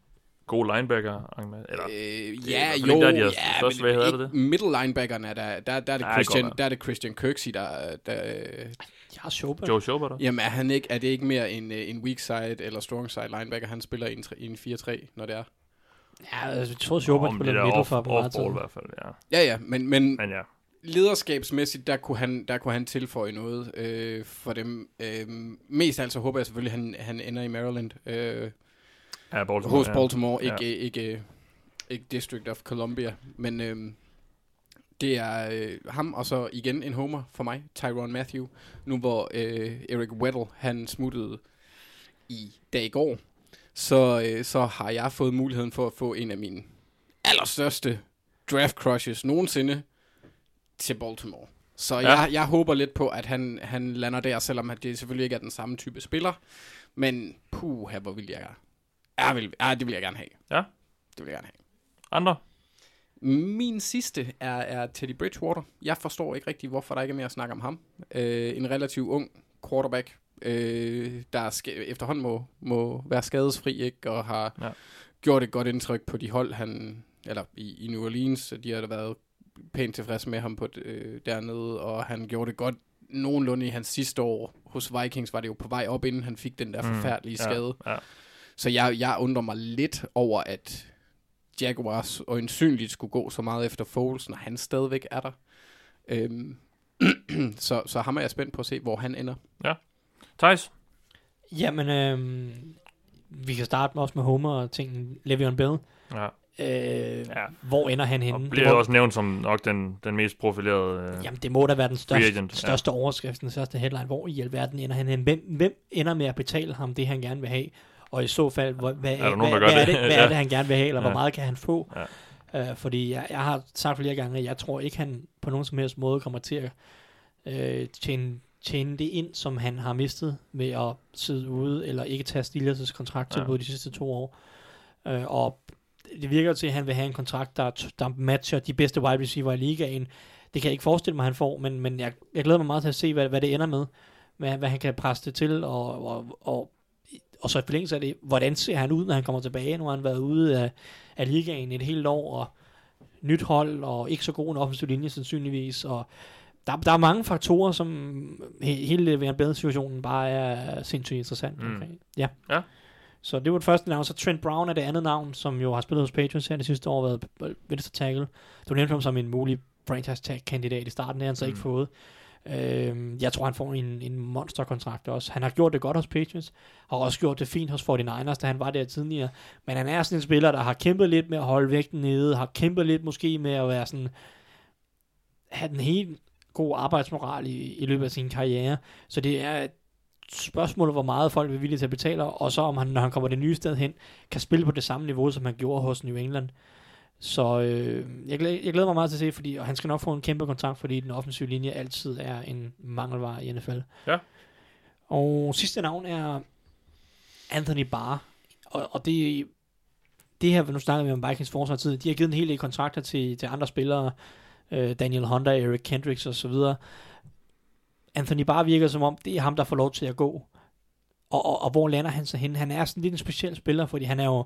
[SPEAKER 5] gode linebacker. Eller,
[SPEAKER 6] Øh, ja,
[SPEAKER 5] fald
[SPEAKER 6] jo,
[SPEAKER 5] der, de har
[SPEAKER 6] ja,
[SPEAKER 5] størst svaghed, er det
[SPEAKER 6] middle linebackerne er der, der, der er det
[SPEAKER 5] Ja, det
[SPEAKER 6] Christian,
[SPEAKER 5] godt
[SPEAKER 6] der er det Christian Kirksey, der, der
[SPEAKER 7] Jeg har Schobert.
[SPEAKER 5] Joe Schobert.
[SPEAKER 6] jamen er han ikke, er det ikke mere en, øh, en weak side eller strong side linebacker, han spiller i en, tre- i en 4-3, når det er?
[SPEAKER 7] Ja, altså, jeg tror, Schobert spiller middle for på meget
[SPEAKER 5] off-ball i hvert fald, ja.
[SPEAKER 6] Ja, ja, men, men
[SPEAKER 5] Men ja,
[SPEAKER 6] lederskabsmæssigt, der kunne han, der kunne han tilføje noget øh, for dem. Øh, mest altså håber jeg selvfølgelig, at han, han ender i Maryland. Øh,
[SPEAKER 5] ja Baltimore.
[SPEAKER 6] hos
[SPEAKER 5] ja.
[SPEAKER 6] Baltimore,
[SPEAKER 5] Ja.
[SPEAKER 6] ikke, ikke, ikke District of Columbia. Men øh, det er øh, ham, og så igen en homer for mig, Tyron Matthew. Nu hvor øh, Eric Weddle, han smuttede i dag i går, så, øh, så har jeg fået muligheden for at få en af mine allerstørste draft crushes nogensinde til Baltimore. Så
[SPEAKER 5] Ja.
[SPEAKER 6] ja. jeg, jeg håber lidt på, at han, han lander der, selvom det selvfølgelig ikke er den samme type spiller. Men puh, her, hvor vil jeg Ja, vil, ja, det vil jeg gerne have.
[SPEAKER 5] Ja.
[SPEAKER 6] Det vil jeg gerne have.
[SPEAKER 5] Andre?
[SPEAKER 6] Min sidste er, er Teddy Bridgewater. Jeg forstår ikke rigtig, hvorfor der ikke er mere at snakke om ham. Øh, en relativt ung quarterback, øh, der ska- efterhånden må, må være skadesfri, ikke? Og har
[SPEAKER 5] Ja.
[SPEAKER 6] ja. gjort et godt indtryk på de hold, han, eller i, i New Orleans. De har da været pænt tilfredse med ham på, øh, dernede, og han gjorde det godt nogenlunde i hans sidste år hos Vikings, var det jo på vej op, inden han fik den der forfærdelige
[SPEAKER 5] Mm. ja,
[SPEAKER 6] skade.
[SPEAKER 5] Ja.
[SPEAKER 6] Så jeg, jeg undrer mig lidt over, at Jaguars øjensynligt skulle gå så meget efter Foles, når han stadigvæk er der. Øhm, så, så ham er jeg spændt på at se, hvor han ender.
[SPEAKER 5] Thijs?
[SPEAKER 7] Jamen, øhm, vi kan starte med også med Homer og tingen Le'Veon Bell.
[SPEAKER 5] Ja.
[SPEAKER 7] Øh,
[SPEAKER 5] Ja.
[SPEAKER 7] Hvor ender han henne?
[SPEAKER 5] Og
[SPEAKER 7] Det
[SPEAKER 5] bliver
[SPEAKER 7] må-
[SPEAKER 5] også nævnt som nok den, den mest profilerede. Øh,
[SPEAKER 7] Jamen, det må da være den største,
[SPEAKER 5] agent, ja.
[SPEAKER 7] største overskrift, den største headline. Hvor i alverden ender han hen? Hvem, hvem ender med at betale ham det, han gerne vil have? Og i så fald, hvad, hvad,
[SPEAKER 5] der nogen,
[SPEAKER 7] hvad, hvad, er
[SPEAKER 5] det?
[SPEAKER 7] hvad
[SPEAKER 5] Ja.
[SPEAKER 7] er det, han gerne vil have, eller
[SPEAKER 5] Ja.
[SPEAKER 7] hvor meget kan han få?
[SPEAKER 5] Ja.
[SPEAKER 7] Øh, fordi jeg, jeg har sagt flere gange, at jeg tror ikke, han på nogen som helst måde kommer til at øh, tjene, tjene det ind, som han har mistet med at sidde ude, eller ikke tage Steelers' kontrakt til
[SPEAKER 5] Ja.
[SPEAKER 7] de sidste to år. Øh, og det virker til, at han vil have en kontrakt, der, der matcher de bedste wide receiver i ligaen. Det kan jeg ikke forestille mig, han får, men, men jeg, jeg glæder mig meget til at se, hvad, hvad det ender med. Hvad, hvad han kan presse det til, og, og, og, og så i forlængelse af det, hvordan ser han ud, når han kommer tilbage? Nu har han været ude af, af ligaen et helt år, og nyt hold, og ikke så god en offensiv linje sandsynligvis, og der, der er mange faktorer, som he, hele Le'Veon Bell-situationen bare er sindssygt interessant
[SPEAKER 5] Mm.
[SPEAKER 7] omkring. Ja.
[SPEAKER 5] Ja.
[SPEAKER 7] Så det var det første navn. Så Trent Brown er det andet navn, som jo har spillet hos Patriots her det sidste år, været venstre tackle. Du nævnte ham som en mulig franchise tag kandidat i starten, det har han så
[SPEAKER 5] Mm.
[SPEAKER 7] ikke fået. Øh, jeg tror, han får en, en monsterkontrakt også. Han har gjort det godt hos Patriots, har også gjort det fint hos 49ers, da han var der tidligere. Men han er sådan en spiller, der har kæmpet lidt med at holde vægten nede, har kæmpet lidt måske med at være sådan, have den helt god arbejdsmoral i, i løbet af sin karriere. Så det er et spørgsmål, hvor meget folk er villige til at betale, og så om han, når han kommer det nye sted hen, kan spille på det samme niveau, som han gjorde hos New England. Så øh, jeg, glæder, jeg glæder mig meget til at se, fordi og han skal nok få en kæmpe kontrakt, fordi den offensive linje altid er en mangelvare i NFL.
[SPEAKER 5] Ja.
[SPEAKER 7] Og sidste navn er Anthony Barr. Og, og det, det her, nu snakker vi om Vikings forsvar tid, de har givet en hel del kontrakter til, til andre spillere, øh, Daniel Honda, Eric Kendricks og så videre. Anthony Barr virker som om, det er ham, der får lov til at gå. Og, og, og hvor lander han så hen? Han er sådan lidt en speciel spiller, fordi han er jo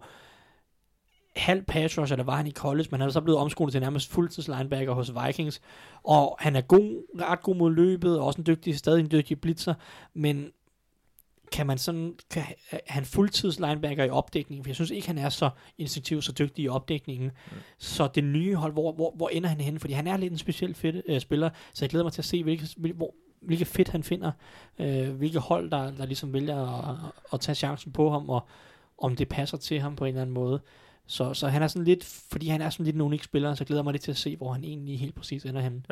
[SPEAKER 7] halv pass rusher, der var han i college, men han er så blevet omskolet til nærmest fuldtids linebacker hos Vikings. Og han er god, ret god mod løbet, og også en dygtig, stadig en dygtig blitzer, men kan man sådan, kan er han fuldtids linebacker i opdækningen, for jeg synes ikke, han er så instinktiv, så dygtig i opdækningen. Mm. Så det nye hold, hvor, hvor, hvor ender han henne? Fordi han er lidt en speciel fedt, øh, spiller, så jeg glæder mig til at se, hvilke, hvil, hvor, hvilke fedt han finder, øh, hvilke hold, der, der ligesom vælger at, at tage chancen på ham, og om det passer til ham på en eller anden måde. Så, så han er sådan lidt, fordi han er sådan lidt en unik spiller, så glæder jeg mig lidt til at se, hvor han egentlig helt præcis ender henne.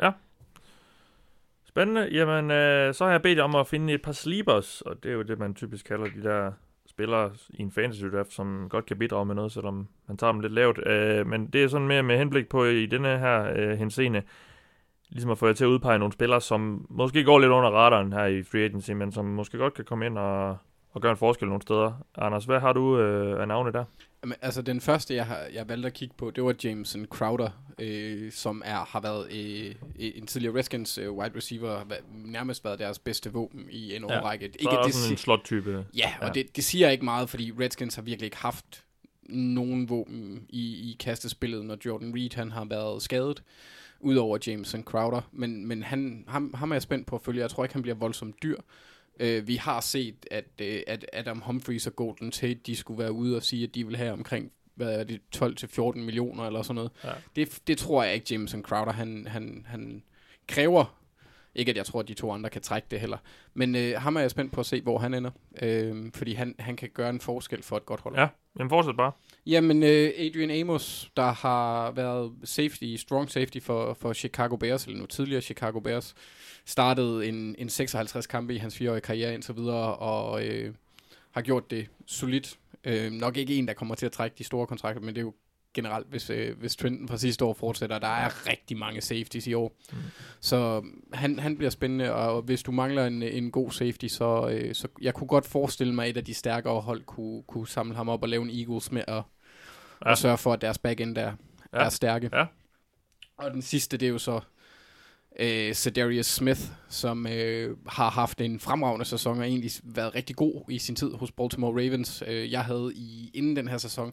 [SPEAKER 5] Spændende. Jamen, øh, så har jeg bedt om at finde et par sleepers, og det er jo det, man typisk kalder de der spillere i en fantasy draft, som godt kan bidrage med noget, selvom man tager dem lidt lavt. Øh, men det er sådan mere med henblik på i denne her øh, henseende, ligesom at få jer til at udpege nogle spillere, som måske går lidt under radaren her i free agency, men som måske godt kan komme ind og, og gøre en forskel nogle steder. Anders, hvad har du øh, af navne der?
[SPEAKER 6] Jamen, altså den første, jeg, har, jeg valgte at kigge på, det var Jameson Crowder, øh, som er, har været øh, en tidligere Redskins øh, wide receiver, har nærmest været deres bedste våben i en
[SPEAKER 5] Ja.
[SPEAKER 6] årrække.
[SPEAKER 5] Så er også sådan en slot-type.
[SPEAKER 6] ja, og
[SPEAKER 5] ja.
[SPEAKER 6] Det, det siger ikke meget, fordi Redskins har virkelig ikke haft nogen våben i, i kastespillet, når Jordan Reed han har været skadet, udover Jameson Crowder. Men, men han, ham, ham er jeg spændt på at følge. Jeg tror ikke, han bliver voldsomt dyr. Uh, vi har set, at, uh, at Adam Humphries og Golden Tate, de skulle være ude og sige, at de vil have omkring hvad er det, 12-14 millioner eller sådan noget.
[SPEAKER 5] Ja.
[SPEAKER 6] Det, det tror jeg ikke, Jameson Crowder, han, han, han kræver. Ikke at jeg tror, at de to andre kan trække det heller. Men øh, ham er jeg spændt på at se, hvor han ender. Øh, fordi han, han kan gøre en forskel for et godt hold.
[SPEAKER 5] Ja, jamen fortsæt bare.
[SPEAKER 6] Jamen, øh, Adrian Amos, der har været safety, strong safety for, for Chicago Bears, eller nu tidligere Chicago Bears, startede en, en 56 kampe i hans fireårige karriere indtil videre, og øh, har gjort det solidt. Øh, nok ikke en, der kommer til at trække de store kontrakter, men det er jo generelt, hvis, øh, hvis trenden fra sidste år fortsætter. Der er rigtig mange safeties i år. Mm. Så han, han bliver spændende, og hvis du mangler en, en god safety, så, øh, så jeg kunne godt forestille mig, at et af de stærkere hold kunne, kunne samle ham op og lave en Eagles med at, ja. og sørge for, at deres backend er,
[SPEAKER 5] Ja.
[SPEAKER 6] er stærke.
[SPEAKER 5] Ja.
[SPEAKER 6] Og den sidste, det er jo så øh, Cedarius Smith, som øh, har haft en fremragende sæson og egentlig været rigtig god i sin tid hos Baltimore Ravens. Øh, jeg havde i inden den her sæson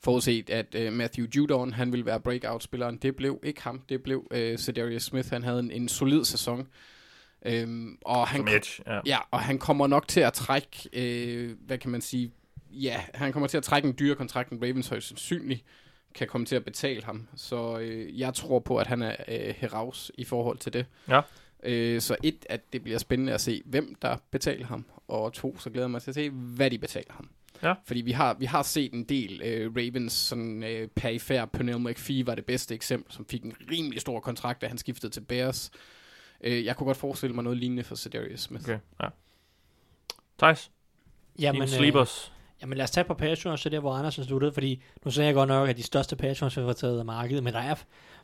[SPEAKER 6] forudset, at øh, Matthew Judon, han ville være breakout-spilleren. Det blev ikke ham, det blev øh, Cedarius Smith. Han havde en, en solid sæson. Øhm, og han,
[SPEAKER 5] Som edge, ja.
[SPEAKER 6] Ja, og han kommer nok til at trække, øh, hvad kan man sige, ja, han kommer til at trække en dyre kontrakt, en Ravens højst sandsynligt kan komme til at betale ham. Så øh, jeg tror på, at han er øh, heraus i forhold til det.
[SPEAKER 5] Ja.
[SPEAKER 6] Øh, så et, at det bliver spændende at se, hvem der betaler ham. Og to, så glæder jeg mig til at se, hvad de betaler ham.
[SPEAKER 5] Ja.
[SPEAKER 6] Fordi vi har, vi har set en del øh, Ravens, sådan øh, perifær, Pernell McPhee var det bedste eksempel, som fik en rimelig stor kontrakt, da han skiftede til Bears. Øh, jeg kunne godt forestille mig noget lignende for Cedarius Smith.
[SPEAKER 5] Okay, ja. Thijs,
[SPEAKER 7] Jamen,
[SPEAKER 5] dine sleepers.
[SPEAKER 7] Jamen lad os tage på Patreon, så der hvor Andersen sluttede, fordi nu sagde jeg godt nok, at de største Patreons har taget af markedet, men der er,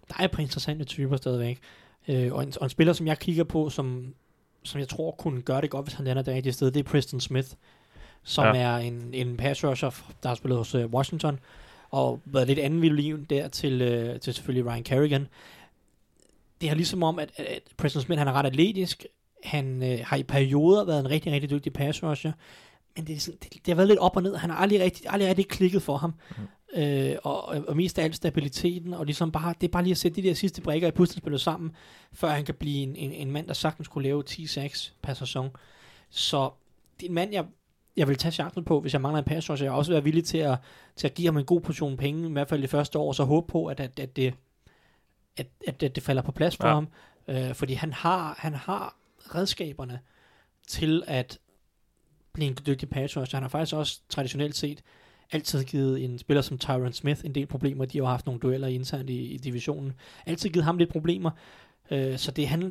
[SPEAKER 7] der er interessante typer stadigvæk. Øh, og, en, og en spiller, som jeg kigger på, som, som jeg tror kunne gøre det godt, hvis han lander det rigtige sted, det er Preston Smith, som
[SPEAKER 5] Ja.
[SPEAKER 7] er en, en pass rusher, der har spillet hos uh, Washington, og været lidt anden violin der til, uh, til selvfølgelig Ryan Kerrigan. Det er ligesom om, at, at, at Preston Smith han er ret atletisk, han øh, har i perioder været en rigtig, rigtig dygtig pass rusher, men det, er sådan, det, det har været lidt op og ned. Han har aldrig rigtig, aldrig rigtig klikket for ham. Mm. Øh, og, og mest af alt stabiliteten, og ligesom bare, det er bare lige at sætte de der sidste brækker i puslespillet sammen, før han kan blive en, en, en mand, der sagtens kunne lave 10-6 per sæson. Så det er en mand, jeg, jeg vil tage chancen på, hvis jeg mangler en pass rusher. Jeg også være villig til at, til at give ham en god portion penge, i hvert fald det første år, og så håbe på, at, at, at, det, at, at, at det falder på plads for
[SPEAKER 5] Ja.
[SPEAKER 7] ham. Øh, fordi han har, han har redskaberne til at blive en dygtig pass rusher. Han har faktisk også traditionelt set altid givet en spiller som Tyron Smith en del problemer. De har haft nogle dueller internt i, i divisionen. Altid givet ham lidt problemer. Øh, så det, han,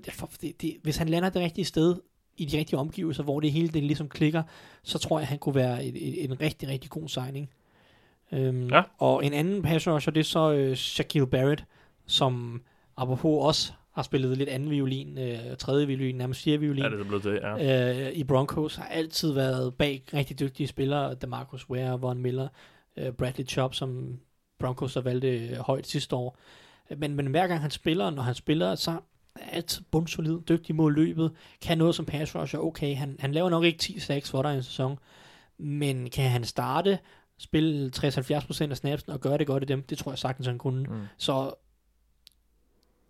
[SPEAKER 7] det, det, hvis han lander det rigtige sted, i de rigtige omgivelser, hvor det hele det ligesom klikker, så tror jeg, han kunne være et, et, en rigtig, rigtig god signing. Øhm,
[SPEAKER 5] Ja.
[SPEAKER 7] Og en anden pass rusher, det er så øh, Shaquille Barrett, som apropos også har spillet lidt anden violin, øh, tredje violin, nærmest fjerde violin
[SPEAKER 5] Ja, det er blevet til, ja.
[SPEAKER 7] øh, i Broncos, har altid været bag rigtig dygtige spillere, DeMarcus Ware, Von Miller, øh, Bradley Chubb, som Broncos har valgte øh, højt sidste år. Men, men hver gang han spiller, når han spiller, så er altid bundsolid, dygtig mod løbet, kan noget som pass rusher, okay, han, han laver nok ikke 10-6 for dig i en sæson, men kan han starte, spille 60-70% af snapsen og gøre det godt i dem, det tror jeg sagtens, han kunne.
[SPEAKER 5] Mm.
[SPEAKER 7] Så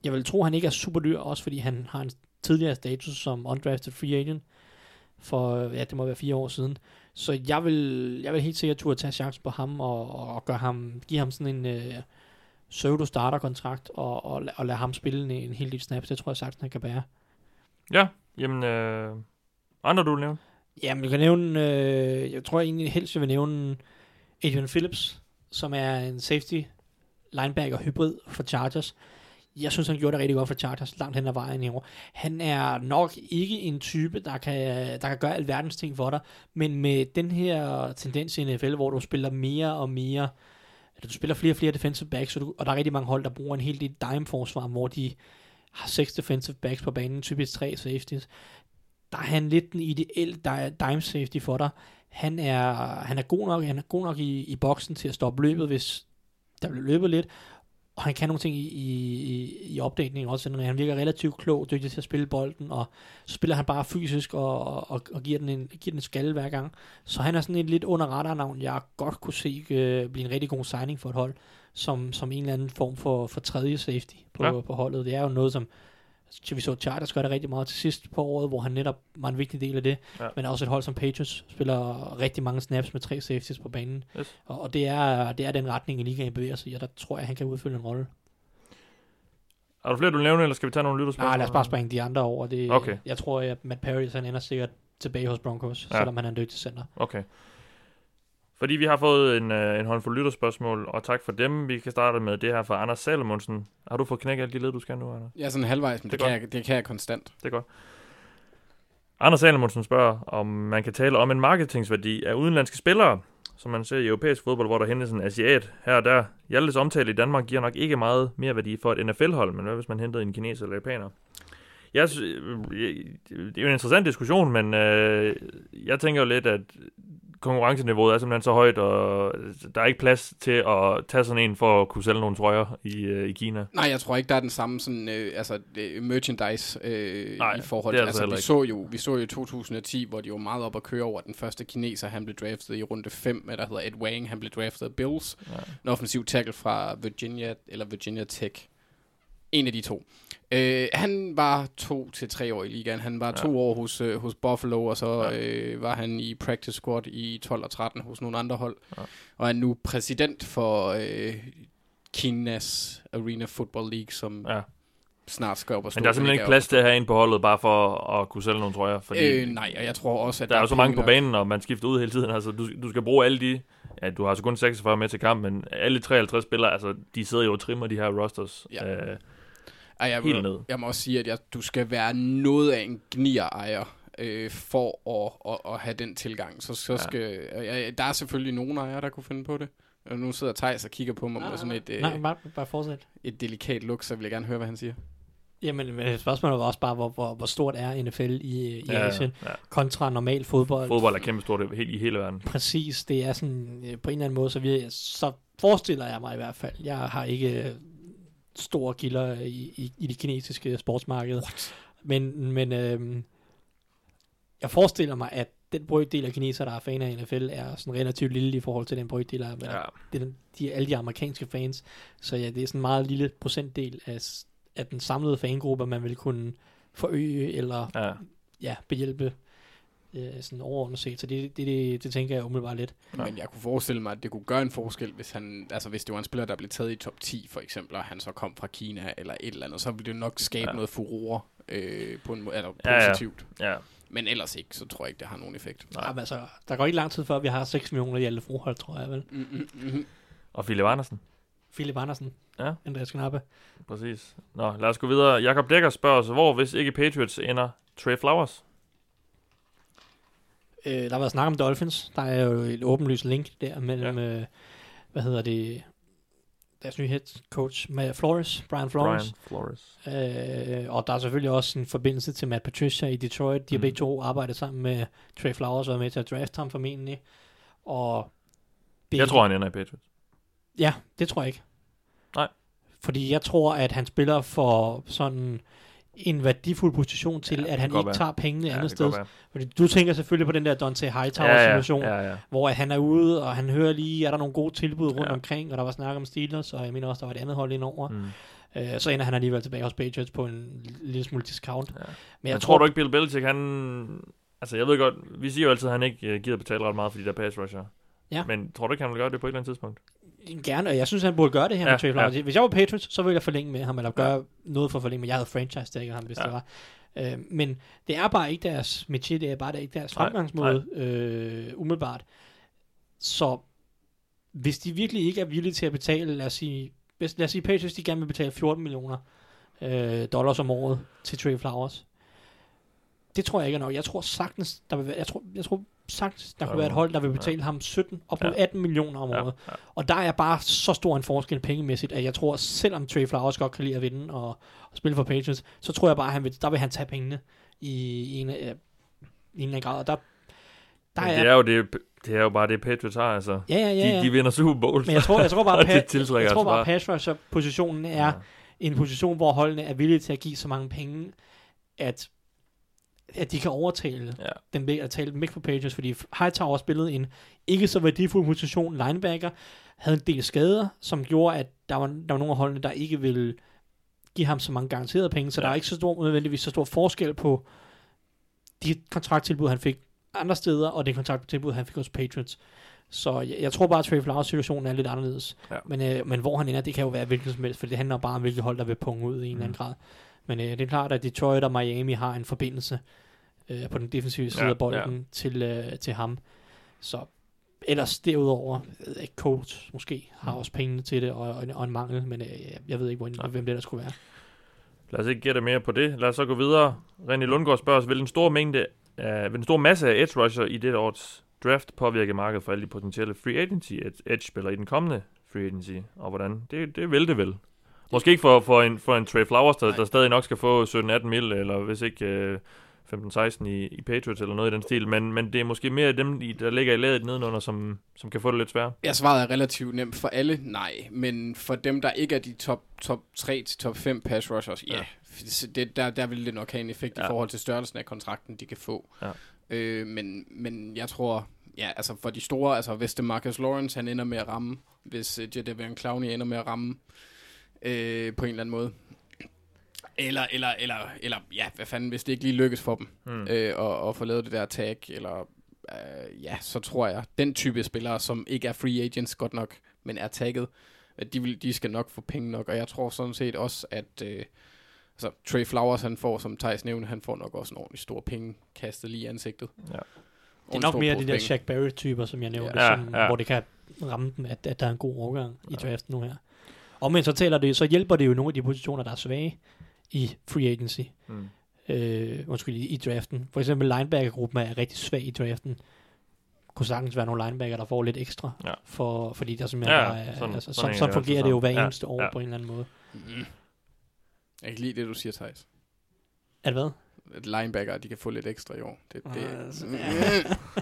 [SPEAKER 7] jeg vil tro, han ikke er super dyr, også fordi han har en tidligere status som undrafted free agent for, ja, det må være fire år siden. Så jeg vil, jeg vil helt sikkert turde tage chancen på ham og, og gøre ham, give ham sådan en øh, pseudo starter kontrakt og, og, og lade ham spille en, en hel del snaps. Det tror jeg sagtens, han kan bære.
[SPEAKER 5] Ja, jamen, øh, andre du vil nævne?
[SPEAKER 7] Jamen, jeg kan nævne, øh, jeg tror egentlig helst, jeg vil nævne Adrian Phillips, som er en safety linebacker hybrid for Chargers. Jeg synes, han gjorde det rigtig godt for Chargers langt hen ad vejen i år. Han er nok ikke en type, der kan, der kan gøre alverdens ting for dig, men med den her tendens i NFL, hvor du spiller mere og mere, eller du spiller flere og flere defensive backs, og, du, og der er rigtig mange hold, der bruger en hel del dime-forsvar, hvor de har seks defensive backs på banen, typisk tre safeties. Der er han lidt den ideelle dime safety for dig. Han er, han er god nok, han er god nok i, i boksen til at stoppe løbet, hvis der bliver løbet lidt, og han kan nogle ting i, i, i opdækningen også. Han virker relativt klog, dygtig til at spille bolden, og så spiller han bare fysisk og, og, og giver, den en, giver den en skalle hver gang. Så han er sådan et lidt under radar-navn, jeg godt kunne se øh, blive en rigtig god signing for et hold, som, som en eller anden form for, for tredje safety på,
[SPEAKER 5] ja.
[SPEAKER 7] på holdet. Det er jo noget, som så vi så Chargers gør det rigtig meget til sidst på året, hvor han netop var en vigtig del af det.
[SPEAKER 5] Ja.
[SPEAKER 7] Men også et hold som Patriots spiller rigtig mange snaps med tre safeties på banen.
[SPEAKER 5] Yes.
[SPEAKER 7] Og, og det, er, det er den retning, ligaen bevæger sig i, og der tror jeg, han kan udfylde en rolle.
[SPEAKER 5] Er der flere, du vil nævne, eller skal vi tage nogle lytterspørgsmål?
[SPEAKER 7] Nej, lad os bare springe de andre over. Det,
[SPEAKER 5] Okay.
[SPEAKER 7] Jeg tror, at Matt Paris han ender sikkert tilbage hos Broncos,
[SPEAKER 5] ja.
[SPEAKER 7] selvom han er en dygtig center.
[SPEAKER 5] Okay. Fordi vi har fået en, øh, en håndfuld lytterspørgsmål, og tak for dem. Vi kan starte med det her fra Anders Salomonsen. Har du fået knækket alle de led, du skal nu, Anders?
[SPEAKER 6] Er sådan halvvejs, men
[SPEAKER 5] Det
[SPEAKER 6] det, det, kan jeg, det kan jeg konstant.
[SPEAKER 5] Det er godt. Anders Salomonsen spørger, om man kan tale om en marketingsværdi af udenlandske spillere, som man ser i europæisk fodbold, hvor der hentes en asiat her og der. Hjaltes omtale i Danmark giver nok ikke meget mere værdi for et NFL-hold, men hvad hvis man hentede en kineser eller japaner? Jeg, sy- øh, det er jo en interessant diskussion, men øh, jeg tænker jo lidt, at konkurrenceniveauet er simpelthen så højt, og der er ikke plads til at tage sådan en for at kunne sælge nogle trøjer i, øh, i Kina.
[SPEAKER 6] Nej, jeg tror ikke, der er den samme sådan, øh, altså, merchandise øh,
[SPEAKER 5] Nej,
[SPEAKER 6] i forhold til,
[SPEAKER 5] altså
[SPEAKER 6] altså, vi så, jo, vi så jo i 2010, hvor de var meget op at køre over, den første kineser, han blev draftet i runde 5, der hedder Ed Wang, han blev draftet af Bills,
[SPEAKER 5] Ja.
[SPEAKER 6] en offensiv tackle fra Virginia, eller Virginia Tech. En af de to. Øh, han var to til tre år i ligaen. Han var ja. to år hos, øh, hos Buffalo, og så ja. øh, var han i practice squad i 12 og 13 hos nogle andre hold. Ja. Og er nu præsident for øh, Kinas Arena Football League, som ja. snart skal op og stå.
[SPEAKER 5] Men der er simpelthen ikke plads til at have en på holdet, bare for at kunne sælge nogle trøjer?
[SPEAKER 6] Fordi øh, nej, og jeg tror også, at
[SPEAKER 5] der, der er jo så mange på banen, og man skifter ud hele tiden. Altså, du, du skal bruge alle de ja, du har så kun 46 med til kamp, men alle 53 spillere, altså, de sidder jo og trimmer de her rosters. Ja. Øh,
[SPEAKER 6] ej, jeg, helt ned. Jeg må også sige, at jeg, du skal være noget af en gnier-ejer øh, for at, at, at have den tilgang. Så, så skal, ja. øh, der er selvfølgelig nogen ejere, der kunne finde på det. Og nu sidder Thijs og kigger på mig med sådan et, øh,
[SPEAKER 7] nej, bare, bare fortsæt.
[SPEAKER 6] et delikat look, så vil jeg gerne høre, hvad han siger.
[SPEAKER 7] Jamen, men spørgsmålet var også bare, hvor, hvor, hvor stort er NFL i, i ja, Asien ja. kontra normal fodbold.
[SPEAKER 5] Fodbold er kæmpe stort i hele verden.
[SPEAKER 7] Præcis, det er sådan, øh, på en eller anden måde, så, vi, så forestiller jeg mig i hvert fald. Jeg har ikke store kilder i, i, i det kinesiske sportsmarked. What? Men, men øh, jeg forestiller mig, at den brøkdel af kinesere, der er fan af NFL, er sådan relativt lille i forhold til den brøkdel af ja. den, de, alle de amerikanske fans. Så ja, det er sådan en meget lille procentdel af, af den samlede fangruppe, man vil kunne forøge eller ja. Ja, behjælpe øh, sådan overordnet set. Så det, det, det, det tænker jeg umiddelbart lidt.
[SPEAKER 6] Ja. Men jeg kunne forestille mig, at det kunne gøre en forskel, hvis, han, altså hvis det var en spiller, der blev taget i top 10 for eksempel, og han så kom fra Kina eller et eller andet, så ville det nok skabe ja. noget furore øh, på en måde, eller positivt.
[SPEAKER 5] Ja, ja. ja.
[SPEAKER 6] Men ellers ikke, så tror jeg ikke, det har nogen effekt.
[SPEAKER 7] Nej, men altså, der går ikke lang tid før, vi har 6 millioner i alle forhold, tror jeg vel. Mm, mm, mm.
[SPEAKER 5] Og Philip Andersen.
[SPEAKER 7] Philip Andersen.
[SPEAKER 5] Ja.
[SPEAKER 7] Andreas Knappe.
[SPEAKER 5] Præcis. Nå, lad os gå videre. Jakob Dækker spørger os, hvor hvis ikke Patriots ender Trey Flowers?
[SPEAKER 7] Øh, der har været snak om Dolphins. Der er jo et åbenlyst link der mellem, ja. øh, hvad hedder det, deres nye head coach, med Flores, Brian Flores.
[SPEAKER 5] Brian Flores.
[SPEAKER 7] Øh, og der er selvfølgelig også en forbindelse til Matt Patricia i Detroit. De har mm. begge to arbejdet sammen med Trey Flowers og været med til at draft ham formentlig. Og
[SPEAKER 5] det, jeg tror, han ender i Patriots.
[SPEAKER 7] Ja, det tror jeg ikke.
[SPEAKER 5] Nej.
[SPEAKER 7] Fordi jeg tror, at han spiller for sådan en værdifuld position til, ja, at han ikke være. tager pengene ja, andet sted. Fordi du tænker selvfølgelig på den der Dante Hightower-situation, ja, ja, ja, ja. hvor at han er ude, og han hører lige, er der nogle gode tilbud rundt ja. omkring, og der var snak om Steelers, og jeg mener også, der var et andet hold indover. Mm. Uh, så ender han alligevel tilbage hos Patriots på en lille smule discount. Ja.
[SPEAKER 5] Men jeg, jeg tror, tror du ikke, Bill Belichick, han... Altså, jeg ved godt, vi siger jo altid, at han ikke uh, gider betale ret meget for de der pass rusher. Ja. Men tror du ikke, han vil gøre det på et eller andet tidspunkt?
[SPEAKER 7] Gerne, og jeg synes, han burde gøre det her ja, med Trey Flowers. Ja. Hvis jeg var Patriots, så ville jeg forlænge med ham, eller gøre ja. noget for at forlænge, men jeg havde franchise tagget ham, hvis ja. det var. Øh, men det er bare ikke deres métier, det er bare ikke deres fremgangsmåde, øh, umiddelbart. Så hvis de virkelig ikke er villige til at betale, lad os sige, hvis, lad os sige Patriots, de gerne vil betale 14 millioner øh, dollars om året til Trey Flowers. Det tror jeg ikke er nok. Jeg tror sagtens, der vil være, jeg tror, jeg tror sagt, der kunne være et hold, der vil betale ja. ham 17, op mod ja. 18 millioner om året. Ja. Ja. Og der er bare så stor en forskel pengemæssigt, at jeg tror, selvom Trey Flowers godt kan lide at vinde og, og spille for Patriots, så tror jeg bare, at han vil, der vil han tage pengene i, i en, øh, i en eller anden grad. Og der,
[SPEAKER 5] der er, det er jo det, det er jo bare det, Patriots har, altså.
[SPEAKER 7] Ja, ja, ja.
[SPEAKER 5] De, de vinder Super Bowl.
[SPEAKER 7] Men jeg tror, jeg tror bare, pa- jeg tror altså bare, pass rusher positionen er ja. en position, hvor holdene er villige til at give så mange penge, at at de kan overtale ja. dem ved at tale dem væk fra Patriots, fordi Hightower spillede en ikke så værdifuld position, linebacker, havde en del skader, som gjorde, at der var, der var nogle af holdene, der ikke ville give ham så mange garanterede penge, så ja. der er ikke så stor, nødvendigvis så stor forskel på de kontrakttilbud, han fik andre steder, og det kontrakttilbud, han fik hos Patriots. Så jeg, jeg tror bare, at Trey Flowers situation er lidt anderledes. Ja. Men, øh, men hvor han ender, det kan jo være hvilket som helst, for det handler bare om, hvilket hold, der vil punge ud i en mm. eller anden mm. grad. Men øh, det er klart, at Detroit og Miami har en forbindelse øh, på den defensive side ja, af bolden ja. til, øh, til ham. Så ellers derudover, øh, coach måske har mm. også pengene til det, og, og, og en mangel, men øh, jeg ved ikke, hvor, hvem det der skulle være.
[SPEAKER 5] Lad os ikke gætte mere på det. Lad os så gå videre. René Lundgaard spørger os, vil en stor mængde af, vil en stor masse af edge rusher i det års draft påvirke markedet for alle de potentielle free agency edge-spillere i den kommende free agency, og hvordan? Det, det vil det vel. Måske ikke for, for, en, for en Trey Flowers, der, der stadig nok skal få 17-18 mil, eller hvis ikke øh, 15-16 i, i Patriots eller noget i den stil, men, men det er måske mere dem, der ligger i ladet nedenunder, som, som kan få det lidt svært.
[SPEAKER 6] Jeg svaret er relativt nemt for alle, nej, men for dem, der ikke er de top, top 3 til top 5 pass rushers, ja, yeah, det, der, der vil det nok have en effekt ja. i forhold til størrelsen af kontrakten, de kan få. Ja. Øh, men, men jeg tror, ja, altså for de store, altså hvis det Marcus Lawrence, han ender med at ramme, hvis uh, Jadavion Clowney ender med at ramme, øh, på en eller anden måde, Eller, eller, eller, eller, ja, hvad fanden, hvis det ikke lige lykkes for dem,
[SPEAKER 5] Mm.
[SPEAKER 6] øh, og, og få lavet det der tag, eller, øh, ja, så tror jeg, den type spillere, som ikke er free agents godt nok, men er tagget, at de, vil, de skal nok få penge nok, og jeg tror sådan set også, at øh, altså, Trey Flowers, han får, som Thijs nævnte, han får nok også en ordentlig stor penge kastet lige i ansigtet.
[SPEAKER 5] Ja.
[SPEAKER 7] Det er nok mere de der Shaq Barrett-typer, som jeg nævnte,
[SPEAKER 5] Ja,
[SPEAKER 7] som,
[SPEAKER 5] ja.
[SPEAKER 7] hvor det kan ramme dem, at, at der er en god overgang i draften nu her. Og men så, taler det, så hjælper det jo nogle af de positioner, der er svage i free agency.
[SPEAKER 5] Mm.
[SPEAKER 7] Øh, undskyld, i, i draften. For eksempel linebacker-gruppen er rigtig svag i draften. Kunne sagtens være nogle linebacker, der får lidt ekstra.
[SPEAKER 5] Ja.
[SPEAKER 7] For, fordi der simpelthen
[SPEAKER 5] Ja,
[SPEAKER 7] er,
[SPEAKER 5] sådan-
[SPEAKER 7] altså,
[SPEAKER 5] sådan
[SPEAKER 7] sådan, sådan
[SPEAKER 5] det
[SPEAKER 7] fungerer det jo hver.
[SPEAKER 5] Ja,
[SPEAKER 7] eneste år
[SPEAKER 5] ja.
[SPEAKER 7] på en eller anden måde.
[SPEAKER 6] Mm. Jeg kan lide det, du siger, Thijs.
[SPEAKER 7] At hvad?
[SPEAKER 6] At linebacker, de kan få lidt ekstra i år. Det, det,
[SPEAKER 7] Ah, altså,
[SPEAKER 6] mm.
[SPEAKER 7] ja.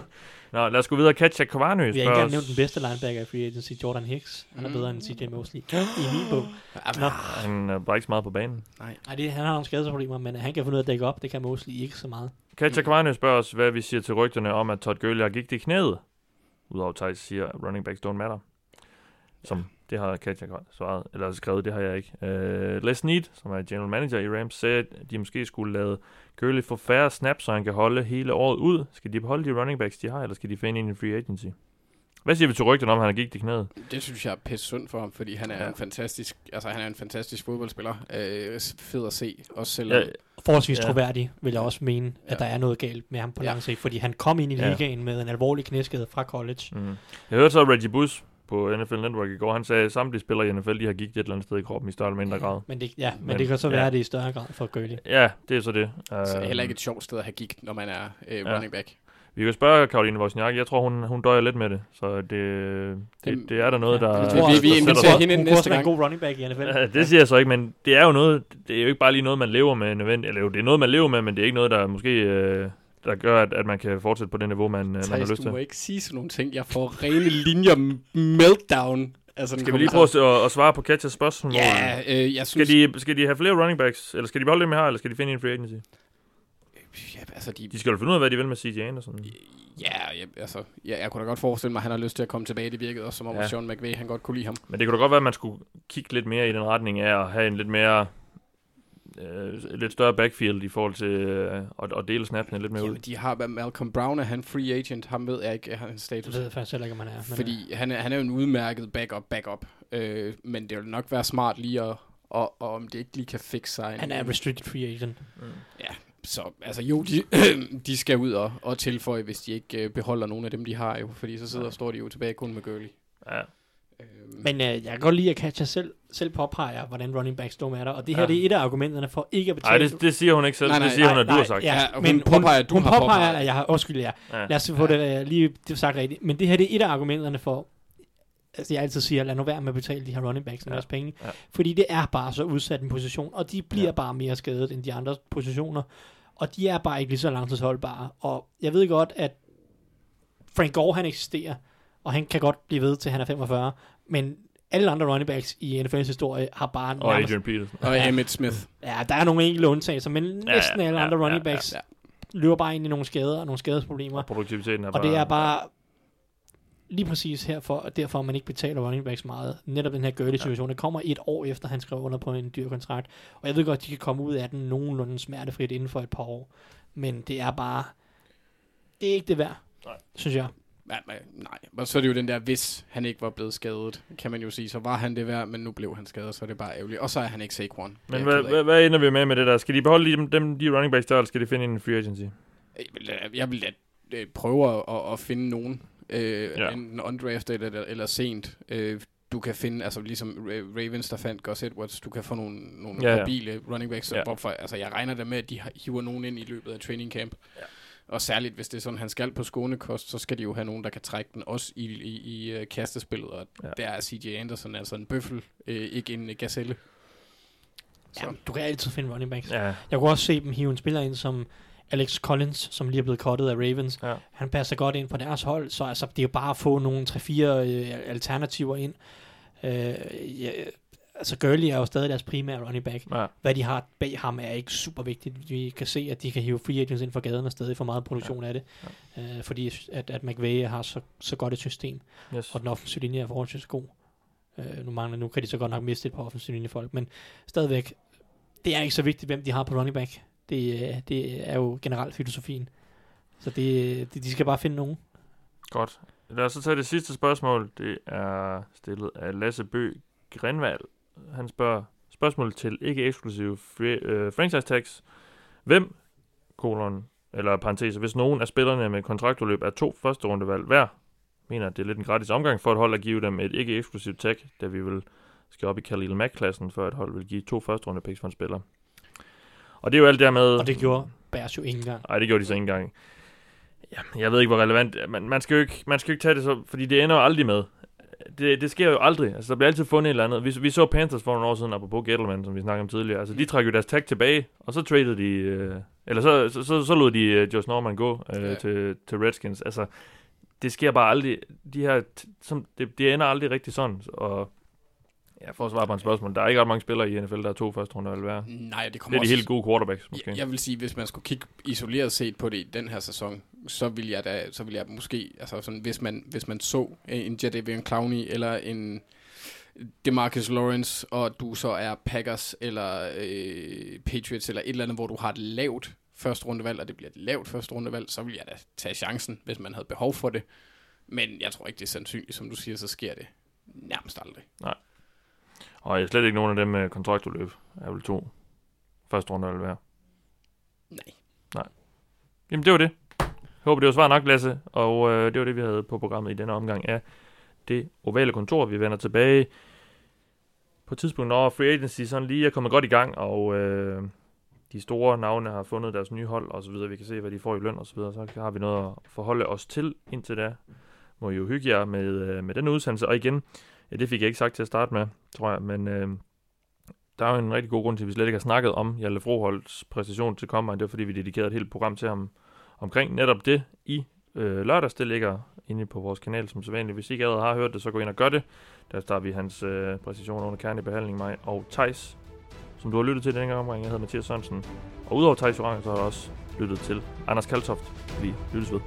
[SPEAKER 5] Nå, lad os gå videre. Katja Kvarnø
[SPEAKER 7] Vi har ikke
[SPEAKER 5] spørger
[SPEAKER 7] engang nævnt den bedste linebacker i free agency, Jordan Hicks. Han er
[SPEAKER 6] Mm.
[SPEAKER 7] bedre end CJ Mosley. I min bog. Nå.
[SPEAKER 5] Han er bare ikke så meget på banen.
[SPEAKER 7] Nej, det, han har nogle skadesproblemer, men han kan finde ud af at dække op. Det kan Mosley ikke så meget.
[SPEAKER 5] Katja Kvarnø spørger os, hvad vi siger til rygterne om, at Todd Gurley har gik det i knæet. Udover Thijs siger, at running backs don't matter. Som det har Katja svaret, eller skrevet, det har jeg ikke. Uh, Les Need, som er general manager i Rams, sagde, at de måske skulle lade Gurley få færre snaps, så han kan holde hele året ud. Skal de beholde de running backs, de har, eller skal de finde ind i en free agency? Hvad siger vi til rygterne om, at han har gik det i knæet?
[SPEAKER 6] Det synes jeg er pisse synd for ham, fordi han er
[SPEAKER 5] Ja.
[SPEAKER 6] ja. en fantastisk, altså han er en fantastisk fodboldspiller. Øh, fed at se, også selv.
[SPEAKER 5] Ja,
[SPEAKER 7] Forholdsvis
[SPEAKER 5] Ja.
[SPEAKER 7] ja. troværdig, vil jeg også mene, at
[SPEAKER 6] Ja.
[SPEAKER 7] der er noget galt med ham på
[SPEAKER 6] Ja.
[SPEAKER 7] lang sigt, fordi han kom ind i
[SPEAKER 5] Ja.
[SPEAKER 7] ligaen med en alvorlig knæskade fra college.
[SPEAKER 5] Mm. Jeg hørte så Reggie Bush på NFL Network i går. Han sagde, at samtlige spillere i NFL, de har gik et eller andet sted i kroppen i større eller mindre grad.
[SPEAKER 7] Men det, ja, men,
[SPEAKER 5] Men-
[SPEAKER 7] det kan så
[SPEAKER 5] ja.
[SPEAKER 7] være det i større grad for Gurley.
[SPEAKER 5] Ja, det er så det.
[SPEAKER 6] Så
[SPEAKER 5] Øh,
[SPEAKER 6] heller ikke et sjovt sted at have gik, når man er øh,
[SPEAKER 5] Ja.
[SPEAKER 6] running back.
[SPEAKER 5] Vi kan spørge Karoline Wozniak. Jeg tror, hun, hun døjer lidt med det. Så det, det,
[SPEAKER 6] Det-
[SPEAKER 5] det er der noget,
[SPEAKER 7] Ja,
[SPEAKER 5] der...
[SPEAKER 7] det
[SPEAKER 6] Vi-
[SPEAKER 7] tror jeg
[SPEAKER 6] vi- vi inviterer hende
[SPEAKER 7] Hun
[SPEAKER 6] næste
[SPEAKER 7] også være en
[SPEAKER 6] gang.
[SPEAKER 7] god running back i NFL.
[SPEAKER 5] Ja, det siger jeg så ikke, men det er jo noget, det er jo ikke bare lige noget, man lever med nødvendigt. Eller jo, det er noget, man lever med, men det er ikke noget, der måske øh, der gør, at, at man kan fortsætte på det niveau, man, øh, man har
[SPEAKER 6] Thijs,
[SPEAKER 5] lyst
[SPEAKER 6] du må
[SPEAKER 5] til.
[SPEAKER 6] ikke sige sådan nogle ting. Jeg får rene linjer meltdown. Altså,
[SPEAKER 5] Skal vi lige prøve at, at svare på Katjas spørgsmål?
[SPEAKER 6] Ja, øh, jeg
[SPEAKER 5] Skal
[SPEAKER 6] synes...
[SPEAKER 5] de, skal de have flere running backs, eller skal de beholde dem her, eller skal de finde en free agency?
[SPEAKER 6] Ja, altså, de,
[SPEAKER 5] De skal jo finde ud af, hvad de vil med CJ Anderson.
[SPEAKER 6] ja, ja, altså, ja, jeg kunne da godt forestille mig, at han har lyst til at komme tilbage. Det virkede også som om,
[SPEAKER 5] Ja.
[SPEAKER 6] ja. Sean McVay, han godt kunne lide ham.
[SPEAKER 5] Men det kunne da godt være, at man skulle kigge lidt mere i den retning af at have en lidt mere øh, lidt større backfield i forhold til øh, at, at dele snapsene lidt mere ud.
[SPEAKER 6] Jamen, de har Malcolm Brown, er han free agent? Ham ved jeg ikke, hans
[SPEAKER 7] Det
[SPEAKER 6] status.
[SPEAKER 7] ved jeg faktisk heller ikke, om han er. Men,
[SPEAKER 6] Fordi han er, han er jo en udmærket backup, backup. Øh, men det vil nok være smart lige at, og, og om det ikke lige kan fixe sig.
[SPEAKER 7] øh, han er restricted free agent.
[SPEAKER 6] Så altså jo, de, de skal ud og, og tilføje, hvis de ikke øh, beholder nogen af dem, de har jo. Fordi så sidder og står de jo tilbage kun med Gurley.
[SPEAKER 5] Ja.
[SPEAKER 6] Øhm,
[SPEAKER 7] Men øh, jeg kan godt lide, at Katja selv, selv påpeger, hvordan running backs står med der. Og det her
[SPEAKER 5] Ja.
[SPEAKER 7] det er et af argumenterne for ikke at betale.
[SPEAKER 5] Nej, det, det siger hun ikke selv.
[SPEAKER 6] Nej,
[SPEAKER 5] Nej,
[SPEAKER 6] nej,
[SPEAKER 5] det siger hun,
[SPEAKER 6] nej,
[SPEAKER 5] at du har sagt.
[SPEAKER 7] Ja,
[SPEAKER 6] Ja, og
[SPEAKER 7] men
[SPEAKER 6] hun påpeger, du
[SPEAKER 7] hun
[SPEAKER 6] har
[SPEAKER 7] påpeger,
[SPEAKER 6] påpeget.
[SPEAKER 7] at jeg har... Undskyld, ja.
[SPEAKER 5] Ja.
[SPEAKER 7] Lad os få det øh, lige det sagt rigtigt. Men det her det er et af argumenterne for, altså jeg altid siger, lad nu være med at betale de her running backs
[SPEAKER 5] Ja.
[SPEAKER 7] masse penge.
[SPEAKER 5] Ja.
[SPEAKER 7] Fordi det er bare så udsat en position, og de bliver
[SPEAKER 5] Ja.
[SPEAKER 7] ja. bare mere skadet end de andre positioner. Og de er bare ikke lige så langtidsholdbare. Og jeg ved godt, at Frank Gore han eksisterer, og han kan godt blive ved til han er 45, men alle andre running backs i NFL's historie har bare
[SPEAKER 5] Og
[SPEAKER 7] nærmest,
[SPEAKER 5] Adrian Peterson.
[SPEAKER 6] Og Emmett Smith.
[SPEAKER 7] ja, der er nogle enkelte undtagelser, men næsten
[SPEAKER 5] ja,
[SPEAKER 7] alle
[SPEAKER 5] ja,
[SPEAKER 7] andre running
[SPEAKER 5] ja, ja,
[SPEAKER 7] backs
[SPEAKER 6] ja.
[SPEAKER 7] løber bare ind i nogle skader og nogle skadesproblemer.
[SPEAKER 5] Produktiviteten er
[SPEAKER 7] Og
[SPEAKER 5] bare...
[SPEAKER 7] det er bare lige præcis herfor, og derfor man ikke betaler running backs meget. Netop den her Gurley situation. Det kommer et år efter, han skrev under på en dyr kontrakt. Og jeg ved godt, de kan komme ud af den nogenlunde smertefrit inden for et par år. Men det er bare... Det er ikke det værd,
[SPEAKER 5] Nej.
[SPEAKER 7] synes jeg.
[SPEAKER 6] Ja, men, nej, og så er det jo den der, hvis han ikke var blevet skadet, kan man jo sige, så var han det værd, men nu blev han skadet, så er det bare ærgerligt. Og så er han ikke Saquon.
[SPEAKER 5] Men hvad, hvad, hvad ender vi med med det der? Skal de beholde dem, dem de running backs der, eller skal de finde en free agency?
[SPEAKER 6] Jeg vil, da- jeg vil da øh, prøve at, at, finde nogen, øh,
[SPEAKER 5] Ja.
[SPEAKER 6] enten undrafted eller, eller sent. Øh, du kan finde, altså ligesom Ra- Ravens, der fandt Gus Edwards, du kan få nogle, nogle
[SPEAKER 5] Ja,
[SPEAKER 6] ja, mobile running backs.
[SPEAKER 5] Ja.
[SPEAKER 6] Ja. For, altså, jeg regner da med, at de hiver nogen ind i løbet af training camp.
[SPEAKER 5] Ja.
[SPEAKER 6] Og særligt, hvis det er sådan, han skal på skånekost, så skal de jo have nogen, der kan trække den også i, i, i uh, kastespillet. Og
[SPEAKER 5] Ja.
[SPEAKER 6] der er CJ Anderson altså en bøffel, øh, ikke en uh, gazelle. Så.
[SPEAKER 7] Ja, du kan altid finde running backs.
[SPEAKER 5] Ja,
[SPEAKER 7] Jeg kunne også se dem hive en spiller ind som Alex Collins, som lige er blevet cuttet af Ravens.
[SPEAKER 5] Ja.
[SPEAKER 7] Han passer godt ind på deres hold, så altså, det er jo bare at få nogle 3-4 øh, alternativer ind. Øh, ja, altså Gurley er jo stadig deres primære running back.
[SPEAKER 5] ja.
[SPEAKER 7] Hvad de har bag ham er ikke super vigtigt. Vi kan se, at de kan hive free agents ind for gaden og stadig få meget produktion ja. af det. Øh, fordi at, at McVay har så, så godt et system,
[SPEAKER 5] Yes.
[SPEAKER 7] og den offensive linje er forholdsvis god. Øh, nu, mangler, nu kan de så godt nok miste et par offensive linjefolk, men stadigvæk, det er ikke så vigtigt, hvem de har på running back. Det, øh, det er jo generelt filosofien. Så det, det, de skal bare finde nogen.
[SPEAKER 5] Godt. Lad os så tage det sidste spørgsmål. Det er stillet af Lasse Bø Grenvald. Han spørger spørgsmål til ikke eksklusive free, øh, franchise tags. Hvem, kolon, eller parenteser, hvis nogen af spillerne med kontraktudløb er to første rundevalg hver, mener, at det er lidt en gratis omgang for et hold at give dem et ikke eksklusivt tag, da vi vil skal op i Khalil Mack-klassen, før et hold vil give to første runde picks for en spiller. Og det er jo alt det her med...
[SPEAKER 7] Og det gjorde Bears jo ikke engang.
[SPEAKER 5] Nej, det gjorde de så ikke engang. Ja, jeg ved ikke, hvor relevant... Man, man, skal jo ikke, man skal jo ikke tage det så... Fordi det ender jo aldrig med. Det, det sker jo aldrig. Altså, der bliver altid fundet et eller andet. Vi, vi så Panthers for nogle år siden, apropos Gettleman, som vi snakkede om tidligere. Altså, de trækker jo deres tag tilbage, og så traded de... Øh, eller så, så, så, så lod de øh, Josh Norman gå øh,
[SPEAKER 6] Ja.
[SPEAKER 5] til, til Redskins. Altså, det sker bare aldrig. De her... Som, det, det ender aldrig rigtig sådan. Og ja, for at svare på en spørgsmål. Der er ikke ret mange spillere i NFL, der er to første runde hver.
[SPEAKER 6] Nej, det
[SPEAKER 5] Det
[SPEAKER 6] kommer
[SPEAKER 5] er de
[SPEAKER 6] også...
[SPEAKER 5] helt gode quarterbacks, måske.
[SPEAKER 6] Jeg, jeg vil sige, hvis man skulle kigge isoleret set på det i den her sæson, så vil jeg da, så vil jeg måske, altså sådan, hvis man, hvis man så en Jadavion Clowney eller en Demarcus Lawrence, og du så er Packers eller øh, Patriots eller et eller andet, hvor du har et lavt første rundevalg, og det bliver et lavt første rundevalg, så vil jeg da tage chancen, hvis man havde behov for det. Men jeg tror ikke, det er sandsynligt, som du siger, så sker det nærmest aldrig.
[SPEAKER 5] Og jeg slet ikke nogen af dem med kontraktudløb. Er vel to første runde valg hver.
[SPEAKER 6] Nej.
[SPEAKER 5] Jamen, det var det. Jeg håber, det var svar nok, Lasse. Og øh, det var det, vi havde på programmet i denne omgang af det ovale kontor. Vi vender tilbage på et tidspunkt, når Free Agency sådan lige er kommet godt i gang, og øh, de store navne har fundet deres nye hold, og så videre. Vi kan se, hvad de får i løn, og så videre. Så har vi noget at forholde os til indtil da. Må I jo hygge jer med, øh, med den udsendelse. Og igen, ja, det fik jeg ikke sagt til at starte med, tror jeg, men... Øh, der er jo en rigtig god grund til, at vi slet ikke har snakket om Jelle Froholds præstation til Combine. Det er fordi, vi dedikerede et helt program til ham omkring netop det i øh, lørdags. Det ligger inde på vores kanal som sædvanligt. Hvis I ikke allerede har hørt det, så gå ind og gør det. Der starter vi hans øh, præcision under kernebehandling, mig og Tejs, som du har lyttet til denne gang omgang. Jeg hedder Mathias Sørensen. Og udover Tejs Orange, så har du også lyttet til Anders Kaltoft. Vi lyttes ved.